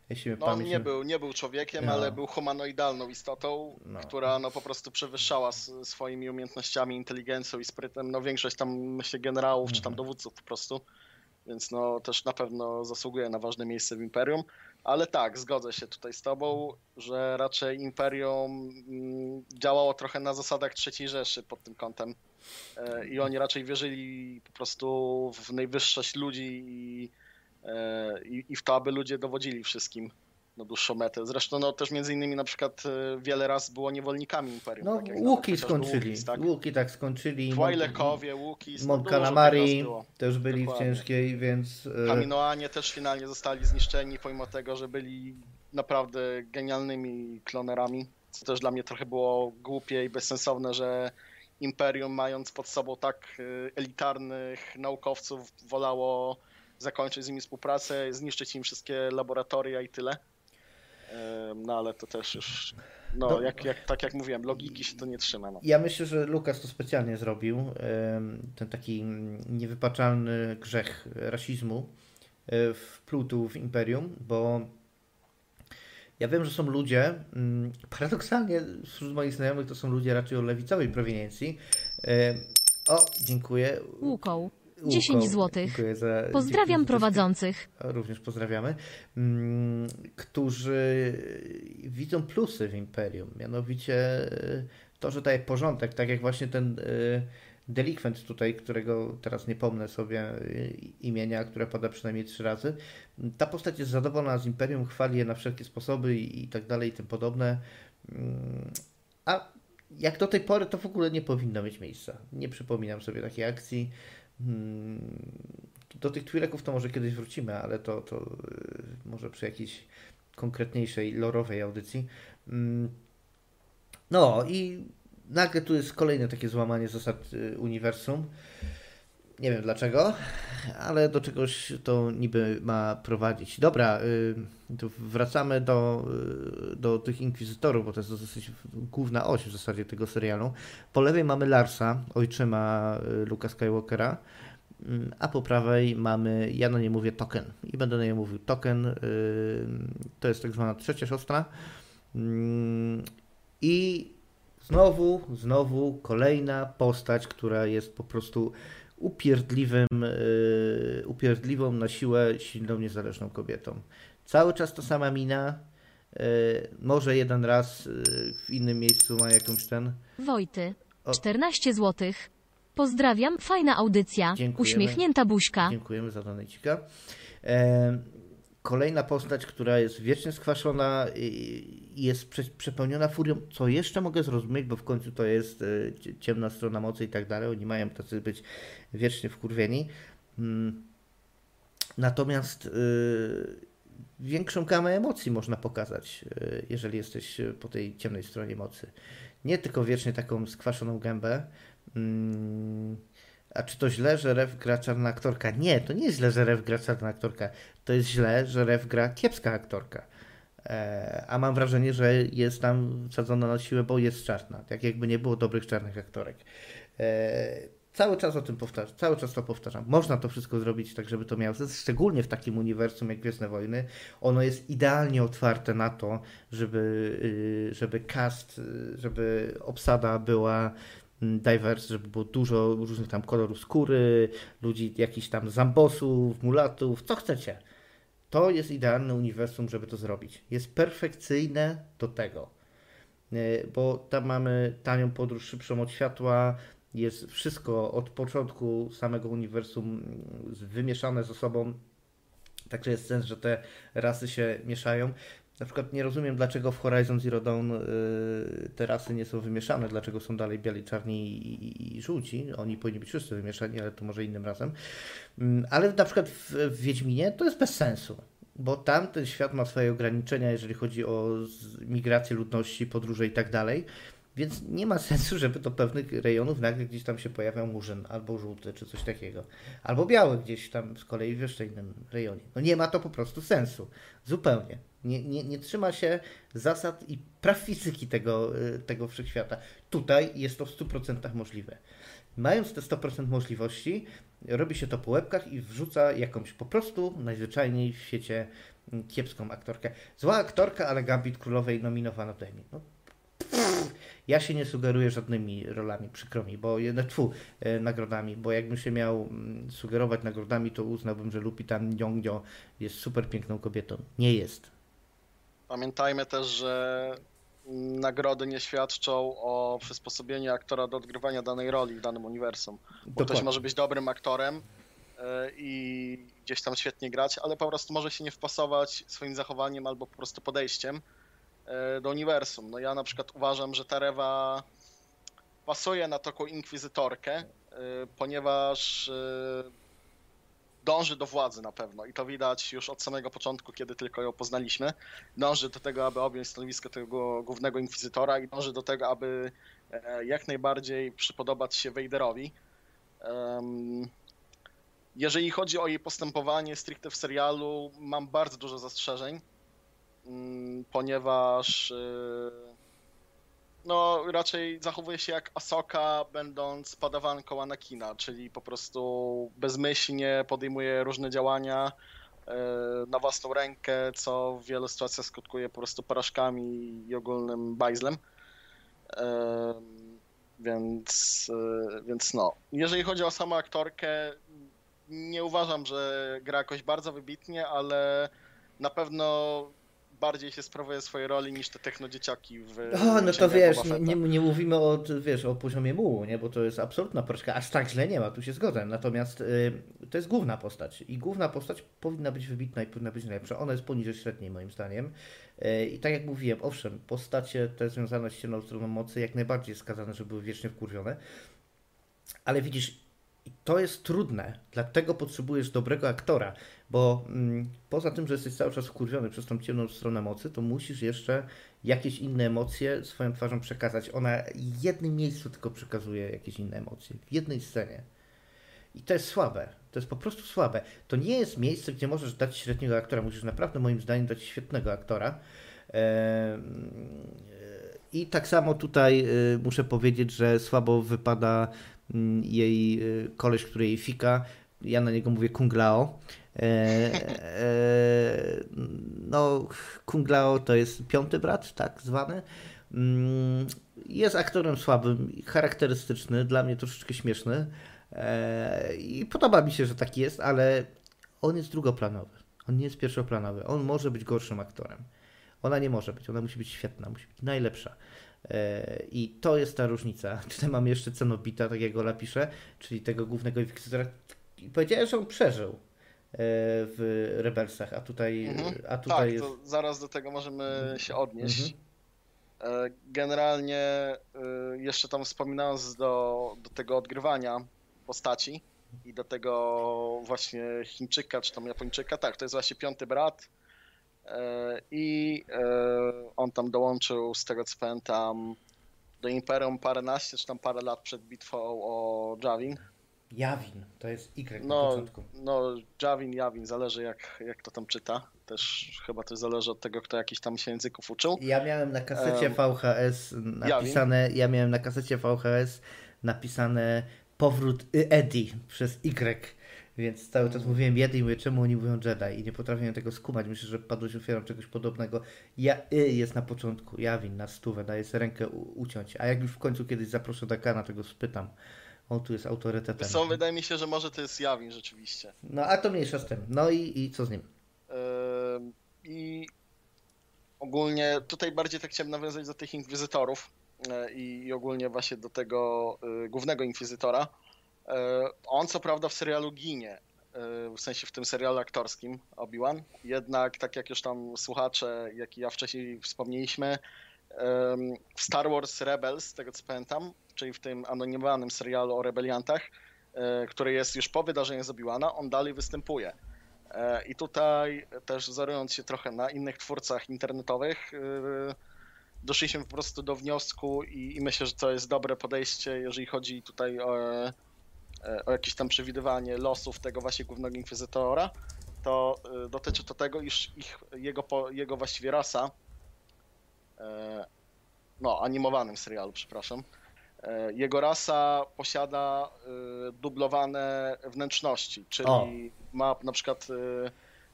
Jeśli no, on nie był, nie był człowiekiem, no. ale był humanoidalną istotą, no. która no, po prostu przewyższała swoimi umiejętnościami, inteligencją i sprytem no, większość tam myślę generałów czy tam mhm. dowódców po prostu. Więc no, też na pewno zasługuje na ważne miejsce w Imperium. Ale tak, zgodzę się tutaj z Tobą, że raczej Imperium mm, działało trochę na zasadach III Rzeszy pod tym kątem. E, I oni raczej wierzyli po prostu w najwyższość ludzi i i, i w to, aby ludzie dowodzili wszystkim na dłuższą metę. Zresztą no, też między innymi na przykład e, wiele raz było niewolnikami Imperium. No tak Łuki skończyli. Łukis, tak? Łuki tak skończyli. Twajlekowie, Łuki. Mon Calamari też byli Dokładnie. w ciężkiej, więc... E, Kaminoanie też finalnie zostali zniszczeni, pomimo tego, że byli naprawdę genialnymi klonerami. Co też dla mnie trochę było głupie i bezsensowne, że Imperium mając pod sobą tak elitarnych naukowców wolało zakończyć z nimi współpracę, zniszczyć im wszystkie laboratoria i tyle. No ale to też już, no, no jak, jak, tak jak mówiłem, logiki się to nie trzyma. No. Ja myślę, że Lukas to specjalnie zrobił, ten taki niewypaczalny grzech rasizmu e, w Plutu w Imperium, bo ja wiem, że są ludzie, mm, paradoksalnie wśród moich znajomych to są ludzie raczej o lewicowej prowiniencji. O, dziękuję. Łuką. 10 zł. Pozdrawiam prowadzących. Również pozdrawiamy. Mm, którzy widzą plusy w imperium. Mianowicie e, to, że daje porządek, tak jak właśnie ten e, delikwent tutaj, którego teraz nie pomnę sobie imienia, które pada przynajmniej trzy razy. Ta postać jest zadowolona z Imperium, chwali je na wszelkie sposoby i, i tak dalej i tym podobne. Mm, a jak do tej pory to w ogóle nie powinno mieć miejsca. Nie przypominam sobie takiej akcji. Hmm, do tych Twi'leków to może kiedyś wrócimy, ale to, to y, może przy jakiejś konkretniejszej, lorowej audycji. Hmm, no i nagle tu jest kolejne takie złamanie zasad y, uniwersum. Nie wiem dlaczego, ale do czegoś to niby ma prowadzić. Dobra, y, wracamy do, y, do tych inkwizytorów, bo to jest dosyć główna oś w zasadzie tego serialu. Po lewej mamy Larsa, ojczyma Luka Skywalkera, a po prawej mamy, ja na nie mówię token i będę na nie mówił token, to jest tak zwana trzecia siostra i Znowu, znowu kolejna postać, która jest po prostu upierdliwym, yy, upierdliwą na siłę, silną, niezależną kobietą. Cały czas ta sama mina. Yy, może jeden raz yy, w innym miejscu ma jakąś ten. Wojty. 14 zł. Pozdrawiam, fajna audycja. Dziękujemy. Uśmiechnięta buźka. Dziękujemy za donajcika kolejna postać, która jest wiecznie skwaszona i jest prze, przepełniona furią, co jeszcze mogę zrozumieć, bo w końcu to jest e, ciemna strona mocy i tak dalej. Oni mają tacy być wiecznie wkurwieni. Mm. Natomiast e, większą gamę emocji można pokazać, e, jeżeli jesteś po tej ciemnej stronie mocy. Nie tylko wiecznie taką skwaszoną gębę. Mm. A czy to źle, że Rew gra czarna aktorka? Nie, to nie jest źle, że Rew gra czarna aktorka. To jest źle, że Rew gra kiepska aktorka. E, a mam wrażenie, że jest tam wsadzona na siłę, bo jest czarna. Tak jakby nie było dobrych czarnych aktorek. E, cały czas o tym powtarzam, cały czas to powtarzam. Można to wszystko zrobić tak, żeby to miało sens, szczególnie w takim uniwersum jak Gwiezdne Wojny. Ono jest idealnie otwarte na to, żeby, y, żeby cast, y, żeby obsada była Mm, diverse, żeby było dużo różnych tam kolorów skóry, ludzi, jakichś tam zambosów, mulatów, co chcecie. To jest idealne uniwersum, żeby to zrobić. Jest perfekcyjne do tego. E, bo tam mamy tanią podróż szybszą od światła, jest wszystko od początku samego uniwersum mm, wymieszane ze sobą. Także jest sens, że te rasy się mieszają. Na przykład nie rozumiem, dlaczego w Horizon Zero Dawn y, te rasy nie są wymieszane, dlaczego są dalej biali, czarni i, i żółci. Oni powinni być wszyscy wymieszani, ale to może innym razem. Mm, ale na przykład w, w Wiedźminie to jest bez sensu bo tam ten świat ma swoje ograniczenia, jeżeli chodzi o migrację ludności, podróże i tak dalej. Więc nie ma sensu, żeby do pewnych rejonów nagle gdzieś tam się pojawiał murzyn, albo żółty, czy coś takiego. Albo biały gdzieś tam z kolei w jeszcze innym rejonie. No nie ma to po prostu sensu. Zupełnie. Nie, nie, nie trzyma się zasad i praw fizyki tego, y, tego wszechświata. Tutaj jest to w 100% możliwe. Mając te 100% możliwości, robi się to po łebkach i wrzuca jakąś po prostu najzwyczajniej w świecie mm, kiepską aktorkę. Zła aktorka, ale Gambit Królowej nominowana do Emmy. No, ja się nie sugeruję żadnymi rolami, przykro mi, bo jednak tfu, e, nagrodami, bo jakbym się miał mm, sugerować nagrodami, to uznałbym, że Lupita Nyong'o jest super piękną kobietą. Nie jest. Pamiętajmy też, że nagrody nie świadczą o przysposobieniu aktora do odgrywania danej roli w danym uniwersum. Bo ktoś może być dobrym aktorem e, i gdzieś tam świetnie grać, ale po prostu może się nie wpasować swoim zachowaniem albo po prostu podejściem e, do uniwersum. No ja na przykład uważam, że Tarewa pasuje na taką inkwizytorkę, e, ponieważ dąży do władzy na pewno i to widać już od samego początku, kiedy tylko ją poznaliśmy. Dąży do tego, aby objąć stanowisko tego głównego inkwizytora i dąży do tego, aby e, jak najbardziej przypodobać się Vaderowi. Jeżeli chodzi o jej postępowanie stricte w serialu, mam bardzo dużo zastrzeżeń, mm, ponieważ e, no raczej zachowuje się jak Asoka, będąc padawanką Anakina, czyli po prostu bezmyślnie podejmuje różne działania e, na własną rękę, co w wielu sytuacjach skutkuje po prostu porażkami i ogólnym bajzlem. E, więc, e, więc no. Jeżeli chodzi o samą aktorkę, nie uważam, że gra jakoś bardzo wybitnie, ale na pewno bardziej się sprawuje swojej roli niż te technodzieciaki w O, no to wiesz, nie, nie mówimy o, wiesz, o poziomie mułu, nie? bo to jest absolutna porażka. Aż tak źle nie ma, tu się zgodzę. Natomiast y, to jest główna postać i główna postać powinna być wybitna i powinna być najlepsza. Ona jest poniżej średniej moim zdaniem. Y, I tak jak mówiłem, owszem, postacie te związane z ciemną stroną mocy jak najbardziej skazane, żeby były wiecznie wkurwione. Ale widzisz, to jest trudne, dlatego potrzebujesz dobrego aktora, bo mm, poza tym, że jesteś cały czas wkurwiony przez tą ciemną stronę mocy, to musisz jeszcze jakieś inne emocje swoją twarzą przekazać. Ona w jednym miejscu tylko przekazuje jakieś inne emocje, w jednej scenie. I to jest słabe. To jest po prostu słabe. To nie jest miejsce, gdzie możesz dać średniego aktora. Musisz naprawdę, moim zdaniem, dać świetnego aktora. I tak samo tutaj y, muszę powiedzieć, że słabo wypada jej y, koleś, który jej fika. Ja na niego mówię Kung Lao. E, e, no, Kung Lao to jest piąty brat, tak zwany. Mm, jest aktorem słabym, charakterystyczny, dla mnie troszeczkę śmieszny. E, I podoba mi się, że taki jest, ale on jest drugoplanowy. On nie jest pierwszoplanowy. On może być gorszym aktorem. Ona nie może być. Ona musi być świetna, musi być najlepsza. I to jest ta różnica. Tutaj mamy jeszcze Cenobita, tak jak Ola pisze, czyli tego głównego inkwizytora. I powiedziałem, że on przeżył w Rebelsach, a tutaj, mhm. a tutaj tak, jest... to zaraz do tego możemy się odnieść. Mhm. E, generalnie e, jeszcze tam wspominając do, do tego odgrywania postaci i do tego właśnie Chińczyka czy tam Japończyka, tak, to jest właśnie piąty brat e, i on tam dołączył z tego co pamiętam do Imperium paręnaście czy tam parę lat przed bitwą o Javin Jawin, to jest Y no, na początku. No, Javin, Jawin, zależy jak, jak to tam czyta. Też chyba to zależy od tego, kto jakiś tam się języków uczył. Ja miałem na kasecie VHS napisane, Jawin. ja miałem na kasecie VHS napisane powrót Eddie przez Y. Więc cały czas mówiłem Jedi i mówię, czemu oni mówią Jedi i nie potrafiłem tego skumać. Myślę, że padłeś ofiarą czegoś podobnego. Ja, y jest na początku, Jawin na stówę, daje sobie rękę uciąć. A jak już w końcu kiedyś zaproszę Dakana, tego spytam. On tu jest autorytetem. Są, wydaje mi się, że może to jest Jawin rzeczywiście. No a to mniejsza z tym. No i, i co z nim? Yy, I ogólnie tutaj bardziej tak chciałem nawiązać do tych inkwizytorów yy, i ogólnie właśnie do tego yy, głównego inkwizytora. Yy, on co prawda w serialu ginie, w sensie w tym serialu aktorskim Obi-Wan. Jednak, tak jak już tam słuchacze, jak i ja wcześniej wspomnieliśmy, w Star Wars Rebels, z tego co pamiętam, czyli w tym anonimowanym serialu o rebeliantach, e, który jest już po wydarzeniu z Obi-Wana, on dalej występuje. E, I tutaj też zorując się trochę na innych twórcach internetowych, e, doszliśmy po prostu do wniosku i, i myślę, że to jest dobre podejście, jeżeli chodzi tutaj o, o jakieś tam przewidywanie losów tego właśnie głównego inkwizytora, to dotyczy to tego, iż ich, jego, jego właściwie rasa, no animowanym serialu, przepraszam, E, jego rasa posiada e, dublowane wnętrzności, czyli o. ma na przykład e,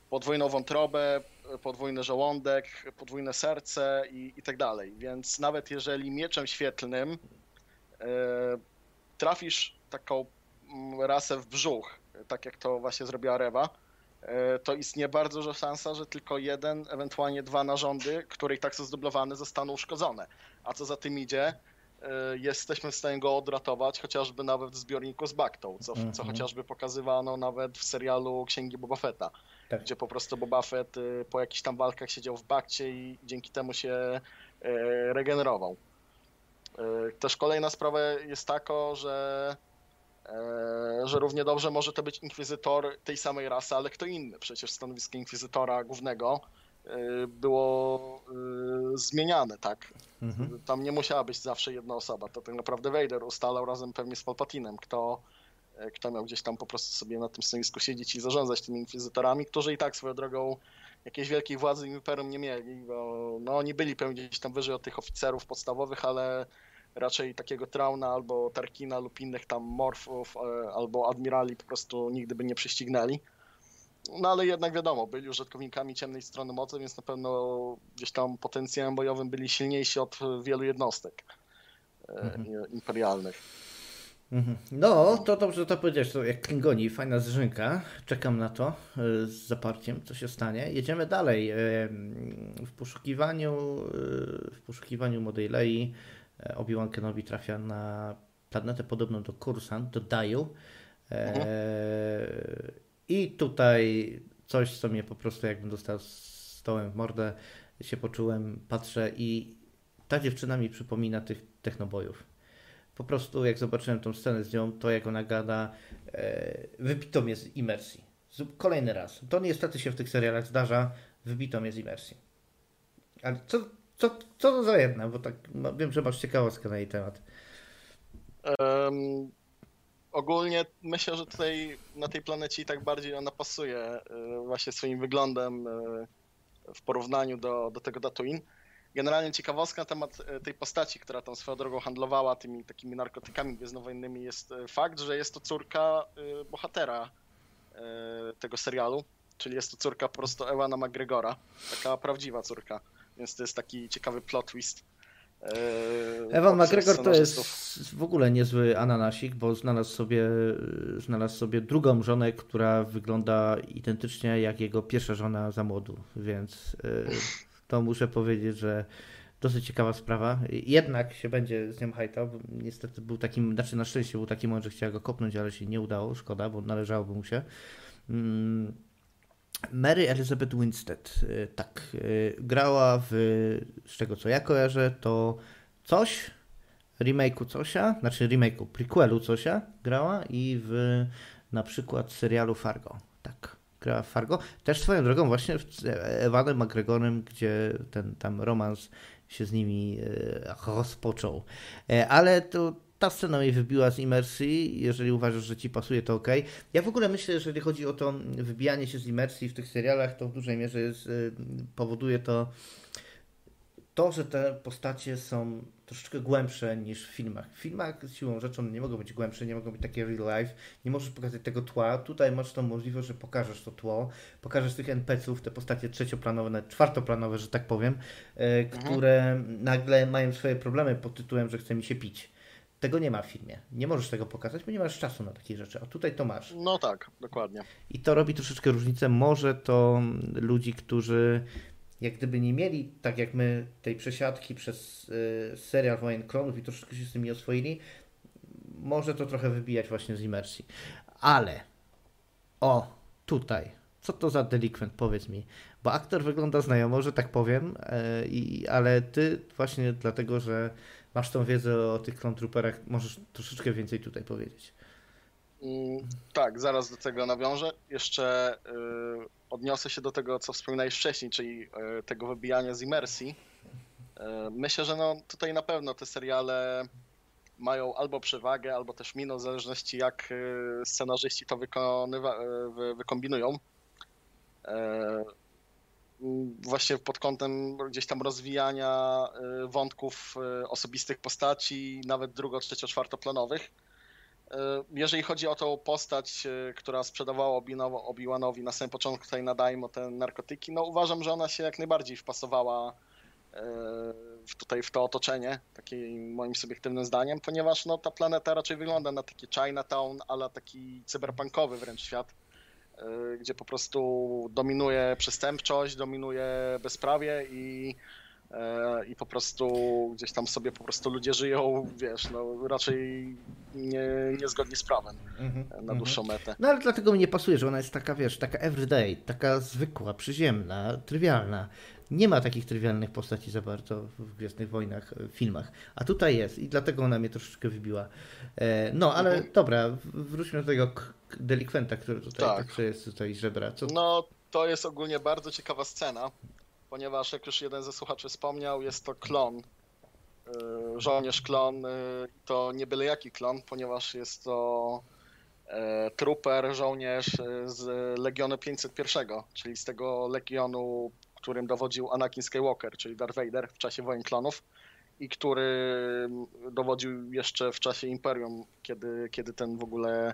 podwójną wątrobę, podwójny żołądek, podwójne serce i, i tak dalej. Więc nawet jeżeli mieczem świetlnym trafisz taką rasę w brzuch, tak jak to właśnie zrobiła Rewa, to istnieje bardzo duża szansa, że tylko jeden, ewentualnie dwa narządy, które i tak są zdublowane, zostaną uszkodzone. A co za tym idzie, E, jesteśmy w stanie go odratować, chociażby nawet w zbiorniku z Baktą, co, mm -hmm. co mhm. chociażby pokazywano nawet w serialu Księgi Boba Fetta, tak. gdzie po prostu Boba Fett y, po jakichś tam walkach siedział w Bakcie i dzięki temu się e, regenerował. E, też kolejna sprawa jest taka, że że równie dobrze może to być inkwizytor tej samej rasy, ale kto inny. Przecież stanowisko inkwizytora głównego Y, było y, zmieniane, tak? Mhm. Tam nie musiała być zawsze jedna osoba. To tak naprawdę Vader ustalał razem pewnie z Palpatinem, kto, kto miał gdzieś tam po prostu sobie na tym stanowisku siedzieć i zarządzać tymi inkwizytorami, którzy i tak swoją drogą jakiejś wielkiej władzy imperium nie mieli, bo no, oni byli pewnie gdzieś tam wyżej od tych oficerów podstawowych, ale raczej takiego Trauna albo Tarkina lub innych tam morfów albo admirali po prostu nigdy by nie prześcignęli. No ale jednak wiadomo, byli użytkownikami ciemnej strony mocy, więc na pewno gdzieś tam potencjałem bojowym byli silniejsi od wielu jednostek e, mhm. imperialnych. Mhm. No, to dobrze to powiedziałeś, to jak Klingoni, fajna zrzynka. Czekam na to e, z zaparciem, co się stanie. Jedziemy dalej. E, w poszukiwaniu, w poszukiwaniu młodej Lei Obi-Wan Kenobi trafia na planetę podobną do Kursant, do Daju. Mhm. I tutaj coś, co mnie po prostu jakbym dostał stołem w mordę, się poczułem, patrzę i ta dziewczyna mi przypomina tych technobojów. Po prostu jak zobaczyłem tą scenę z nią, to jak ona gada, e, wybito mnie z imersji. Kolejny raz. To niestety się w tych serialach zdarza, wybito mnie z imersji. Ale co, co, co to za jedna? Bo tak no, wiem, że masz ciekawostkę na jej temat. Um, ogólnie myślę, że tutaj na tej planecie i tak bardziej ona pasuje e, właśnie swoim wyglądem e, w porównaniu do, do tego Tatooine. Generalnie ciekawostka na temat e, tej postaci, która tam swoją drogą handlowała tymi takimi narkotykami gwiezdnowojennymi jest fakt, że jest to córka bohatera tego serialu, czyli jest to córka po prostu Ewana McGregora, taka prawdziwa córka, więc to jest taki ciekawy plot twist. Ewan McGregor to jest w ogóle niezły ananasik, bo znalazł sobie, znalazł sobie drugą żonę, która wygląda identycznie jak jego pierwsza żona za młodu, więc e, to muszę powiedzieć, że dosyć ciekawa sprawa. Jednak się będzie z nią hajtał. Niestety był takim, znaczy na szczęście był taki moment, że chciała go kopnąć, ale się nie udało. Szkoda, bo należałoby mu się. Mm, Mary Elizabeth Winstead, y, tak, y, grała w, z tego co ja kojarzę, to coś, remake'u Cosia, znaczy remake'u, prequelu Cosia grała i w na przykład serialu Fargo, tak, grała w Fargo. Też swoją drogą właśnie z Evanem McGregorem, gdzie ten tam romans się z nimi y, rozpoczął. E, ale to ta scena mnie wybiła z imersji. Jeżeli uważasz, że ci pasuje, to ok. Ja w ogóle myślę, że jeżeli chodzi o to wybijanie się z imersji w tych serialach, to w dużej mierze jest, y, powoduje to to, że te postacie są troszeczkę głębsze niż w filmach. W filmach siłą rzeczą nie mogą być głębsze, nie mogą być takie real life, nie możesz pokazać tego tła. Tutaj masz tą możliwość, że pokażesz to tło, pokażesz tych NPC-ów, te postacie trzecioplanowe, nawet czwartoplanowe, że tak powiem, y, mhm. które nagle mają swoje problemy pod tytułem, że chce mi się pić. Tego nie ma w filmie. Nie możesz tego pokazać, bo nie masz czasu na takie rzeczy. A tutaj to masz. No tak, dokładnie. I to robi troszeczkę różnicę. Może to ludzi, którzy jak gdyby nie mieli, tak jak my, tej przesiadki przez y, serial Wojen Klonów i troszeczkę się z tym nie oswoili, może to trochę wybijać właśnie z imersji. Ale o, tutaj, co to za delikwent, powiedz mi. Bo aktor wygląda znajomo, że tak powiem, y, i, ale ty właśnie dlatego, że masz tą wiedzę o tych Clone Trooperach, możesz troszeczkę więcej tutaj powiedzieć. Mm, tak, zaraz do tego nawiążę. Jeszcze y, odniosę się do tego, co wspominałeś wcześniej, czyli y, tego wybijania z imersji. Y, myślę, że no, tutaj na pewno te seriale mają albo przewagę, albo też minus, w zależności jak scenarzyści to wykonywa, y, wykombinują właśnie pod kątem gdzieś tam rozwijania y, wątków y, osobistych postaci, nawet drugo, trzecio, czwartoplanowych. Y, jeżeli chodzi o tą postać, która sprzedawała Obi-Wanowi na samym początku tutaj nadajmo te narkotyki, no uważam, że ona się jak najbardziej wpasowała tutaj w to otoczenie, takim moim subiektywnym zdaniem, ponieważ no, ta planeta raczej wygląda na taki Chinatown, ale taki cyberpunkowy wręcz świat gdzie po prostu dominuje przestępczość, dominuje bezprawie i, y, i po prostu gdzieś tam sobie po prostu ludzie żyją, wiesz, no raczej nie, niezgodnie z prawem mm-hmm, na dłuższą mm-hmm. metę. No ale dlatego mi nie pasuje, że ona jest taka, wiesz, taka everyday, taka zwykła, przyziemna, trywialna. Nie ma takich trywialnych postaci za bardzo w Gwiezdnych Wojnach, w filmach, a tutaj jest i dlatego ona mnie troszeczkę wybiła. E, no, ale mhm. dobra, wróćmy do tego delikwenta, który tutaj tak. jest tutaj żebra. Co... No, to jest ogólnie bardzo ciekawa scena, ponieważ jak już jeden ze słuchaczy wspomniał, jest to klon. Y, żołnierz klon, to nie byle jaki klon, ponieważ jest to e, trooper, żołnierz z Legionu 501, czyli z tego legionu, którym dowodził Anakin Skywalker, czyli Darth Vader w czasie wojen klonów i który dowodził jeszcze w czasie Imperium, kiedy, kiedy ten w ogóle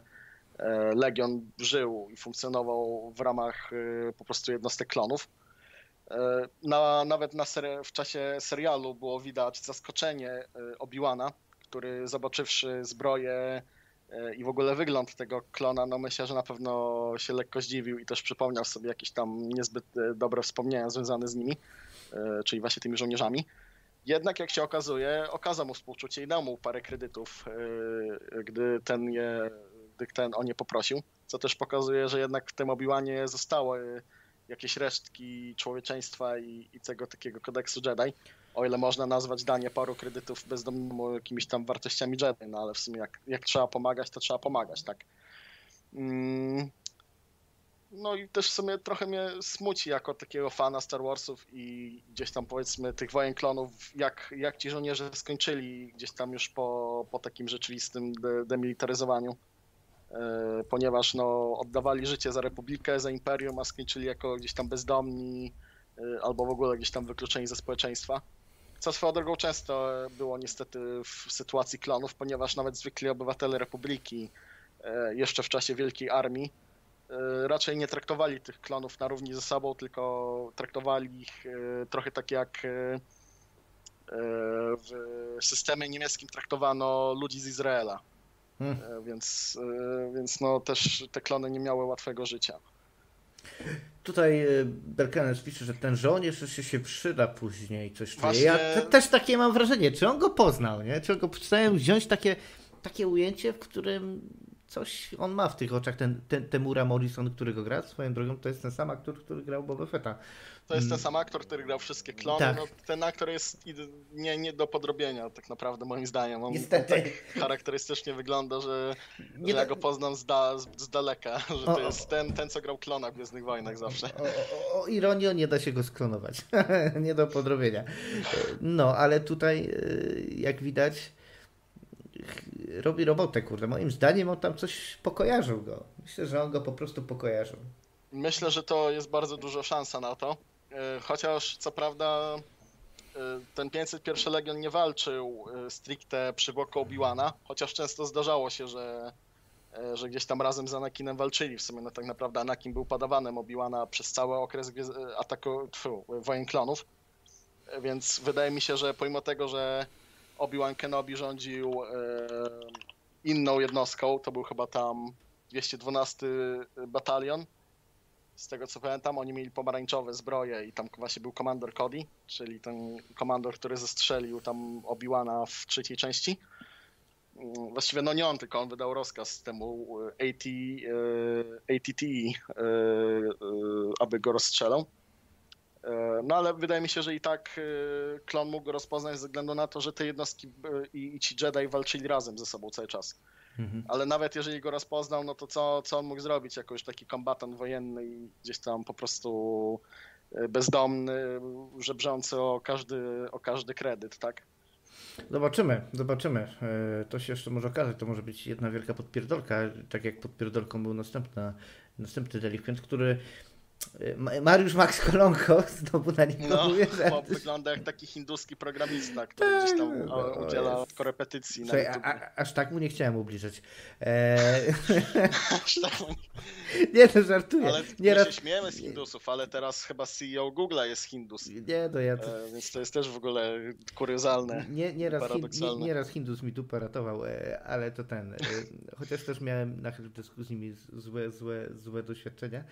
E, Legion żył i funkcjonował w ramach e, po prostu jednostek klonów. E, na, nawet na w czasie serialu było widać zaskoczenie Obiłana, który zobaczywszy zbroję i w ogóle wygląd tego klona, no myślę, że na pewno się lekko zdziwił i też przypomniał sobie jakieś tam niezbyt e, dobre wspomnienia związane z nimi, czyli właśnie tymi żołnierzami. Jednak jak się okazuje, okazał mu współczucie i dał mu parę kredytów, gdy ten, je, gdy ten o nie poprosił, co też pokazuje, że jednak w tym Obi-Wanie zostały jakieś resztki człowieczeństwa i, i tego takiego kodeksu Jedi. O ile można nazwać danie paru kredytów bezdomnemu jakimiś tam wartościami Jedi, no ale w sumie jak, jak trzeba pomagać, to trzeba pomagać, tak. Mm. No i też w sumie trochę mnie smuci jako takiego fana Star Warsów i gdzieś tam powiedzmy tych wojen klonów, jak, jak ci żołnierze skończyli gdzieś tam już po, po takim rzeczywistym de demilitaryzowaniu. E, ponieważ no, oddawali życie za Republikę, za Imperium, a skończyli jako gdzieś tam bezdomni e, albo w ogóle gdzieś tam wykluczeni ze społeczeństwa. Co swoją drogą często było niestety w sytuacji klonów, ponieważ nawet zwykli obywatele Republiki e, jeszcze w czasie Wielkiej Armii raczej nie traktowali tych klonów na równi ze sobą, tylko traktowali ich trochę tak jak w systemie niemieckim traktowano ludzi z Izraela. Hmm. E, więc, e, więc no też te klony nie miały łatwego życia. Tutaj e, Berkenes pisze, że ten żołnierz jeszcze się przyda później, coś Właśnie... Ja te, też takie mam wrażenie, czy on go poznał, nie? Czy on go chciałem wziąć takie, takie ujęcie, w którym coś on ma w tych oczach, ten, ten Temura Morrison, którego gra, swoją drogą, to jest ten sam aktor, który grał Boba Fetta. To jest ten mm. sam aktor, który grał wszystkie klony. Tak. No, ten aktor jest nie, nie do podrobienia, tak naprawdę, moim zdaniem. On, Niestety. On tak charakterystycznie wygląda, że, że ja go poznam z, da, z, z daleka, że o, to jest ten, ten, co grał klona w Gwiezdnych Wojnach zawsze. O, o, o ironię, nie da się go sklonować. nie do podrobienia. No, ale tutaj, y, jak widać, robi robotę, kurde. Moim zdaniem on tam coś pokojarzył go. Myślę, że on go po prostu pokojarzył. Myślę, że to jest bardzo duża szansa na to. E, chociaż co prawda e, ten 501 Legion nie walczył e, stricte przy boku Obi-Wana, chociaż często zdarzało się, że, że gdzieś tam razem z Anakinem walczyli. W sumie no tak naprawdę Anakin był padawanem Obi-Wana przez cały okres ataku, tfu, wojen klonów. Więc wydaje mi się, że pomimo tego, że Obi-Wan Kenobi rządził inną jednostką, to był chyba tam 212 batalion, z tego co pamiętam, oni mieli pomarańczowe zbroje i tam właśnie był komandor Cody, czyli ten komandor, który zestrzelił tam Obi-Wana w trzeciej części. Mm, właściwie no nie on, tylko on wydał rozkaz temu AT, ATT, e, e, aby go rozstrzelał. E, no ale wydaje mi się, że i tak klon mógł go rozpoznać ze względu na to, że te jednostki i ci Jedi walczyli razem ze sobą cały czas. Mhm. Ale nawet jeżeli go rozpoznał, no to co, co on mógł zrobić jako już taki kombatant wojenny i gdzieś tam po prostu e, bezdomny, żebrzący o każdy, o każdy kredyt, tak? Zobaczymy, zobaczymy. E, to się jeszcze może okazać, to może być jedna wielka podpierdolka, tak jak podpierdolką był następna, następny delikwent, który Mariusz Max Kolonko znowu na niego no, mówię, że... wygląda jak taki hinduski programista, który gdzieś tam no, udziela korepetycji. Słuchaj, a, a, aż tak mu nie chciałem ubliżać. E... aż tak mu... Nie, to żartuję. Ale nie my się śmiejemy z hindusów, ale teraz chyba CEO Google'a jest hindus. Nie, to ja to... E, więc to jest też w ogóle kuriozalne, nie, nie raz paradoksalne. Nie, nie raz hindus mi dupę ratował, e, ale to ten... E, chociaż też miałem na dyskusji z nimi złe, złe, złe doświadczenia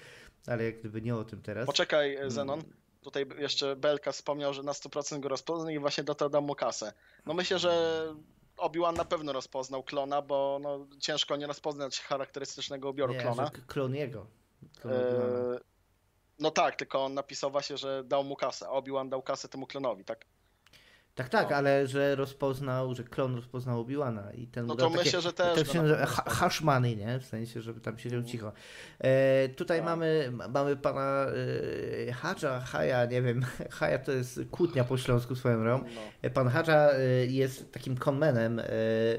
ale jak gdyby nie o tym teraz. Poczekaj, mm. Zenon. Tutaj jeszcze Belka wspomniał, że na 100% go rozpoznał i właśnie do tego dam mu kasę. No myślę, że Obi-Wan na pewno rozpoznał klona, bo no, ciężko nie rozpoznać charakterystycznego ubioru nie, klona. klon jego. Klon e... No tak, tylko on napisał właśnie, że dał mu kasę. Obi-Wan dał kasę temu klonowi, tak? Tak, tak, ale że rozpoznał, że klon rozpoznał Obi-Wana i ten No to myślę, takie, że też. Się nazywa hash money, nie? W sensie, żeby tam siedział mm. cicho. E, tutaj tak. mamy, mamy pana e, Hadża, Haja, nie wiem, Haja to jest kłótnia po śląsku swoją drogą. No. E, pan Hadża e, jest takim conmanem. E,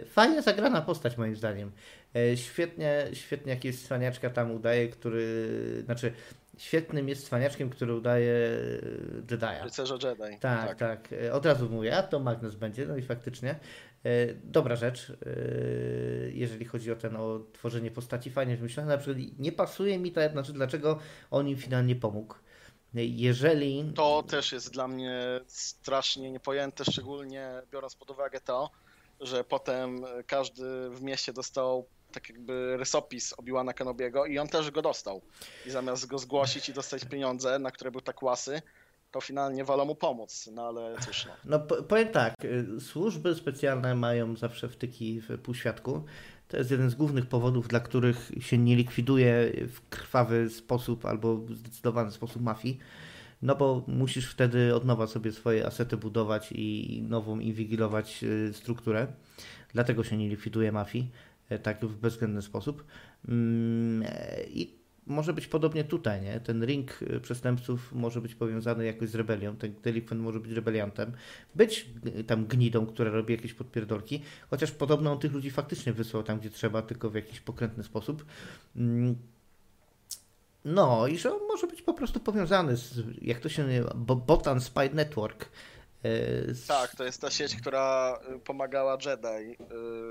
fajnie zagrana postać moim zdaniem. E, świetnie, świetnie jak jest cwaniaczka tam udaje, który, znaczy świetnym jest cwaniaczkiem, który udaje e, Jedi'a. Rycerza Jedi. Tak, tak, tak. E, od razu mówię, a to Magnus będzie, no i faktycznie. E, dobra rzecz, jeżeli chodzi o ten, o tworzenie postaci fajnie wymyślone. Na przykład nie pasuje mi to, znaczy dlaczego on im finalnie pomógł. Jeżeli... To też jest dla mnie strasznie niepojęte, szczególnie biorąc pod uwagę to, że potem każdy w mieście dostał tak jakby rysopis Obi-Wana Kenobiego i on też go dostał. I zamiast go zgłosić i dostać pieniądze, na które był tak łasy, to finalnie wolą mu pomóc, no ale cóż no. No powiem tak, y, służby specjalne mają zawsze wtyki w półświadku. To jest jeden z głównych powodów, dla których się nie likwiduje w krwawy sposób albo w zdecydowany sposób mafii. No bo musisz wtedy od nowa sobie swoje asety budować i nową inwigilować y, strukturę. Dlatego się nie likwiduje mafii tak w bezwzględny sposób. Mm, I może być podobnie tutaj, nie? Ten ring y, przestępców może być powiązany jakoś z rebelią, ten delikwent może być rebeliantem, być tam gnidą, która robi jakieś podpierdolki, chociaż podobno on tych ludzi faktycznie wysłał tam, gdzie trzeba, tylko w jakiś pokrętny sposób. Mm. No i że on może być po prostu powiązany z, jak to się nazywa, Botan Spy Network. Y, z... Tak, to jest ta sieć, która y, pomagała Jedi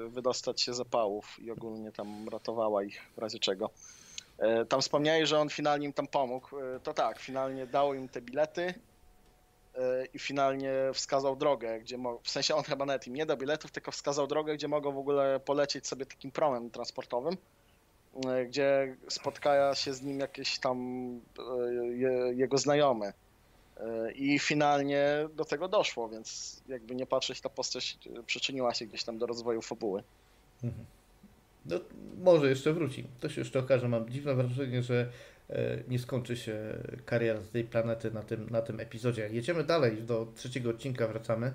wydostać się z zapałów i ogólnie tam ratowała ich w razie czego. E, tam wspomniałeś, że on finalnie im tam pomógł. E, to tak, finalnie dał im te bilety e, i finalnie wskazał drogę, gdzie mo- w sensie on chyba nawet im nie dał biletów, tylko wskazał drogę, gdzie mogą w ogóle polecieć sobie takim promem transportowym, gdzie spotkają się z nim jakieś tam jego znajomy. I finalnie do tego doszło, więc jakby nie patrzeć, ta postać przyczyniła się gdzieś tam do rozwoju fabuły. Mhm. No, może jeszcze wróci. To się jeszcze okaże. Mam dziwne wrażenie, że e, nie skończy się kariera z tej planety na tym, na tym epizodzie. Jedziemy dalej, do trzeciego odcinka wracamy.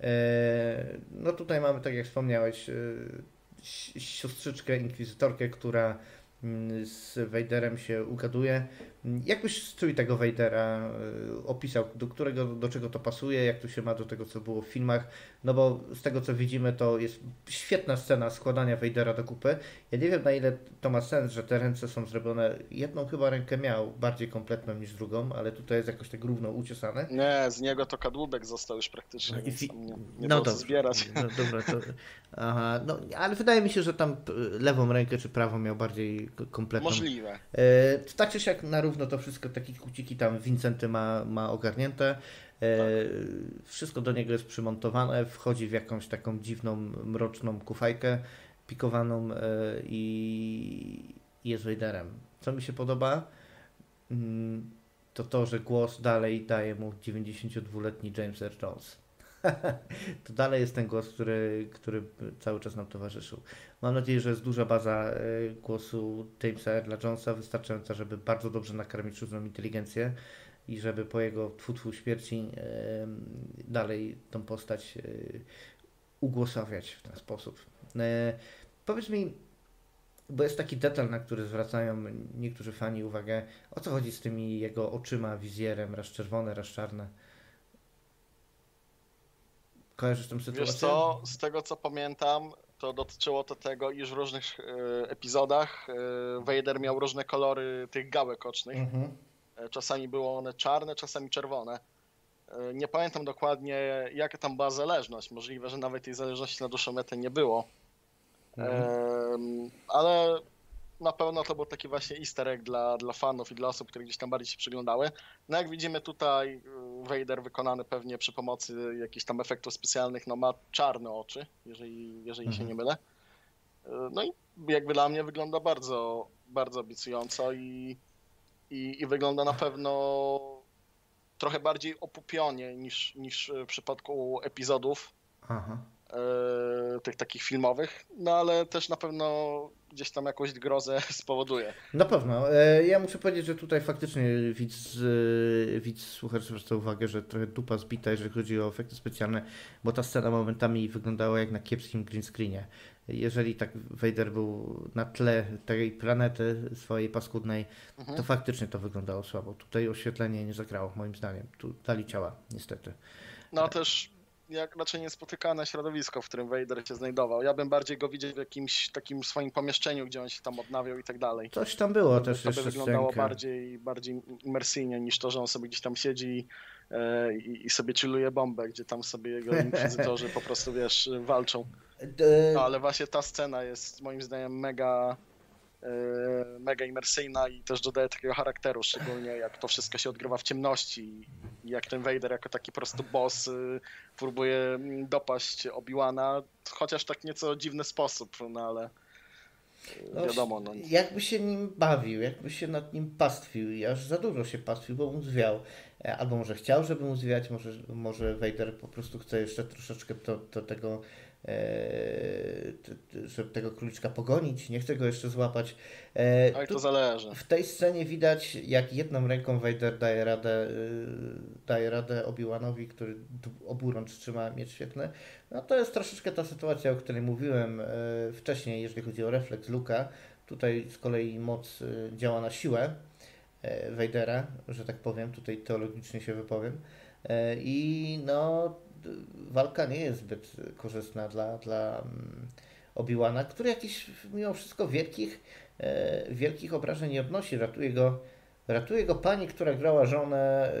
E, no tutaj mamy, tak jak wspomniałeś, e, siostrzyczkę, inkwizytorkę, która mm, z Vaderem się ugaduje. Jak byś strój tego Vadera opisał? Do którego, do czego to pasuje? Jak to się ma do tego, co było w filmach? No bo z tego co widzimy, to jest świetna scena składania Vadera do kupy. Ja nie wiem na ile to ma sens, że te ręce są zrobione. Jedną chyba rękę miał bardziej kompletną niż drugą, ale tutaj jest jakoś tak równo uciosane. Nie, z niego to kadłubek został już praktycznie. Fi... Nie, nie no to zbierać. No, dobra, to. Aha, no ale wydaje mi się, że tam lewą rękę czy prawą miał bardziej kompletną. Możliwe. E, tak czy siak na równo to wszystko, takie kuciki tam Vincenty ma, ma ogarnięte. Tak. Wszystko do niego jest przymontowane, wchodzi w jakąś taką dziwną, mroczną kufajkę pikowaną e, i jest Vaderem. Co mi się podoba, mm, to to, że głos dalej daje mu 92-letni James Earl Jones. to dalej jest ten głos, który, który cały czas nam towarzyszył. Mam nadzieję, że jest duża baza e, głosu Jamesa Earla Jonesa, wystarczająca, żeby bardzo dobrze nakarmić sztuczną inteligencję i żeby po jego twutwu śmierci dalej tą postać e, ugłosowiać w ten sposób. E, powiedz mi, bo jest taki detal, na który zwracają niektórzy fani uwagę, o co chodzi z tymi jego oczyma, wizjerem, raz czerwone, raz czarne. Kojarzysz tę sytuację? Wiesz co, z tego co pamiętam, to dotyczyło to tego, iż w różnych e, epizodach Vader miał różne kolory tych gałek ocznych. Mhm E, czasami były one czarne, czasami czerwone. E, nie pamiętam dokładnie, jaka tam była zależność. Możliwe, że nawet tej zależności na dłuższą metę nie było. Mhm. Ale na pewno to był taki właśnie easter egg dla, dla fanów i dla osób, które gdzieś tam bardziej się przyglądały. No jak widzimy tutaj, e, Vader wykonany pewnie przy pomocy jakichś tam efektów specjalnych, no ma czarne oczy, jeżeli, jeżeli mhm. się nie mylę. No i jakby dla mnie wygląda bardzo, bardzo obiecująco i i, i wygląda na pewno trochę bardziej opupionie niż, niż w przypadku epizodów Aha. E, tych takich filmowych, no ale też na pewno gdzieś tam jakąś grozę spowoduje. Na pewno. E, ja muszę powiedzieć, że tutaj faktycznie widz, e, widz słuchacz zwraca uwagę, że trochę dupa zbita, jeżeli chodzi o efekty specjalne, bo ta scena momentami wyglądała jak na kiepskim green screenie jeżeli tak Vader był na tle tej planety swojej paskudnej, mhm. to faktycznie to wyglądało słabo. Tutaj oświetlenie nie zagrało, moim zdaniem. Tu dali ciała, niestety. No też jak raczej niespotykane środowisko, w którym Vader się znajdował. Ja bym bardziej go widział w jakimś takim swoim pomieszczeniu, gdzie on się tam odnawiał i tak dalej. Coś tam było to, też To by wyglądało bardziej, bardziej imersyjnie niż to, że on sobie gdzieś tam siedzi e, i, i sobie chilluje bombę, gdzie tam sobie jego inkwizytorzy po prostu, wiesz, walczą. No, ale właśnie ta scena jest moim zdaniem mega e, mega imersyjna i też dodaje takiego charakteru, szczególnie jak to wszystko się odgrywa w ciemności i jak ten Vader jako taki po prostu boss y, próbuje dopaść Obi-Wana, chociaż tak nieco dziwny sposób, no ale no, wiadomo. No. Jakby się nim bawił, jakby się nad nim pastwił i aż za dużo się pastwił, bo mu zwiał. E, albo może chciał, żeby mu zwiać, może, może Vader po prostu chce jeszcze troszeczkę to, to tego E, żeby tego króliczka pogonić, nie chce go jeszcze złapać. E, Ale to zależy. W tej scenie widać, jak jedną ręką Vader daje radę, e, daje radę Obi-Wanowi, który oburącz trzyma miecz świetny. No to jest troszeczkę ta sytuacja, o której mówiłem wcześniej, jeżeli chodzi o refleks Luka. Tutaj z kolei moc działa na siłę Vadera, że tak powiem, tutaj teologicznie się wypowiem. I no walka nie jest zbyt korzystna dla, dla mm, Obi-Wana, który jakiś mimo wszystko wielkich, e, wielkich obrażeń nie odnosi. Ratuje go, ratuje go pani, która grała żonę,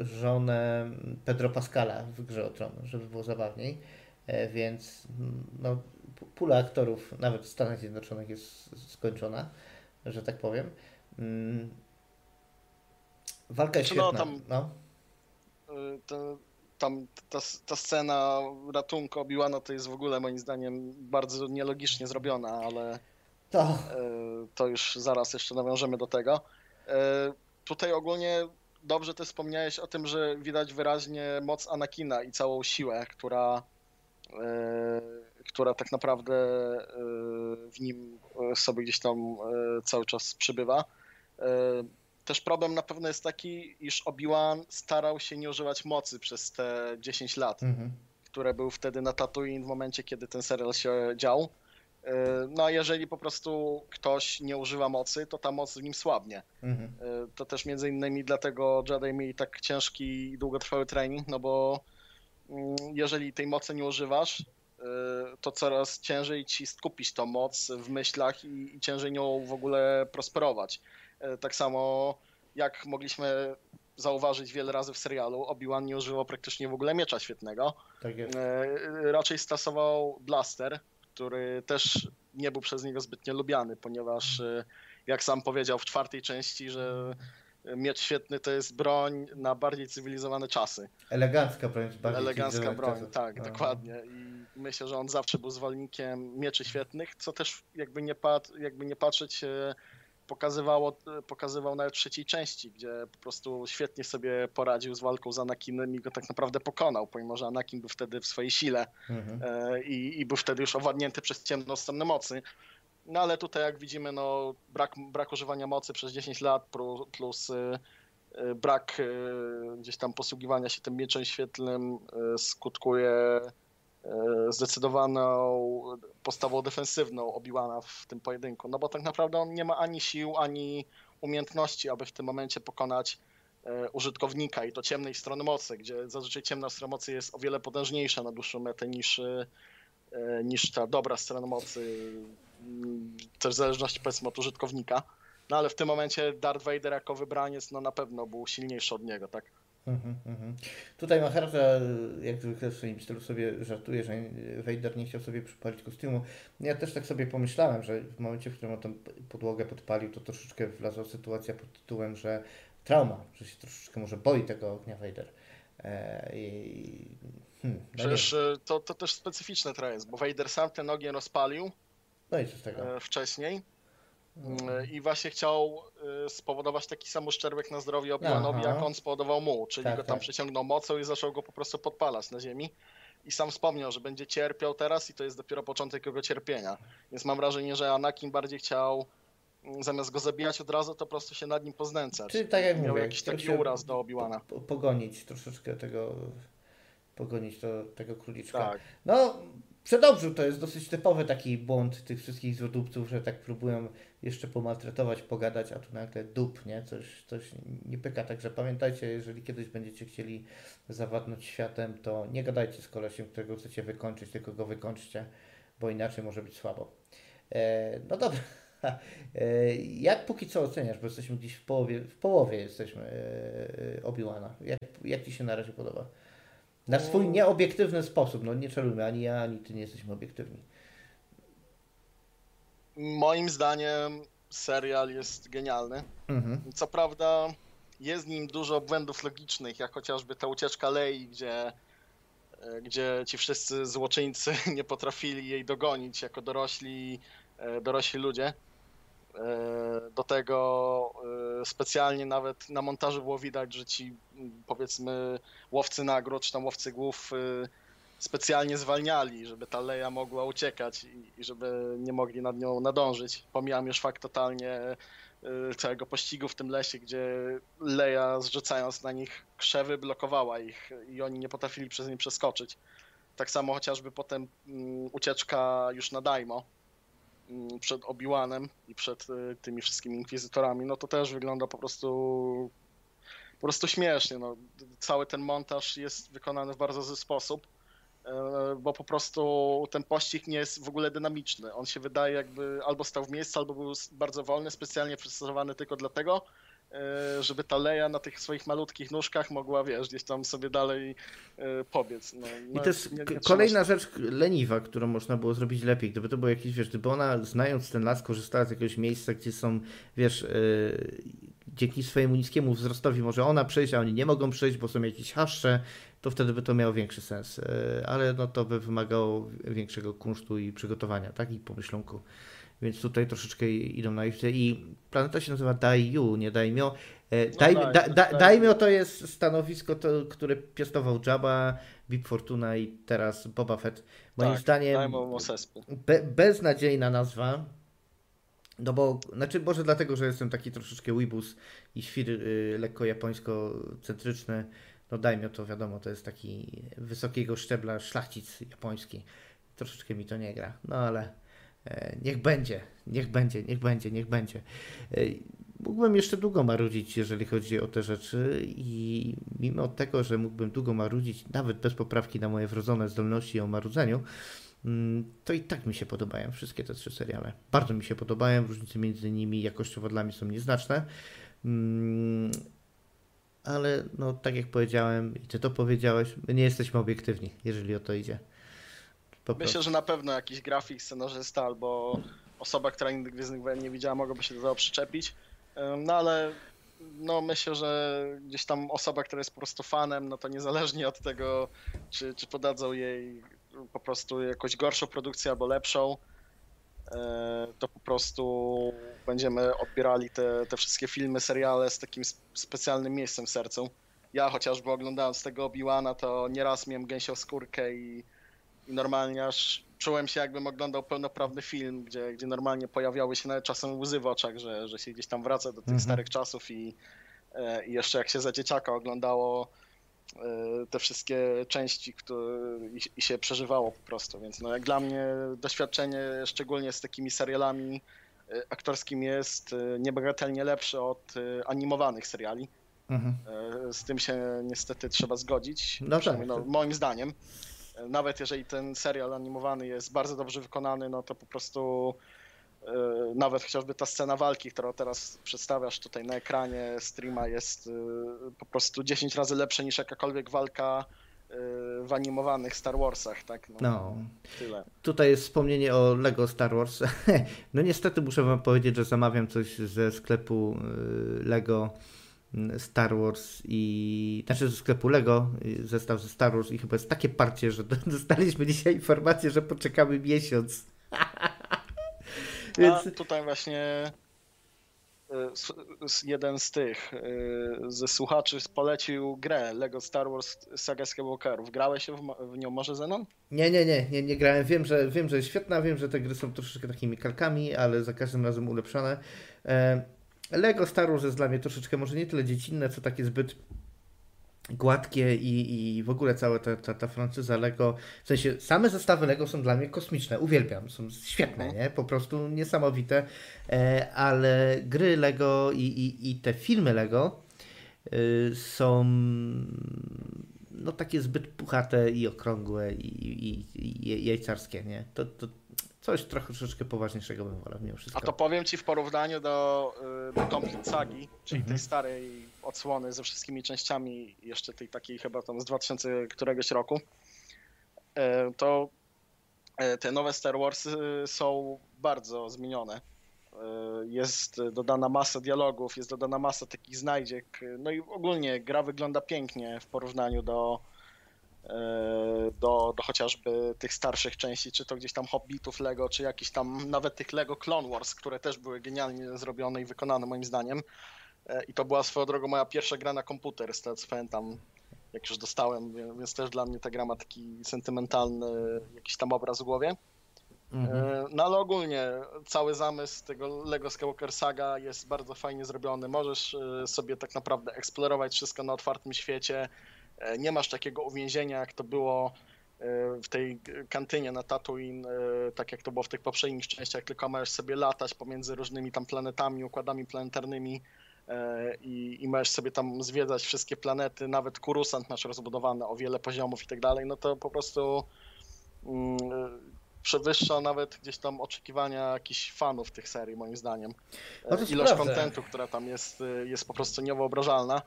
e, żonę Pedro Pascala w Grze o Tron, żeby było zabawniej. E, więc mm, no, pula aktorów nawet w Stanach Zjednoczonych jest skończona, że tak powiem. Mm. Walka jest no, świetna. No, tam, no. To tam ta, ta scena ratunku Obi-Wana to jest w ogóle moim zdaniem bardzo nielogicznie zrobiona, ale to, e, to już zaraz jeszcze nawiążemy do tego. E, tutaj ogólnie dobrze też wspomniałeś o tym, że widać wyraźnie moc Anakina i całą siłę, która, e, która tak naprawdę w nim sobie gdzieś tam cały czas przybywa. Też problem na pewno jest taki, iż Obi-Wan starał się nie używać mocy przez te 10 lat, mhm. które był wtedy na Tatooine w momencie, kiedy ten serial się dział. E, no a jeżeli po prostu ktoś nie używa mocy, to ta moc w nim słabnie. Mhm. E, to też między innymi dlatego Jedi mieli tak ciężki i długotrwały trening, no bo mm, jeżeli tej mocy nie używasz, e, to coraz ciężej ci skupić tą moc w myślach i, i ciężej nią w ogóle prosperować. E, tak samo jak mogliśmy zauważyć wiele razy w serialu, Obi-Wan nie używał praktycznie w ogóle miecza świetnego. Tak jest. E, raczej stosował blaster, który też nie był przez niego zbytnio lubiany, ponieważ e, jak sam powiedział w czwartej części, że miecz świetny to jest broń na bardziej cywilizowane czasy. Elegancka broń. Bardziej Elegancka broń, tak, Aha. dokładnie. I myślę, że on zawsze był zwolennikiem mieczy świetnych, co też jakby nie, pat, jakby nie patrzeć pokazywało, pokazywał nawet w trzeciej części, gdzie po prostu świetnie sobie poradził z walką z Anakinem i go tak naprawdę pokonał, pomimo że Anakin był wtedy w swojej sile mhm. E, i, i, był wtedy już owładnięty przez ciemną stronę mocy. No ale tutaj jak widzimy, no, brak, brak używania mocy przez 10 lat plus y, y, brak y, gdzieś tam posługiwania się tym mieczem świetlnym skutkuje E, zdecydowaną postawą defensywną Obiłana w tym pojedynku, no bo tak naprawdę on nie ma ani sił, ani umiejętności, aby w tym momencie pokonać e, użytkownika i to ciemnej strony mocy, gdzie zazwyczaj ciemna strona mocy jest o wiele potężniejsza na dłuższą metę niż, e, niż ta dobra strona mocy, mm, też w zależności powiedzmy od użytkownika. No ale w tym momencie Darth Vader jako wybraniec no na pewno był silniejszy od niego, tak? Mhm, mhm. Tutaj Maharata, jak zwykle w swoim stylu sobie żartuje, że Vader nie chciał sobie przypalić kostiumu. Ja też tak sobie pomyślałem, że w momencie, w którym on tę podłogę podpalił, to troszeczkę wlazła sytuacja pod tytułem, że trauma, że się troszeczkę może boi tego ognia Vader. E, hmm, no Przecież e, to, to też specyficzne trochę jest, bo Vader sam ten ogień rozpalił no i co z tego? E, wcześniej I właśnie chciał y, spowodować taki sam uszczerbek na zdrowie Obi-Wanowi, jak on spowodował mu, czyli tak, go tam tak. przyciągnął mocą i zaczął go po prostu podpalać na ziemi. I sam wspomniał, że będzie cierpiał teraz i to jest dopiero początek jego cierpienia. Więc mam wrażenie, że Anakin bardziej chciał mm, zamiast go zabijać od razu, to po prostu się nad nim poznęcać. Czyli tak jak Miał mówię, jakiś taki uraz do Obi-Wana. Pogonić troszeczkę tego pogonić to, tego króliczka. Tak. No, Przedobrzu to jest dosyć typowy taki błąd tych wszystkich złodupców, że tak próbują jeszcze pomaltretować, pogadać, a tu nagle dup, nie? Coś, coś nie pyka. Także pamiętajcie, jeżeli kiedyś będziecie chcieli zawadnąć światem, to nie gadajcie z kolesiem, którego chcecie wykończyć, tylko go wykończcie, bo inaczej może być słabo. E, no dobra. E, jak póki co oceniasz, bo jesteśmy gdzieś w połowie, w połowie jesteśmy e, Obi-Wana. Jak, jak Ci się na razie podoba? Na swój nieobiektywny sposób. No nie czarujmy, ani ja, ani ty nie jesteśmy obiektywni. Moim zdaniem serial jest genialny. Mhm. Co prawda jest w nim dużo błędów logicznych, jak chociażby ta ucieczka Lei, gdzie, e, gdzie ci wszyscy złoczyńcy nie potrafili jej dogonić jako dorośli dorośli ludzie. Do tego specjalnie nawet na montażu było widać, że ci powiedzmy łowcy nagród, czy tam łowcy głów specjalnie zwalniali, żeby ta Leia mogła uciekać i, żeby nie mogli nad nią nadążyć. Pomijam już fakt totalnie całego pościgu w tym lesie, gdzie Leia zrzucając na nich krzewy blokowała ich i oni nie potrafili przez nie przeskoczyć. Tak samo chociażby potem mm, ucieczka już na Daimo mm, przed Obi-Wanem i przed y, tymi wszystkimi inkwizytorami, no to też wygląda po prostu po prostu śmiesznie. No. Cały ten montaż jest wykonany w bardzo zły sposób E, bo po prostu ten pościg nie jest w ogóle dynamiczny. On się wydaje jakby albo stał w miejscu, albo był bardzo wolny, specjalnie przystosowany tylko dlatego, e, żeby ta Leja na tych swoich malutkich nóżkach mogła, wiesz, gdzieś tam sobie dalej e, pobiec. No, no I jest nie, nie kolejna rzecz leniwa, którą można było zrobić lepiej. Gdyby to było jakieś, wiesz, gdyby ona znając ten las korzystała z jakiegoś miejsca, gdzie są, wiesz, dzięki swojemu niskiemu wzrostowi może ona przejść, a oni nie mogą przejść, bo są jakieś haszcze, to wtedy by to miało większy sens. E, ale no to by wymagało większego kunsztu i przygotowania, tak? I pomyślunku. Więc tutaj troszeczkę idą na ich I planeta się nazywa Daiyu, nie Daimyo. E, no Dai, tak, da, da, Daimyo to jest stanowisko, to, które piastował Jabba, Bib Fortuna i teraz Boba Fett. Moim tak, zdaniem be, beznadziejna nazwa. No bo, znaczy może dlatego, że jestem taki troszeczkę wibus i świr y, lekko japońsko-centryczny no dajmy to wiadomo, to jest taki wysokiego szczebla szlachcic japoński. Troszeczkę mi to nie gra, no ale niech będzie, niech będzie, niech będzie, niech będzie. E, mógłbym jeszcze długo marudzić, jeżeli chodzi o te rzeczy i mimo tego, że mógłbym długo marudzić, nawet bez poprawki na moje wrodzone zdolności o marudzeniu, mm, to i tak mi się podobają wszystkie te trzy seriale. Bardzo mi się podobają, różnice między nimi jakościowo dla mnie są nieznaczne. Mm, ale no tak jak powiedziałem i ty to powiedziałeś, my nie jesteśmy obiektywni, jeżeli o to idzie. Myślę, prostu. że na pewno jakiś grafik, scenarzysta albo osoba, która nigdy Gwiezdnych Wojen nie widziała, mogłaby się do tego przyczepić. No ale no myślę, że gdzieś tam osoba, która jest po prostu fanem, no to niezależnie od tego, czy, czy podadzą jej po prostu jakąś gorszą produkcję albo lepszą, E, to po prostu będziemy odbierali te, te wszystkie filmy, seriale z takim specjalnym miejscem w sercu. Ja chociażby oglądając tego Obi-Wana, to nieraz miałem gęsią skórkę i, i normalnie aż czułem się jakbym oglądał pełnoprawny film, gdzie, gdzie normalnie pojawiały się nawet czasem łzy w oczach, że, że się gdzieś tam wraca do tych mhm. starych czasów i, e, i jeszcze jak się za dzieciaka oglądało E, te wszystkie części które, i, się przeżywało po prostu, więc no jak dla mnie doświadczenie szczególnie z takimi serialami e, aktorskimi jest niebagatelnie lepsze od animowanych seriali. Mhm. Z tym się niestety trzeba zgodzić, no tak. no, moim zdaniem. Nawet jeżeli ten serial animowany jest bardzo dobrze wykonany, no to po prostu E, nawet chociażby ta scena walki, którą teraz przedstawiasz tutaj na ekranie streama jest e, po prostu 10 razy lepsza niż jakakolwiek walka e, w animowanych Star Warsach, tak? No, no. Tyle. Tutaj jest wspomnienie o Lego Star Wars. No niestety muszę wam powiedzieć, że zamawiam coś ze sklepu Lego Star Wars i znaczy ze sklepu Lego, zestaw ze Star Wars i chyba jest takie parcie, że dostaliśmy dzisiaj informację, że poczekamy miesiąc. Więc... A tutaj właśnie e, jeden z tych e, ze słuchaczy polecił grę Lego Star Wars Saga Skywalkerów. Grałeś się w, nią może Zenon? Nie, nie, nie, nie, nie grałem. Wiem że, wiem, że jest świetna, wiem, że te gry są troszeczkę takimi kalkami, ale za każdym razem ulepszone. Lego Star Wars jest dla mnie troszeczkę może nie tyle dziecinne, co takie zbyt gładkie i, i w ogóle cała ta, ta, ta franczyza Lego, w sensie same zestawy Lego są dla mnie kosmiczne, uwielbiam, są świetne, mhm. nie? po prostu niesamowite, e, ale gry Lego i, i, i te filmy Lego y, są no takie zbyt puchate i okrągłe i, i, i jajcarskie, nie? To, to coś trochę troszeczkę poważniejszego bym wolał mimo wszystko. A to powiem Ci w porównaniu do, y, Complete Sagi, czyli mhm. tej starej odsłony ze wszystkimi częściami, jeszcze tej takiej chyba tam z 2000 któregoś roku, e, to e, te nowe Star Wars są bardzo zmienione. E, jest dodana masa dialogów, jest dodana masa takich znajdziek, no i ogólnie gra wygląda pięknie w porównaniu do do, do chociażby tych starszych części, czy to gdzieś tam Hobbitów Lego, czy jakiś tam nawet tych Lego Clone Wars, które też były genialnie zrobione i wykonane moim zdaniem. I to była swoją drogą moja pierwsza gra na komputer, z tego co pamiętam, jak już dostałem, więc też dla mnie ta gra ma taki sentymentalny jakiś tam obraz w głowie. Mhm. E, no ale ogólnie cały zamysł tego Lego Skywalker Saga jest bardzo fajnie zrobiony. Możesz e, sobie tak naprawdę eksplorować wszystko na otwartym świecie. E, nie masz takiego uwięzienia, jak to było w tej kantynie na Tatooine, tak jak to było w tych poprzednich częściach, tylko możesz sobie latać pomiędzy różnymi tam planetami, układami planetarnymi i, i możesz sobie tam zwiedzać wszystkie planety, nawet Kurusant masz rozbudowany o wiele poziomów i tak dalej, no to po prostu mm, przewyższa nawet gdzieś tam oczekiwania jakichś fanów tych serii, moim zdaniem. No Ilość kontentu, która tam jest, jest po prostu niewyobrażalna.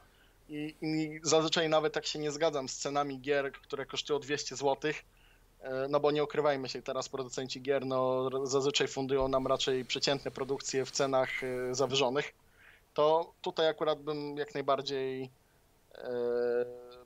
I, I zazwyczaj nawet jak się nie zgadzam z cenami gier, które kosztują 200 zł, y, no bo nie ukrywajmy się, teraz producenci gier no, zazwyczaj fundują nam raczej przeciętne produkcje w cenach y, zawyżonych, to tutaj akurat bym jak najbardziej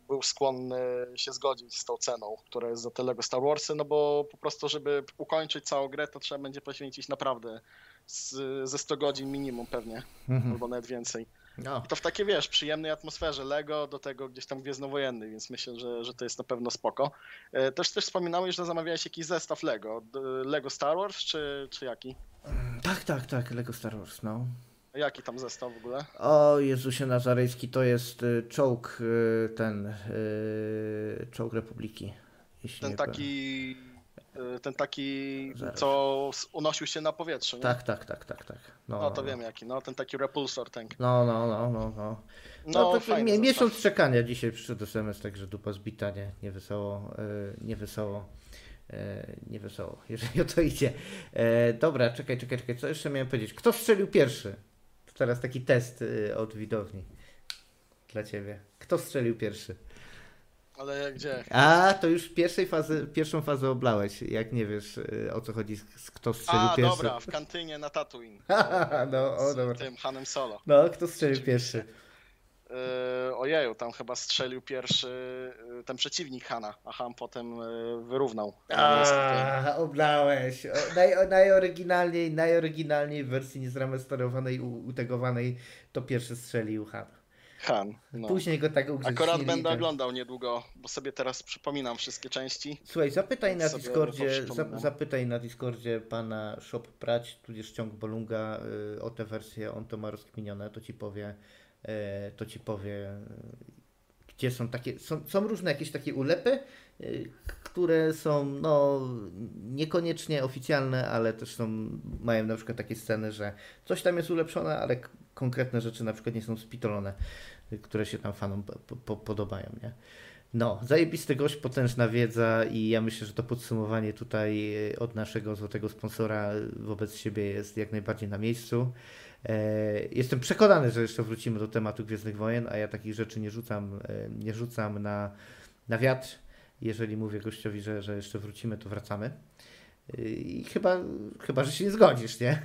był skłonny się zgodzić z tą ceną, która jest za tyle Star Warsy, no bo po prostu, żeby ukończyć całą grę, to trzeba będzie poświęcić naprawdę z, ze 100 godzin minimum pewnie, mhm. albo nawet więcej. No. I to w takiej, wiesz, przyjemnej atmosferze Lego, do tego gdzieś tam Gwiezdnowojenny, więc myślę, że, że to jest na pewno spoko. E, też też wspominałeś, że zamawiałeś jakiś zestaw Lego. Lego Star Wars, czy, czy jaki? Tak, tak, tak, Lego Star Wars, no. Jaki tam zestaw w ogóle? O Jezusie Nazarejski, to jest y, czołg y, ten, y, czołg Republiki. ten taki, ten taki, Zaraz. co unosił się na powietrze, nie? Tak, tak, tak, tak, tak. No, no to no. wiem jaki, no ten taki repulsor tank. No, no, no, no, no. No, no to miesiąc czekania dzisiaj przyszedł SMS, także dupa zbita, nie, nie wesoło, nie wesoło nie wesoło, jeżeli o to idzie. E, dobra, czekaj, czekaj, czekaj, co jeszcze miałem powiedzieć? Kto strzelił pierwszy? teraz taki test y, od widowni dla ciebie. Kto strzelił pierwszy? Ale gdzie? A, to już pierwszej fazy, pierwszą fazę oblałeś, jak nie wiesz y, o co chodzi, kto strzelił A, pierwszy. A, dobra, w kantynie na Tatooine. no, o, dobra. Z tym Hanem Solo. No, kto strzelił pierwszy? Yy, ojeju, tam chyba strzelił pierwszy yy, ten przeciwnik Hana, a Han potem yy, wyrównał. A, oblałeś. O, naj, najoryginalniej, najoryginalniej w wersji niezremasterowanej, utegowanej to pierwszy strzelił Han. Han. No. Później go tak ugrzeczili. Akurat będę ten... oglądał niedługo, bo sobie teraz przypominam wszystkie części. Słuchaj, zapytaj na Discordzie, zapytaj na Discordzie pana Shop Prać, tudzież ciąg Bolunga yy, o tę wersję, on to ma rozkminione, to ci powie E, to ci powie, gdzie są takie, są, są różne jakieś takie ulepy, które są no, niekoniecznie oficjalne, ale też są, mają na przykład takie sceny, że coś tam jest ulepszone, ale konkretne rzeczy na przykład nie są spitolone, które się tam fanom po, po, podobają, nie? No, zajebisty gość, potężna wiedza i ja myślę, że to podsumowanie tutaj e, od naszego złotego sponsora wobec siebie jest jak najbardziej na miejscu. E, jestem przekonany, że jeszcze wrócimy do tematu Gwiezdnych Wojen, a ja takich rzeczy nie rzucam, e, nie rzucam na, na wiatr. Jeżeli mówię gościowi, że, że jeszcze wrócimy, to wracamy. I chyba, chyba, że się nie zgodzisz, nie?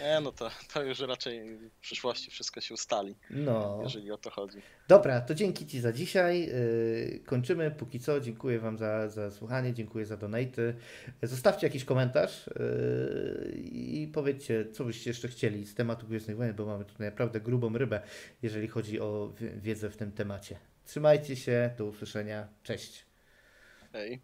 Nie, no to, to już raczej w przyszłości wszystko się ustali, no. jeżeli o to chodzi. Dobra, to dzięki Ci za dzisiaj. Yy, kończymy. Póki co dziękuję Wam za, za słuchanie, dziękuję za donaty. Zostawcie jakiś komentarz yy, i powiedzcie, co byście jeszcze chcieli z tematu Gwiezdnych Wojen, bo mamy tutaj naprawdę grubą rybę, jeżeli chodzi o wiedzę w tym temacie. Trzymajcie się, do usłyszenia. Cześć. Hej.